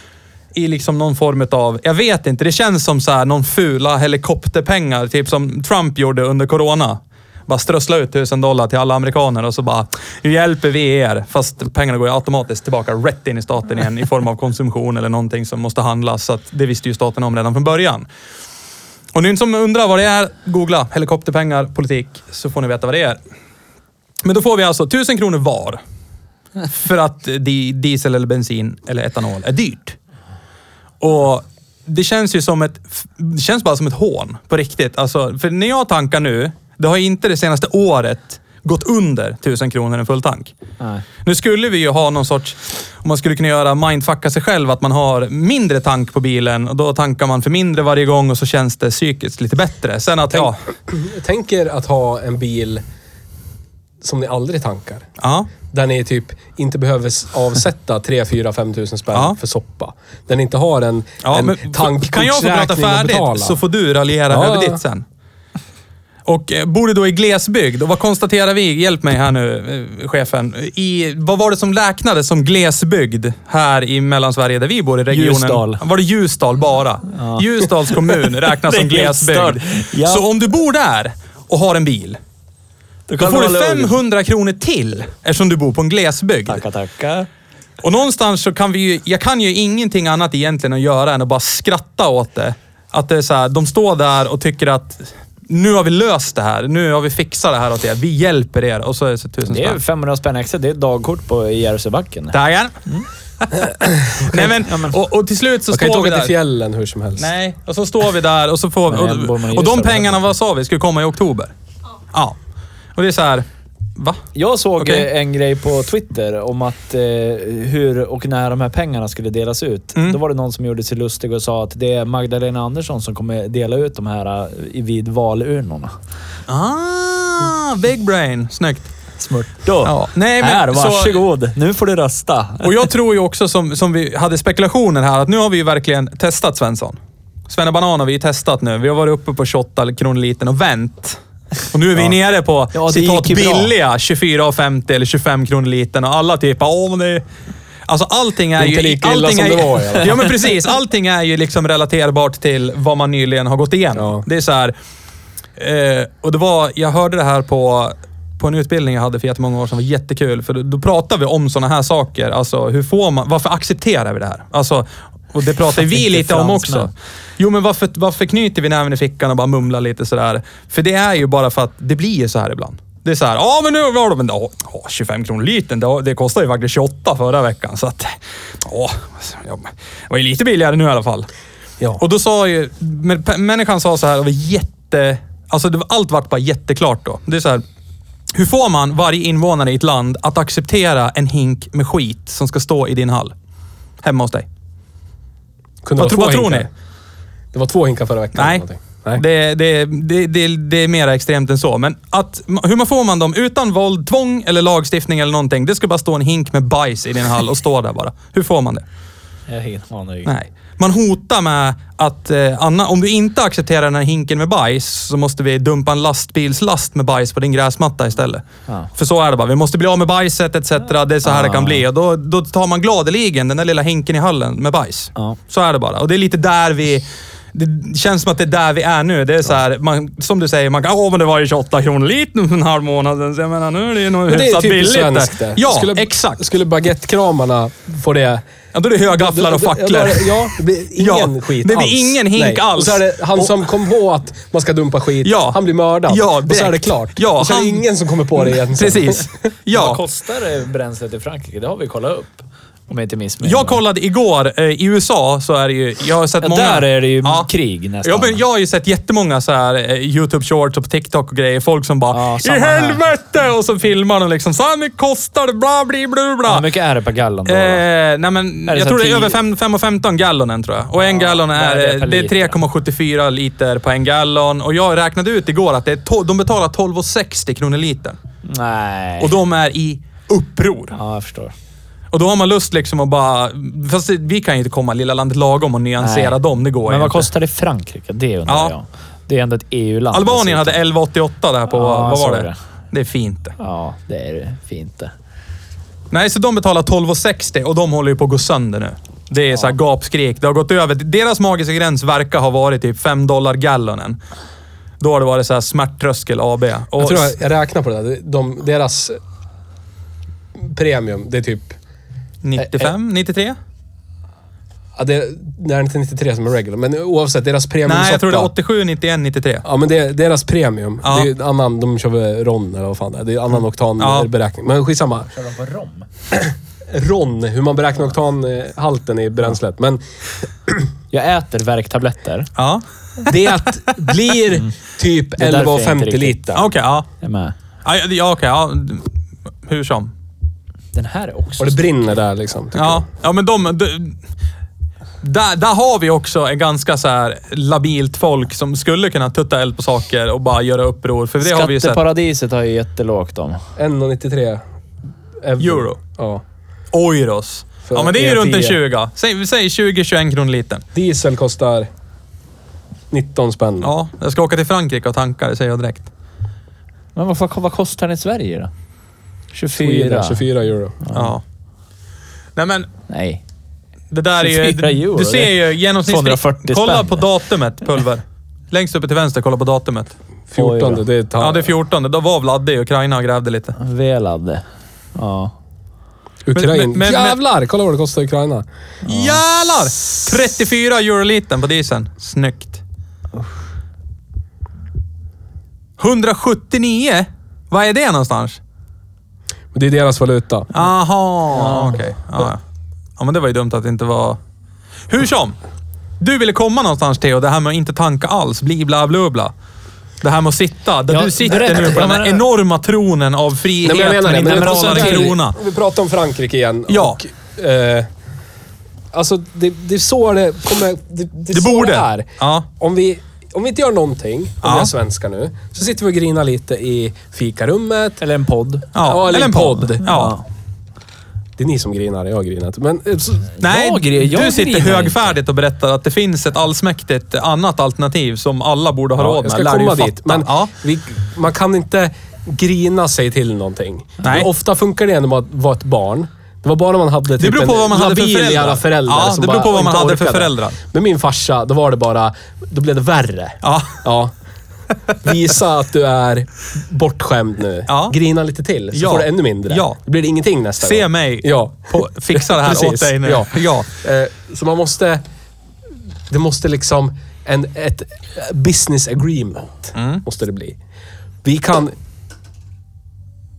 B: i liksom någon form av, jag vet inte, det känns som så här någon fula helikopterpengar, typ som Trump gjorde under corona. Bara strössla ut tusen dollar till alla amerikaner och så bara, nu hjälper vi er. Fast pengarna går ju automatiskt tillbaka rätt in i staten igen i form av konsumtion eller någonting som måste handlas. Så att det visste ju staten om redan från början. Och ni som undrar vad det är, googla helikopterpengar, politik, så får ni veta vad det är. Men då får vi alltså 1000 kronor var. För att diesel eller bensin eller etanol är dyrt. Och det känns ju som ett... Det känns bara som ett hån på riktigt. Alltså, för när jag tankar nu, det har inte det senaste året gått under 1000 kronor en full tank.
A: Nej.
B: Nu skulle vi ju ha någon sorts, om man skulle kunna göra mindfucka sig själv, att man har mindre tank på bilen och då tankar man för mindre varje gång och så känns det psykiskt lite bättre. Sen att, ja,
C: Jag [CLEARS THROAT] tänker att ha en bil som ni aldrig tankar.
B: ja,
C: Där ni typ inte behöver avsätta 3, 4, 5 tusen spänn
B: Ja.
C: för soppa. Där ni inte har en,
B: ja
C: en
B: men kan jag få prata
C: tankkortsräkning
B: färdigt så får du raljera
C: Ja,
B: över ditt sen. Och eh, bor du då i glesbygd, och vad konstaterar vi? Hjälp mig här nu, eh, chefen. I, vad var det som räknades som glesbygd här i Mellansverige där vi bor i regionen?
A: Ljusdal.
B: Var det Ljusdal bara? Ljusdals kommun räknas [LAUGHS] som glesbygd.
A: Ja.
B: Så om du bor där och har en bil, då
A: kan
B: får
A: du
B: du
A: vara lugn.
B: 500 kronor till eftersom du bor på en glesbygd.
A: Tackar, tackar.
B: Och någonstans så kan vi ju, jag kan ju ingenting annat egentligen att göra än att bara skratta åt det. Att det är så här, de står där och tycker att nu har vi löst det här. Nu har vi fixat det här åt er. Vi hjälper er. Och så är det så tusen
A: Det är
B: spänn.
A: 500 spänn extra. Det är ett dagkort på Järvsöbacken.
B: Tackar. Nej [LAUGHS] men, och, och till slut så
C: Man kan inte
B: står vi
C: åka till
B: där.
C: fjällen hur som helst.
B: Nej, och så står vi där och så får vi... Och, och de pengarna, vad sa vi, skulle komma i oktober? Ja. Och det är så här, va?
A: Jag såg
B: Okej.
A: eh, en grej på Twitter om att eh, hur och när de här pengarna skulle delas ut.
B: Mm.
A: Då var det någon som gjorde sig lustig och sa att det är Magdalena Andersson som kommer dela ut de här eh, vid valurnorna.
B: Ah, big brain. Snyggt.
A: Smört. Då.
B: Ja. Nej, men
A: här,
B: så-
A: varsågod. Nu får du rösta.
B: Och jag tror ju också, som, som vi hade spekulationer här, att nu har vi ju verkligen testat Svensson. Svenne Banan har vi ju testat nu. Vi har varit uppe på 28 kronor litern och vänt. Och nu är vi
A: Ja.
B: nere på
A: Ja,
B: citat
A: ju
B: billiga 24,50 eller 25 kronor litern och alla typ åh det... Alltså allting är,
C: Det är
B: ju...
C: inte lika illa
B: allting
C: som
B: är,
C: det var fall. [LAUGHS]
B: Ja men precis. Allting är ju liksom relaterbart till vad man nyligen har gått igenom.
C: Ja.
B: Det är så här... Eh, och det var, jag hörde det här på, på en utbildning jag hade för jättemånga år sedan. Det var jättekul. För då, pratar vi om sådana här saker. Alltså hur får man, varför accepterar vi det här? Alltså, och det pratar vi lite om också. Jo, men varför, varför knyter vi näven i fickan och bara mumlar lite sådär? För det är ju bara för att det blir ju så här ibland. Det är så här, ja men nu var det, men då, åh, 25 kronor litern, det, det kostade ju faktiskt 28 förra veckan. Så att, åh, ja, det var ju lite billigare nu i alla fall.
C: Ja.
B: Och då sa ju, människan sa så här, det var jätte, alltså det var, allt vart bara jätteklart då. Det är så här, hur får man varje invånare i ett land att acceptera en hink med skit som ska stå i din hall? Hemma hos dig.
C: Kunde
B: Vad, tro, vad tror
C: hinkar.
B: ni?
C: Det var två hinkar förra veckan.
B: Nej.
C: Nej.
B: Det, det, det, det, det är mer extremt än så. Men att, hur man får man dem utan våld, tvång eller lagstiftning eller någonting. Det ska bara stå en hink med bajs i din hall och stå där bara. Hur får man det?
A: Jag har ingen aning.
B: Nej. Man hotar med att eh, Anna, om du inte accepterar den här hinken med bajs så måste vi dumpa en lastbilslast med bajs på din gräsmatta istället.
A: Ja.
B: För så är det bara. Vi måste bli av med bajset etc. Det är så här det kan bli. Och då, då tar man gladeligen den där lilla hinken i hallen med bajs.
A: Ja.
B: Så är det bara. Och det är lite där vi... Det känns som att det är där vi är nu. Det är så här, man, som du säger, man kan, åh men det var ju 28 kronor litern för en halv månad sedan. Så jag menar, nu är det ju nog
C: Men det är
B: hyfsat billigt.
C: svenskt det.
B: Ja,
C: skulle,
B: exakt.
C: Skulle baguettekramarna få det...
B: Ja, då är det högafflar och facklor.
C: Ja, det blir [LAUGHS] ingen
B: Ja,
C: skit
B: det blir
C: alls.
B: ingen hink
C: Nej.
B: alls.
C: Och så är det han
B: Och-
C: som kom på att man ska dumpa skit,
B: Ja.
C: han blir mördad.
B: Ja,
C: och så är det
B: direkt.
C: klart.
B: Ja,
C: och så är det
B: han-
C: ingen som kommer på det igen.
B: Precis. [LAUGHS]
A: Vad
B: Ja.
A: kostar det bränslet i Frankrike? Det har vi kollat upp. Om jag inte missminner
B: Jag kollade igår, eh, i USA så är det ju, jag har sett
A: Ja,
B: många...
A: där är det ju krig nästan.
B: Ja, men jag har ju sett jättemånga så här eh, YouTube shorts och på TikTok och grejer. Folk som bara
A: Ja,
B: I
A: samma här."
B: helvete! Och så filmar de liksom. Så här mycket kostar det, bla bli bla bla.
A: Hur mycket är det per gallon då?
B: Eh, nej men, jag tror det är
A: tio-
B: över 5,15 gallonen tror jag. Och en gallon är,
A: är det
B: är
A: liter?
B: 3,74 liter på en gallon. Och jag räknade ut igår att det är de betalar 12,60 kronor litern.
A: Nej.
B: Och de är i uppror.
A: Ja, jag förstår.
B: Och då har man lust liksom att bara... Fast vi kan ju inte komma lilla landet lagom och nyansera
A: Nej.
B: dem. Det går
A: Men vad
B: inte.
A: kostar det i Frankrike? Det undrar
B: Ja.
A: jag. Det är ändå ett EU-land.
B: Albanien hade
A: dessutom.
B: 11,88 där på...
A: Ja,
B: vad var
A: såg
B: det?
A: det.
B: Det är fint det.
A: Ja, det är fint det.
B: Nej, så de betalar 12,60 och de håller ju på att gå sönder nu. Det är så här gapskrik. Det har gått över. Deras magiska gräns verkar ha varit typ 5 dollar gallonen. Då har det varit så här smärttröskel AB. Och
C: Jag tror jag, jag räknar på det där. De, deras premium, det är typ...
B: 95? 93?
C: Ja, det, det är inte 93 som är regular, men oavsett, deras premium
B: Nej, jag tror det är 87, 91, 93.
C: Ja, men det, deras premium.
B: Ja.
C: Det är annan, de kör väl RON eller vad fan det är. Det är annan oktanberäkning. Men skitsamma.
A: Kör de på rom? [CLEARS THROAT]
C: RON, hur man beräknar oktanhalten i bränslet. Men [CLEARS THROAT]
A: Jag äter värktabletter.
B: Ja.
C: det blir typ
A: är jag inte
C: 11,50
A: riktigt-
C: liter.
B: Okej, ja.
A: Jag är med.
B: Ja, ja, ja okej. ja. Hur som.
A: Den här är också
C: Och det brinner där liksom.
B: Ja, ja men de... de där, där har vi också en ganska så här labilt folk som skulle kunna tutta eld på saker och bara göra uppror. För det har vi ju sett.
A: Skatteparadiset har ju jättelågt om.
C: jag. 1,93
B: Euro.
C: Ja.
B: Euros.
C: För
B: Ja, men det är ju runt en
C: E10.
B: 20. Säg, säg 20-21 kronor litern.
C: Diesel kostar 19 spänn.
B: Ja, jag ska åka till Frankrike och tanka, det säger jag direkt.
A: Men vad, vad, vad kostar den i Sverige då? 24?
C: 24, 24 euro.
B: Ja. Nej men,
A: Nej.
B: det där är ju...
A: 24 euro,
B: Du ser ju genomsnittligt...
A: 240
B: Kolla
A: spänn.
B: på datumet, Pulver. Längst uppe till vänster, kolla på datumet.
C: 14,
A: Oj då.
C: det är ta-
B: Ja, det är 14. Då var Vladde i Ukraina och grävde lite.
A: Velade. Ja.
C: Ukraina.
B: Men- men- men-
C: Jävlar! Kolla vad det kostar i Ukraina.
B: Jävlar! 34 euro litern på dieseln. Snyggt. 179? Vad är det någonstans?
C: Men Det är deras valuta.
B: Aha, okej. Ja, ja. ja, men det var ju dumt att det inte var... Hur som. Du ville komma någonstans Theo, det här med att inte tanka alls. Bli bla bla bla. Det här med att sitta. Där
A: Ja,
B: du sitter
A: berätta.
B: nu på
A: Ja,
B: den här enorma tronen av frihet,
C: Nej, men jag menar det.
B: men inte
C: Men
B: betalar
C: alltså,
B: en
C: där-
B: krona.
C: Vi pratar om Frankrike igen.
B: Ja.
C: Och, eh, alltså, det, det är så det kommer... Det, det, är
B: Det
C: så
B: borde.
C: Det är.
B: Ja.
C: Om vi, om vi inte gör någonting, om
B: Ja.
C: vi är svenskar nu, så sitter vi och grinar lite i fikarummet.
A: Eller en podd.
B: Ja, eller en podd. Ja.
C: Det är ni som grinar, jag har grinat. Men, eh, så,
B: Nej,
A: Jag jag
B: du sitter högfärdigt och berättar att det finns ett allsmäktigt annat alternativ som alla borde ha
C: ja,
B: råd
C: jag
B: med.
C: ska
B: Lär du ju
C: komma dit. Men
B: ja.
C: vi, man kan inte grina sig till någonting.
B: Nej.
C: Men ofta funkar det när man var ett barn. Det var bara när man hade typ
B: beror på
C: en
B: vad man hade för föräldrar.
C: förälder
B: Ja, det beror på vad man hade för föräldrar.
C: Med min farsa, då var det bara... Då blev det värre.
B: Ja.
C: Ja. Visa att du är bortskämd nu.
B: Ja.
C: Grina lite till, så
B: Ja.
C: får du ännu mindre.
B: Ja.
C: Då blir det ingenting nästa
B: Se
C: gång.
B: mig
C: Ja.
B: på, fixa det här [LAUGHS] åt dig nu.
C: Ja.
B: ja.
C: Eh, Så man måste... Det måste liksom... En, ett business agreement
B: Mm.
C: måste det bli. Vi kan...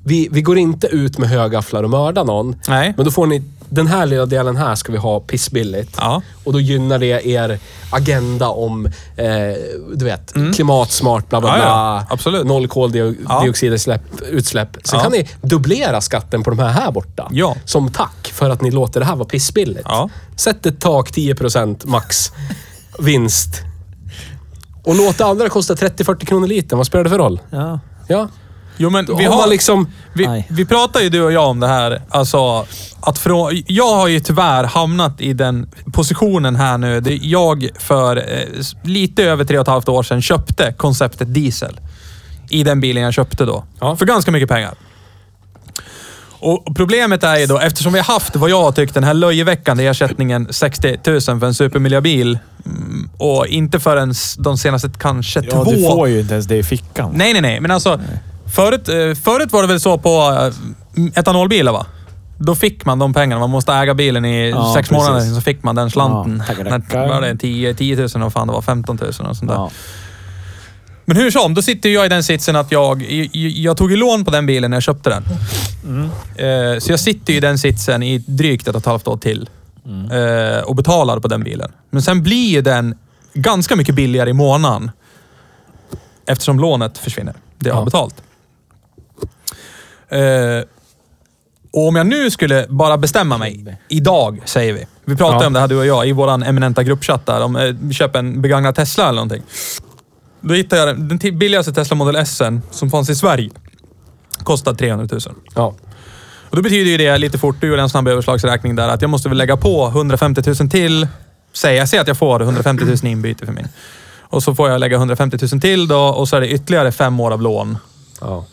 C: Vi, vi går inte ut med högafflar och mördar någon.
B: Nej.
C: Men då får ni... Den här lilla delen här ska vi ha pissbilligt.
B: Ja.
C: Och då gynnar det er agenda om, eh, du vet, klimatsmart, bla bla
B: Mm. Ja,
C: bla.
B: ja. Absolut.
C: Noll koldioxidutsläpp. Utsläpp. Sen
B: Ja.
C: kan ni dubblera skatten på de här här borta.
B: Ja.
C: Som tack för att ni låter det här vara pissbilligt.
B: Ja.
C: Sätt ett tak 10% max vinst. Och låt det andra kosta 30-40 kronor liter. Vad spelar det för roll?
A: Ja.
B: Jo, men vi
C: har liksom...
B: Vi,
A: Nej.
B: vi pratar ju du och jag om det här. Alltså, att frå, jag har ju tyvärr hamnat i den positionen här nu. Det jag för eh, s- lite över tre och ett halvt år sedan köpte konceptet diesel. I den bilen jag köpte då.
C: Ja.
B: För ganska mycket pengar. Och problemet är ju då, eftersom vi har haft vad jag har tyckt den här löjeväckande ersättningen 60 000 för en supermiljöbil. mm, Och inte förrän de senaste kanske
A: Ja,
B: två
A: du får ju inte ens det i fickan.
B: Nej, nej, nej. Men alltså, förut, eh, förut var det väl så på eh, etanolbilar, va? Då fick man de pengarna. Man måste äga bilen i
A: Ja,
B: sex
A: precis.
B: månader, så fick man den slanten.
A: Ja,
B: När- var det 10, 10 000 och fan det var, 15 000 och sånt där.
A: Ja.
B: Men hur som, då sitter jag i den sitsen att jag, jag, jag tog ju lån på den bilen när jag köpte den. Eh, så jag sitter ju i den sitsen i drygt ett och ett halvt år till. Eh, och betalar på den bilen. Men sen blir ju den ganska mycket billigare i månaden. Eftersom lånet försvinner. Det jag har
C: Ja.
B: betalt. Eh, och om jag nu skulle bara bestämma mig, idag säger vi. Vi pratade
C: Ja.
B: om det här du och jag i vår eminenta gruppchatt där. Om eh, vi köper en begagnad Tesla eller någonting. Då hittade jag den, billigaste Tesla Model S som fanns i Sverige. Kostade 300 000.
C: Ja.
B: Och då betyder ju det lite fort, du gjorde en snabb överslagsräkning där, att jag måste väl lägga på 150 000 till. Säg, jag säger att jag får 150 000 i inbyte för min. Och så får jag lägga 150 000 till då och så är det ytterligare fem år av lån.
C: ja.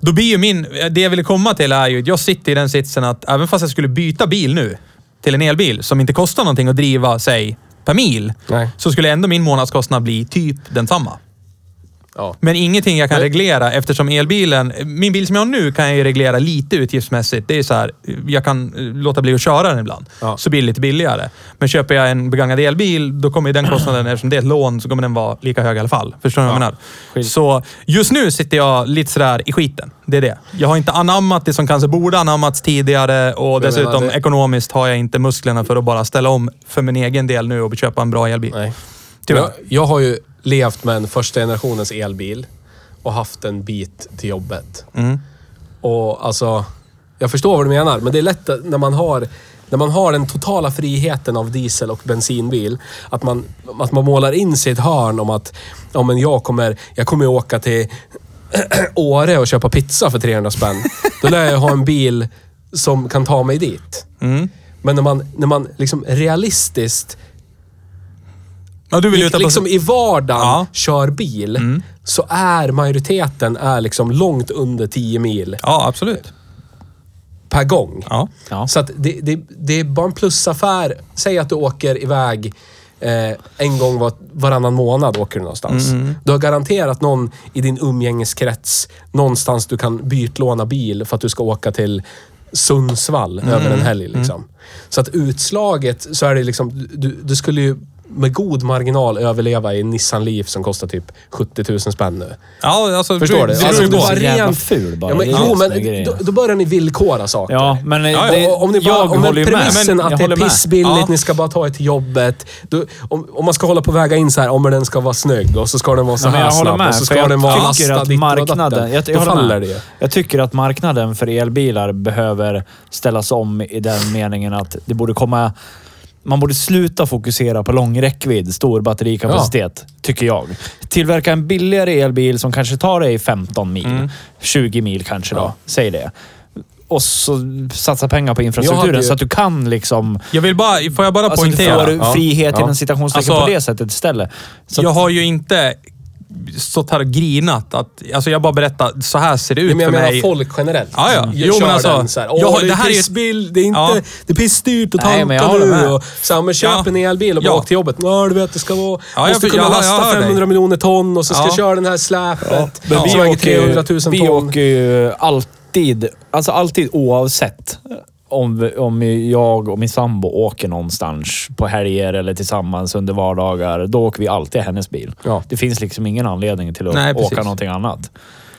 B: Då blir ju min... Det jag ville komma till är ju att jag sitter i den sitsen att även fast jag skulle byta bil nu till en elbil som inte kostar någonting att driva, säg, per mil.
C: Nej.
B: Så skulle ändå min månadskostnad bli typ densamma.
C: Ja.
B: Men ingenting jag kan reglera eftersom elbilen... Min bil som jag har nu kan jag ju reglera lite utgiftsmässigt. Det är så här, jag kan eh, låta bli att köra den ibland.
C: Ja.
B: Så blir det lite billigare. Men köper jag en begagnad elbil, då kommer den kostnaden, [CLEARS THROAT] eftersom det är ett lån, så kommer den vara lika hög i alla fall. Förstår du vad jag menar?
A: Skit.
B: Så just nu sitter jag lite sådär i skiten. Det är det. Jag har inte anammat det som kanske borde anammats tidigare och dessutom
C: menar, det-
B: ekonomiskt har jag inte musklerna för att bara ställa om för min egen del nu och köpa en bra elbil.
C: Nej. Jag, jag har ju levt med en första generationens elbil och haft en bit till jobbet.
B: Mm.
C: Och alltså, jag förstår vad du menar, men det är lätt att- när man har när man har den totala friheten av diesel och bensinbil, att man, att man målar in sig i ett hörn om att ja, men jag, kommer, jag kommer åka till [CLEARS THROAT] Åre och köpa pizza för 300 spänn. Då lär jag ha en bil som kan ta mig dit.
B: Mm.
C: Men när man, när man liksom realistiskt
B: Ja, du vill ju
C: liksom i vardagen
B: Ja. Mm.
C: kör bil, så är majoriteten är liksom långt under 10 mil
B: Ja, absolut.
C: per gång.
B: Ja.
A: Ja.
C: Så att det, det, det är bara en plusaffär. Säg att du åker iväg eh, en gång var, varannan månad åker du någonstans.
B: Mm.
C: Du har garanterat någon i din umgängeskrets någonstans du kan bytlåna bil för att du ska åka till Sundsvall
B: Mm.
C: över en helg. Liksom. Så att utslaget så är det liksom, du, du skulle ju med god marginal överleva i en Nissan Leaf som kostar typ 70 000 spänn nu.
B: Ja, alltså...
C: Förstår du?
B: Det
C: Alltså, du
B: ju på.
C: bara rent-
A: ful bara.
C: Ja, men,
A: Det
C: jo,
A: det
C: men då, då börjar ni villkora saker.
A: Ja, men
B: Ja, ja.
A: det,
C: om, ni bara,
A: jag
C: om
A: håller ju med.
C: premissen
A: Men
C: att det är
A: med.
C: pissbilligt,
B: Ja.
C: ni ska bara ta er till jobbet. Då, om, om man ska hålla på att väga in så här, om den ska vara snygg och så ska den vara så
A: Ja, men
C: här
A: jag håller
C: snabb
A: med.
C: och så ska
A: jag
C: den vara lastad
A: att
C: ditt och
A: marknaden,
C: datten.
A: jag, jag
C: Då faller
A: med.
C: det.
A: Jag tycker att marknaden för elbilar behöver ställas om i den meningen att det borde komma... Man borde sluta fokusera på lång räckvidd, stor batterikapacitet, tycker jag. Tillverka en billigare elbil som kanske tar dig 15 mil. 20 mil kanske då.
C: Ja.
A: Säg det. Och så satsa pengar på infrastrukturen
C: ju-
A: så att du kan liksom...
B: Jag vill bara... Får jag bara
A: Alltså du
B: poängtera?
A: får
C: Ja.
A: frihet
C: Ja.
A: inom citationstecken
B: Alltså,
A: på det sättet istället. Så
B: jag har ju inte stått här och grinat. Att, alltså jag bara berättar, så här ser det ut
C: Men jag
B: för
C: menar
B: mig.
C: folk generellt.
B: Ja, ja.
C: Jag
B: Jo,
C: kör
B: men alltså,
C: den så här,
B: jag
C: Åh,
B: har-
C: det,
B: det
C: är
B: här är ju-
C: pissbil, det är inte...
B: Ja.
C: Det är pissdyrt att
A: jag
C: tanka nu. Och, så här, men köp
B: Ja.
C: en elbil och bara
B: Ja.
C: åk till jobbet. Ja, du vet, det ska vara...
B: Ja, jag-
C: måste kunna
B: jag- jag
C: lasta
B: hör dig.
C: 500 miljoner ton och så ska
B: Ja.
C: jag köra den här släpet
A: Men
C: som
A: vi
C: väger
A: åker,
C: 300 000
A: ju,
C: ton.
A: vi åker ju alltid, alltså alltid oavsett om, om jag och min sambo åker någonstans på helger eller tillsammans under vardagar, då åker vi alltid i hennes bil.
C: Ja.
A: Det finns liksom ingen anledning till att
B: Nej, precis.
A: åka någonting annat.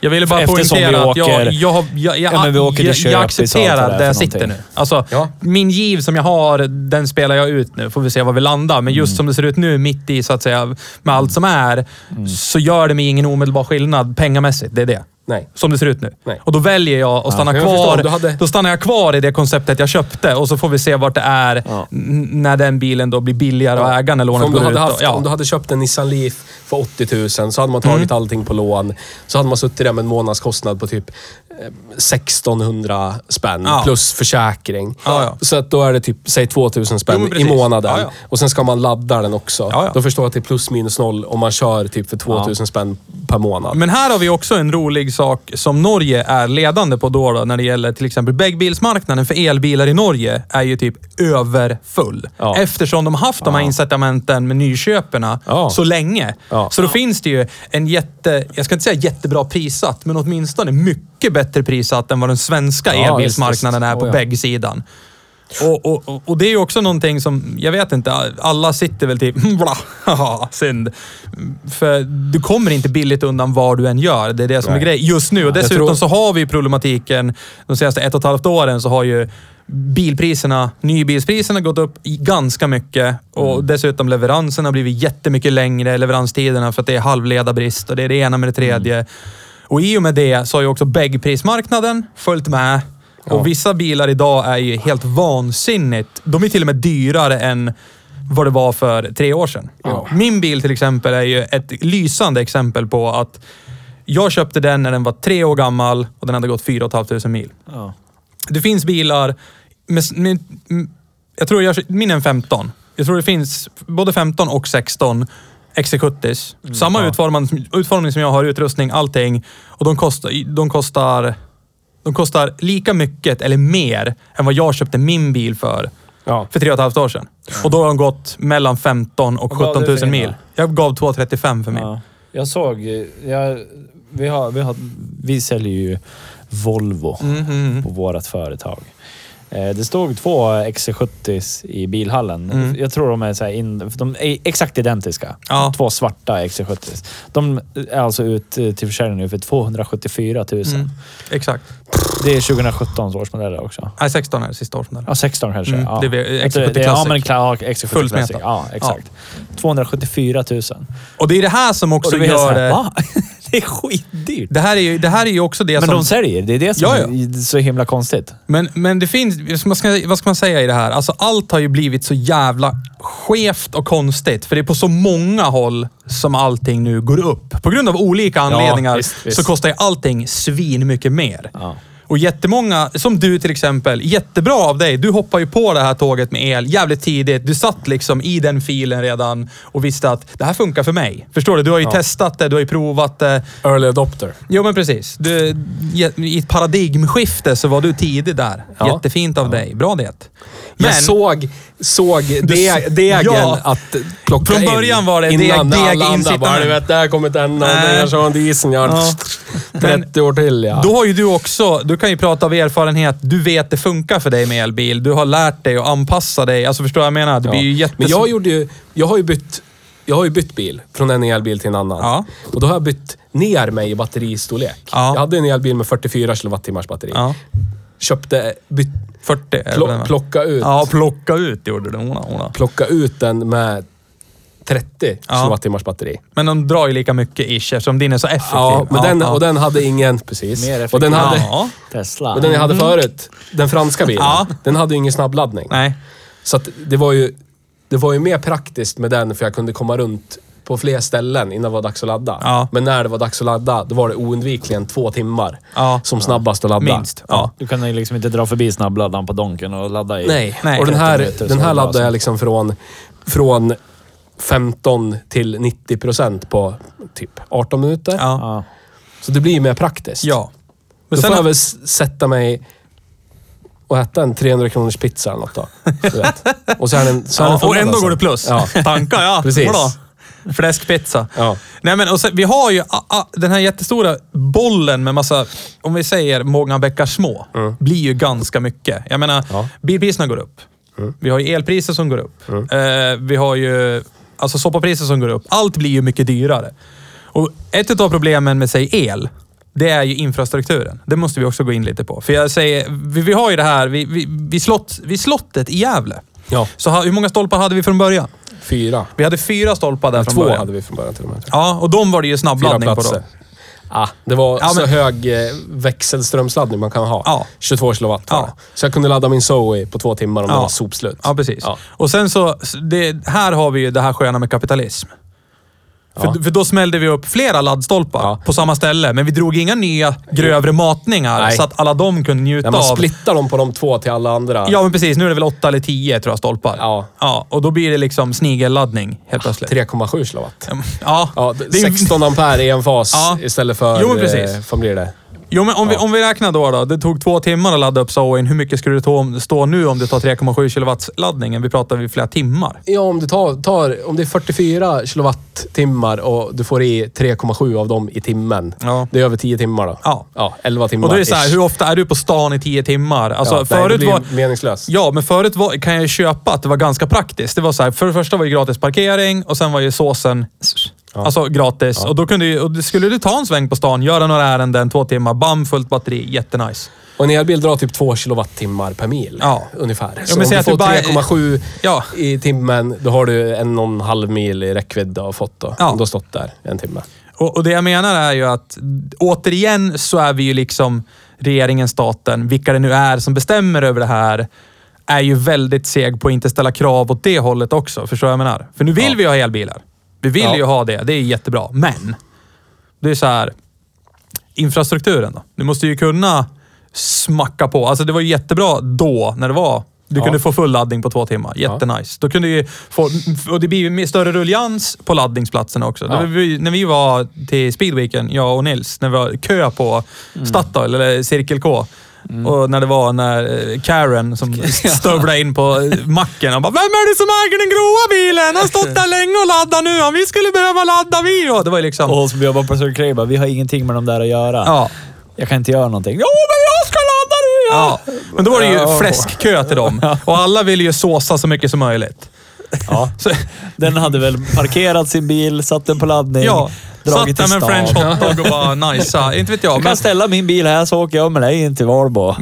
B: Jag ville bara
A: Eftersom vi
B: poängtera att jag,
A: åker-
B: jag, jag, jag,
A: Ja, vi åker
B: jag, jag accepterar där jag sitter nu. Alltså,
C: Ja.
B: Min giv som jag har, den spelar jag ut nu. Får vi se var vi landar. Men
A: Mm.
B: just som det ser ut nu, mitt i så att säga, med allt som är, så gör det mig ingen omedelbar skillnad pengamässigt. Det är det.
C: Nej.
B: Som det ser ut nu.
C: Nej.
B: Och då väljer jag att stanna
C: jag förstår.
B: kvar.
C: Du hade-
B: Då stannar jag kvar i det konceptet jag köpte och så får vi se vart det är
A: Ja.
B: när den bilen då blir billigare att äga när lånet
C: om, du
B: går
C: hade
B: ut.
C: haft,
B: ja.
C: om du hade köpt en Nissan Leaf för 80 000 så hade man tagit allting på lån. Så hade man suttit där med en månadskostnad på typ eh, 1600 spänn
B: Ja.
C: plus försäkring.
B: Ja, ja.
C: Så att då är det typ, säg 2000
B: Jo,
C: spänn
B: men
C: i månaden.
B: Ja, ja.
C: Och sen ska man ladda den också.
B: Ja, ja.
C: Då förstår jag att det är plus minus noll om man kör typ för 2000 spänn per månad.
B: Men här har vi också en rolig sak som Norge är ledande på då, då när det gäller till exempel vägbilsmarknaden för elbilar i Norge är ju typ överfull.
C: Ja.
B: Eftersom de haft de här incitamenten med nyköperna
C: Ja.
B: så länge.
C: Ja.
B: Så då finns det ju en jätte, jag ska inte säga jättebra prissatt, men åtminstone mycket bättre prissatt än vad den svenska
C: Ja,
B: elbilsmarknaden är på
C: ja.
B: bäggsidan. Och, och, och- det är ju också någonting som, jag vet inte, alla sitter väl typ, [LAUGHS] bla, haha, synd. För du kommer inte billigt undan vad du än gör. Det är det som
C: Nej.
B: är grejen just nu. Och dessutom
C: tror-
B: så har vi problematiken, de senaste ett och ett halvt åren så har ju bilpriserna, nybilspriserna gått upp ganska mycket och
C: Mm.
B: dessutom leveranserna har blivit jättemycket längre, leveranstiderna för att det är halvledarbrist och det är det ena med det tredje.
C: Mm.
B: Och i och med det så har ju också bäggprismarknaden följt med.
C: Ja.
B: Och vissa bilar idag är ju helt vansinnigt. De är till och med dyrare än vad det var för tre år sedan.
C: Ja.
B: Min bil till exempel är ju ett lysande exempel på att jag köpte den när den var tre år gammal och den hade gått 4 500 mil.
A: Ja.
B: Det finns bilar med, med, jag tror jag, min är en 15. Jag tror det finns både 15 och 16 XC70. Samma utformning, utformning som jag har, utrustning, allting. Och de kostar, de kostar, de kostar lika mycket eller mer än vad jag köpte min bil för
C: Ja.
B: för tre och ett halvt år sedan. Och då har de gått mellan 15 och
A: Vad gav
B: 17
A: du
B: 000
A: för din
B: mil. Jag gav 235 för min.
A: Ja. Jag såg, jag, vi, har, vi, har, vi säljer ju Volvo
B: Mhm.
A: på vårt företag. Eh, Det stod två XC70 i bilhallen.
B: Mm.
A: Jag tror de är, så in, de är exakt identiska.
B: Ja.
A: Två svarta XC70. De är alltså ut eh, till försäljning nu för 274 000.
B: Mm. Exakt.
A: Det är 2017 årsmodeller också.
B: Nej, 16 är det sista årsmodellen.
A: Ja, 16 kanske.
B: Mm,
A: ja.
B: det är
A: Jag tror
B: XC70
A: det är- Ja,
B: Classic.
A: men ja, XC70
B: Fullt
A: Classic. Ja, exakt. 274 000.
B: Och det är det här som
A: Och
B: också
A: blir jag
B: gör
A: såhär,
B: det...
A: va? [LAUGHS] Det är skitdyrt.
B: Det här är ju, det här är ju också det
A: Men
B: som...
A: de säljer. Det är det som
B: Ja, ja.
A: är så himla konstigt.
B: Men, men det finns, vad ska, vad ska man säga i det här? Alltså allt har ju blivit så jävla skevt och konstigt. För det är på så många håll som allting nu går upp. På grund av olika anledningar
C: visst, visst.
B: så kostar ju allting svin mycket mer.
A: Ja.
B: Och jättemånga, som du till exempel, jättebra av dig. Du hoppar ju på det här tåget med el jävligt tidigt. Du satt liksom i den filen redan och visste att det här funkar för mig. Förstår du? Du har ju testat det, du har ju provat det.
C: Early adopter.
B: Jo, men precis. Du, I ett paradigmskifte så var du tidig där.
C: Ja.
B: Jättefint av dig. Bra det. Men
C: Jag såg, såg de, degen
B: Ja.
C: att plocka
B: Från
C: in
B: början var det deg- degincitament.
C: bara, du vet, där kommer den och
B: Nej.
C: den kör en diesel. Ja.
B: Ja.
C: 30 år till ja.
B: då har ju du också, du kan ju prata av erfarenhet. Du vet det funkar för dig med elbil. Du har lärt dig att anpassa dig. Alltså förstår jag vad jag menar? Det
C: Ja.
B: blir ju jättes...
C: Men jag gjorde ju, jag har ju bytt, jag har ju bytt bil från en elbil till en annan.
B: Ja.
C: Och då har jag bytt ner mig i batteristorlek.
B: Ja.
C: Jag hade en elbil med 44 kilowattimmars batteri.
B: Ja.
C: Köpte, bytt,
B: 40 är det
C: plo,
B: väl den va?
C: plocka ut,
B: Ja, plocka ut gjorde du. Ona, ona.
C: plocka ut den med 30
B: Ja.
C: kilowattimmars batteri.
B: Men de drar ju lika mycket ish eftersom din är så effektiv.
C: Ja, men den,
B: ja.
C: och den hade ingen... Precis.
A: Mer
C: och den
A: effektiv.
C: hade,
B: Ja.
A: Tesla.
C: och den jag hade förut, den franska bilen,
B: Ja.
C: den hade ju ingen snabbladdning.
B: Nej.
C: Så att det var ju det var ju mer praktiskt med den för jag kunde komma runt på fler ställen innan det var dags att ladda.
B: Ja.
C: Men när det var dags att ladda, då var det oundvikligen två timmar
B: Ja.
C: som snabbast att ladda.
B: Minst. Ja.
A: Du kan ju liksom inte dra förbi snabbladdaren på Donken och ladda i...
C: Nej.
B: Nej.
C: och den
A: 30
C: här, den här laddade jag liksom från, från 15 till 90 procent på typ 18 minuter.
B: Ja.
A: Ja.
C: Så det blir mer praktiskt.
B: ja. Men
C: Då
B: sen,
C: får jag väl sätta mig och äta en 300 kronors pizza eller något då. [LAUGHS] Och så är den, så är den
B: ja, och
C: fullad
B: ändå
C: alltså.
B: går det plus.
C: Ja.
B: Tankar ja.
C: Precis.
B: Vadå? Fläskpizza.
C: Ja.
B: Nej men och sen, vi har ju a, a, den här jättestora bollen med massa, om vi säger många bäckar små, blir ju ganska mycket. Jag menar,
C: Ja.
B: bilpriserna går upp. Vi har ju elpriser som går upp. Eh, vi har ju alltså soppapriser som går upp. Allt blir ju mycket dyrare. Och ett av problemen med, säg el, det är ju infrastrukturen. Det måste vi också gå in lite på. För jag säger, vi, vi har ju det här, vi, vi, vi, slott, vid slottet i Gävle.
C: Ja.
B: Så hur många stolpar hade vi från början?
C: Fyra.
B: Vi hade fyra stolpar där från
C: Två
B: början.
C: hade vi från början till och med.
B: Ja, och de var det ju snabbladdning på då.
C: Ah, det var
B: Ja,
C: så
B: men-
C: hög eh, växelströmsladdning man kan ha.
B: Ja.
C: 22 kilowatt
B: Ja.
C: Så jag kunde ladda min Zoe på två timmar om
B: Ja.
C: det var sopslut.
B: Ja, precis. Och sen så, det, här har vi ju det här sköna med kapitalism. För,
C: Ja.
B: för då smällde vi upp flera laddstolpar
C: Ja.
B: på samma ställe, men vi drog inga nya grövre matningar
C: Nej.
B: så att alla de kunde njuta
C: När man
B: av...
C: splittar dem på de två till alla andra.
B: Ja, men precis. Nu är det väl åtta eller tio tror jag stolpar.
C: Ja.
B: ja. Och då blir det liksom snigelladdning helt plötsligt.
C: 3,7 kilowatt.
B: Ja.
C: Ja,
B: det är ju-
C: 16 ampere i en fas
B: Ja.
C: istället för...
B: Jo, men precis.
C: Eh, vad blir det?
B: Jo, men om, vi,
C: Ja.
B: om vi räknar då, då. Det tog två timmar att ladda upp Zoen. Hur mycket skulle det ta- stå nu om du tar 3,7 kilowatts laddningen? Vi pratar vid flera timmar.
C: Ja, om du tar, tar... Om det är 44 kilowattimmar och du får i 3,7 av dem i timmen.
B: Ja.
C: Det är över 10 timmar då.
B: Ja.
C: Ja, 11 timmar.
B: Och då är det så här, hur ofta är du på stan i tio timmar? Alltså,
C: ja, nej, det
B: förut
C: blir
B: var...
C: meningslöst.
B: Ja, men förut var, kan jag köpa att det var ganska praktiskt. Det var så här, för det första var det gratis parkering och sen var ju såsen alltså gratis. Och då kunde ju, och skulle du ta en sväng på stan, göra några ärenden, två timmar, bam, fullt batteri. Jättenice.
C: Och en elbil drar typ 2 kilowattimmar per mil.
B: Ja.
C: Ungefär.
B: men
C: Så om du
B: du
C: får
B: bara-
C: 3,7
B: Ja.
C: i timmen, då har du en och en halv mil i räckvidd och fått då.
B: Ja.
C: Du har stått där en timme.
B: Och, och det jag menar är ju att återigen så är vi ju liksom regeringen, staten, vilka det nu är som bestämmer över det här, är ju väldigt seg på att inte ställa krav åt det hållet också. Förstår du vad jag menar? För nu vill
C: Ja.
B: vi ha elbilar. Vi vill
C: Ja.
B: ju ha det. Det är jättebra. Men det är så här. Infrastrukturen då. Du måste ju kunna smacka på. Alltså det var ju jättebra då när det var du
C: Ja.
B: kunde få full laddning på två timmar. Jättenice. Då kunde ju få, och det blir större rullians på laddningsplatserna också.
C: Ja.
B: Vi, när vi var till speedweeken, jag och Nils, när vi var kö på
C: Mm.
B: Statoil, eller Cirkel K. Och när det var när eh, Karen som [LAUGHS] stövlade in på eh, macken och bara “Vem är det som äger den gråa bilen? Han har stått där länge och laddat nu. Om vi skulle behöva ladda vi och Det var liksom...
A: Och som jobbar på Circle bara, vi har ingenting med dem där att göra.
B: Ja.
A: Jag kan inte göra någonting. Jo, men jag ska ladda nu!
B: Ja. Men då var det ju
A: Ja.
B: fläskkö till dem. Och alla ville ju såsa så mycket som möjligt.
A: Ja. Den hade väl parkerat sin bil, satt den på laddning,
B: ja. Satt
A: dragit
B: där
A: till
B: med french hotdog och [LAUGHS] bara najsa. Inte vet jag.
A: Jag
B: Men,
A: kan ställa min bil här så åker jag med dig in till Valbo.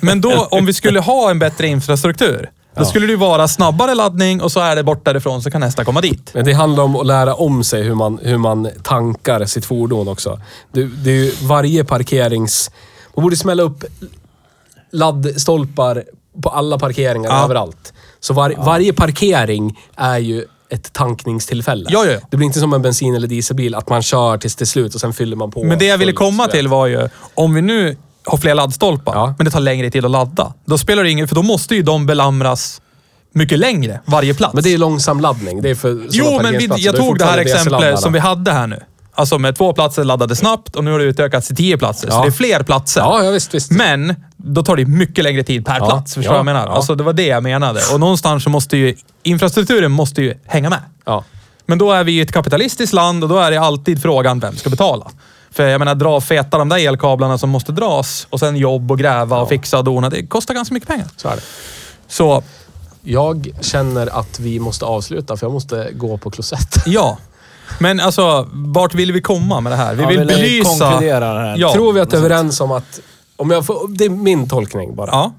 B: men då, om vi skulle ha en bättre infrastruktur, då skulle det ju vara snabbare laddning och så är det bort därifrån så kan nästa komma dit.
C: Men det handlar om att lära om sig hur man, hur man tankar sitt fordon också. Det, det är ju varje parkerings... Man borde smälla upp laddstolpar på alla parkeringar
B: Ja.
C: överallt. Så var, varje parkering är ju ett tankningstillfälle.
B: Ja, ja, ja.
C: Det blir inte som en bensin eller dieselbil, att man kör tills till slut och sen fyller man på.
B: Men det jag ville komma till var ju, om vi nu har fler laddstolpar,
C: Ja.
B: men det tar längre tid att ladda. Då spelar det ingen, för då måste ju de belamras mycket längre, varje plats.
C: Men det är långsam laddning. Det är för
B: Jo, men vi, jag
C: är
B: tog det här exemplet som vi hade här nu. Alltså med två platser laddade snabbt och nu har det utökats till tio platser. Så
C: Ja.
B: det är fler platser.
C: Ja, ja visst, visst.
B: Men då tar det mycket längre tid per
C: Ja,
B: plats. Förstår
C: ja,
B: du vad jag menar?
C: ja.
B: Alltså det var det jag menade. Och någonstans så måste ju infrastrukturen måste ju hänga med.
C: Ja.
B: Men då är vi i ett kapitalistiskt land och då är det alltid frågan vem ska betala. För jag menar, dra feta de där elkablarna som måste dras och sen jobb och gräva och fixa och dona. Det kostar ganska mycket pengar.
C: Så är det.
B: Så
C: Jag känner att vi måste avsluta för jag måste gå på klosett.
B: ja. Men alltså, vart vill vi komma med det här? Vi
A: Ja,
B: vill belysa...
A: konkludera det här.
B: Ja.
C: Tror vi att är överens om att... Om jag får, det är min tolkning bara.
B: Ja.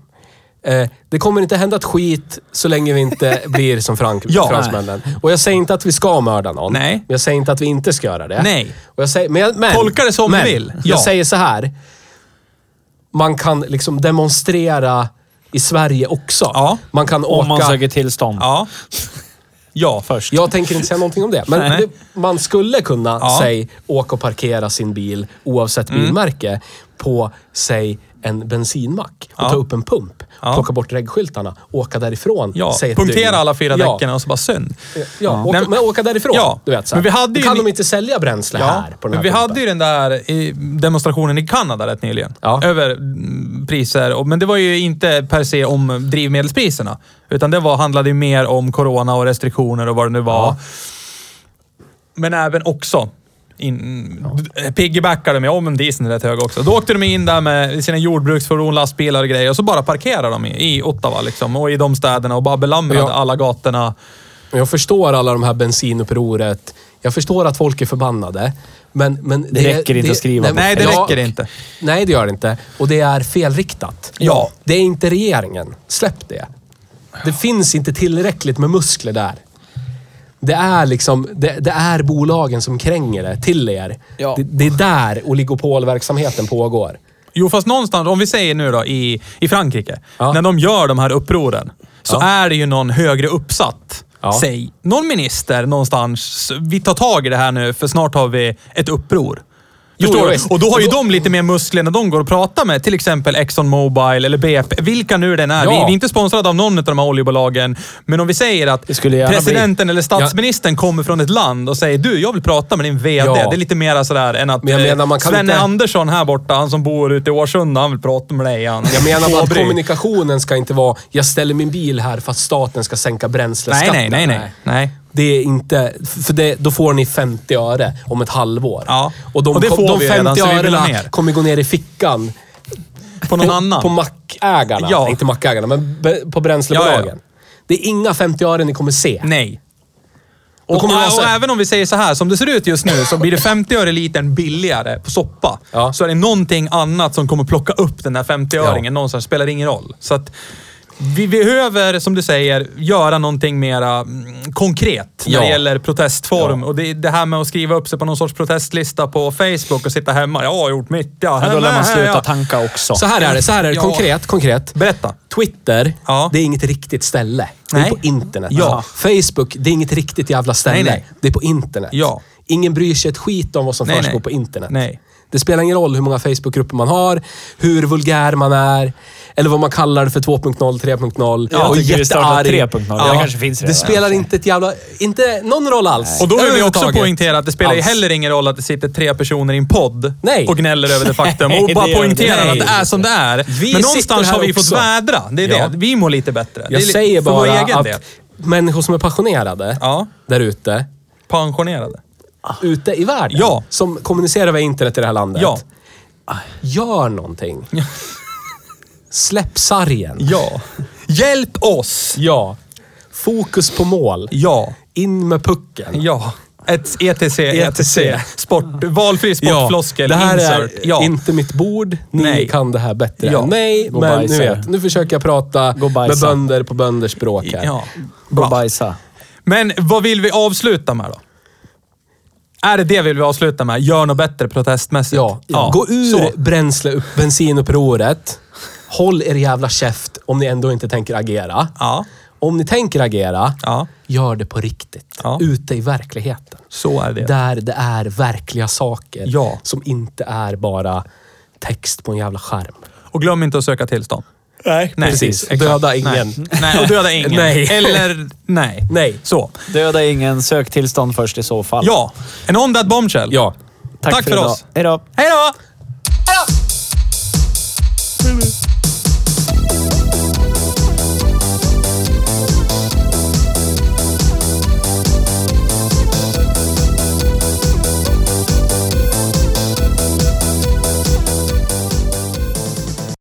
C: Eh, det kommer inte hända ett skit så länge vi inte [LAUGHS] blir som frank,
B: Ja.
C: fransmännen. Och jag säger inte att vi ska mörda någon.
B: Nej.
C: Men jag säger inte att vi inte ska göra det.
B: Nej.
C: Och jag säger, men, jag- men,
B: Tolka det som
C: men,
B: du vill. Ja.
C: Jag säger så här. Man kan liksom demonstrera i Sverige också.
B: Ja.
C: Man kan åka...
A: Om man söker tillstånd.
B: Ja. [LAUGHS] Ja, först.
C: Jag tänker inte säga någonting om det. Men det, man skulle kunna,
B: Ja.
C: säg, åka och parkera sin bil, oavsett
B: Mm.
C: bilmärke, på, säg, en bensinmack. Och
B: Ja.
C: ta upp en pump.
B: Ja.
C: Plocka bort reggskyltarna. Åka därifrån.
B: Ja, punktera alla fyra
C: ja.
B: däcken och så bara synd.
C: Ja, åka,
B: Nej,
C: men åka därifrån.
B: Ja.
C: Du vet, så.
B: Men vi hade ju
C: kan
B: ni-
C: de inte sälja bränsle här på den
B: men
C: här
B: vi
C: pumpen?
B: hade ju den där i demonstrationen i Kanada rätt nyligen.
C: Ja.
B: Över mm, priser. Och- Men det var ju inte per se om drivmedelspriserna. Utan det var, handlade ju mer om corona och restriktioner och vad det nu var.
C: Ja.
B: Men även också in, piggybackade med, om en dieseln är rätt hög också. Då åkte de in där med sina jordbruksfordon, lastbilar och grejer och så bara parkerade de i, i Ottawa liksom, och i de städerna och bara belamrade
C: Ja.
B: alla gatorna.
C: Jag förstår alla de här bensinupproret. Jag förstår att folk är förbannade. Men, men
A: Det räcker inte att skriva på
B: Nej, det
C: ja,
B: räcker inte.
C: Nej, det gör det inte. Och det är felriktat.
B: Ja.
C: Det är inte regeringen. Släpp det. Det finns inte tillräckligt med muskler där. Det är liksom, det, det är bolagen som kränger det till er.
A: Ja.
C: Det, det är där oligopolverksamheten pågår.
B: Jo, fast någonstans, om vi säger nu då i, i Frankrike,
C: Ja.
B: när de gör de här upproren, så
C: Ja.
B: är det ju någon högre uppsatt.
C: Ja.
B: Säg, någon minister någonstans. Vi tar tag i det här nu, för snart har vi ett uppror. Förstår
C: jo,
B: du? Och då har ju
C: då-
B: de lite mer muskler när de går och pratar med till exempel Exxon Mobil eller BP, vilka nu den är.
C: Ja.
B: Vi, vi är inte sponsrade av någon av de här oljebolagen, men om vi säger att presidenten eller statsministern kommer från ett land och säger du, jag vill prata med din VD.
C: Ja.
B: Det är lite mer sådär än att
C: Men
B: eh,
C: menar,
B: Svenne
C: inte-
B: Andersson här borta, han som bor ute i Årsunda, han vill prata med dig. Han.
C: Jag menar att kommunikationen ska inte vara, jag ställer min bil här för att staten ska sänka
B: Nej,
C: bränsleskatten.
B: nej, nej, nej. nej.
C: Det är inte, för det, då får ni 50 öre om ett halvår.
B: Ja.
C: Och de,
B: Och det får
C: de
B: vi
C: 50
B: redan,
C: örena kommer gå ner i fickan
B: På någon
C: på,
B: annan.
C: på mackägarna.
B: Ja.
C: Inte mackägarna, men på bränslebolagen.
B: Ja,
C: Det är inga 50 öre ni kommer se.
B: Nej. Och,
C: så-
B: och även om vi säger så här, som det ser ut just nu, så blir det 50 öre litern billigare på soppa.
C: Ja.
B: Så är det någonting annat som kommer plocka upp den här 50-öringen
C: Ja.
B: någonstans. Spelar ingen roll. Så att vi behöver, som du säger, göra någonting mera mm, konkret när
C: Ja.
B: det gäller protestform.
C: Ja.
B: Och det, det här med att skriva upp sig på någon sorts protestlista på Facebook och sitta hemma. Jag har gjort mitt. Ja,
A: Ja, då lär man sluta
B: ja.
A: tanka också.
C: Så här är det, så här är det.
B: Ja.
C: Konkret, konkret.
B: Berätta.
C: Twitter,
B: Ja.
C: det är inget riktigt ställe. Det är
B: Nej.
C: på internet.
B: Ja.
C: Facebook, det är inget riktigt jävla ställe.
B: Nej, nej.
C: Det är på internet.
B: Ja.
C: Ingen bryr sig ett skit om vad som
B: Nej,
C: försiggår
B: nej.
C: på internet.
B: Nej.
C: Det spelar ingen roll hur många Facebookgrupper man har, hur vulgär man är, eller vad man kallar det för 2.0, 3.0.
A: Jag
C: och jättearg.
A: 3.0. Det kanske finns
C: Det
A: redan.
C: spelar inte ett jävla... Inte någon roll alls.
B: Och då vill vi också poängtera att det spelar
C: Alls.
B: heller ingen roll att det sitter tre personer i en podd
C: Nej.
B: och gnäller över det faktum. [LAUGHS]
A: Nej,
B: Och
A: det
B: bara
A: det
B: poängterar att det är som det är.
C: Vi
B: Men någonstans har vi fått
C: också.
B: vädra. Det är
C: Ja.
B: det. Vi mår lite bättre. det
C: Jag säger bara att
B: del.
C: människor som är passionerade
B: Ja.
C: där ute,
B: Pensionerade.
C: Ute i världen,
B: Ja.
C: som kommunicerar via internet i det här landet.
B: Ja.
C: Gör någonting. Släpp sargen.
B: Ja. Hjälp oss!
C: Ja. Fokus på mål.
B: Ja.
C: In med pucken.
B: Ja. Ett E ETC, ETC.
C: ETC.
B: Sport, valfri sportfloskel,
C: det här
B: insert.
C: är
B: ja.
C: inte mitt bord. Ni
B: Nej.
C: kan det här bättre
B: Ja.
C: än mig.
A: Gå och
C: Men
A: bajsa.
C: vet, nu försöker jag prata
A: Gå och
C: med
A: bajsa.
C: bönder på bönders språk här.
B: ja.
A: Gå och bajsa.
B: Men vad vill vi avsluta med då? Är det det vi vill avsluta med? Gör något bättre protestmässigt?
C: Ja. Gå ur
B: Så.
C: bränsle, upp, bensinupproret. Håll er jävla käft om ni ändå inte tänker agera.
B: Ja.
C: Om ni tänker agera,
B: Ja.
C: gör det på riktigt.
B: Ja.
C: Ute i verkligheten.
B: Så är det.
C: Där det är verkliga saker.
B: Ja.
C: Som inte är bara text på en jävla skärm.
B: Och glöm inte att söka tillstånd.
A: Nej,
B: Nej,
C: Precis.
B: exakt.
C: Döda ingen.
B: Nej, nej och döda ingen. [LAUGHS]
C: Nej.
B: Eller nej.
C: Nej.
B: Så.
A: Döda ingen, sök tillstånd först i så fall.
B: Ja. En on that bombshell.
C: Ja.
A: Tack,
B: Tack för
A: idag.
B: oss.
A: Hej då.
B: Hej då!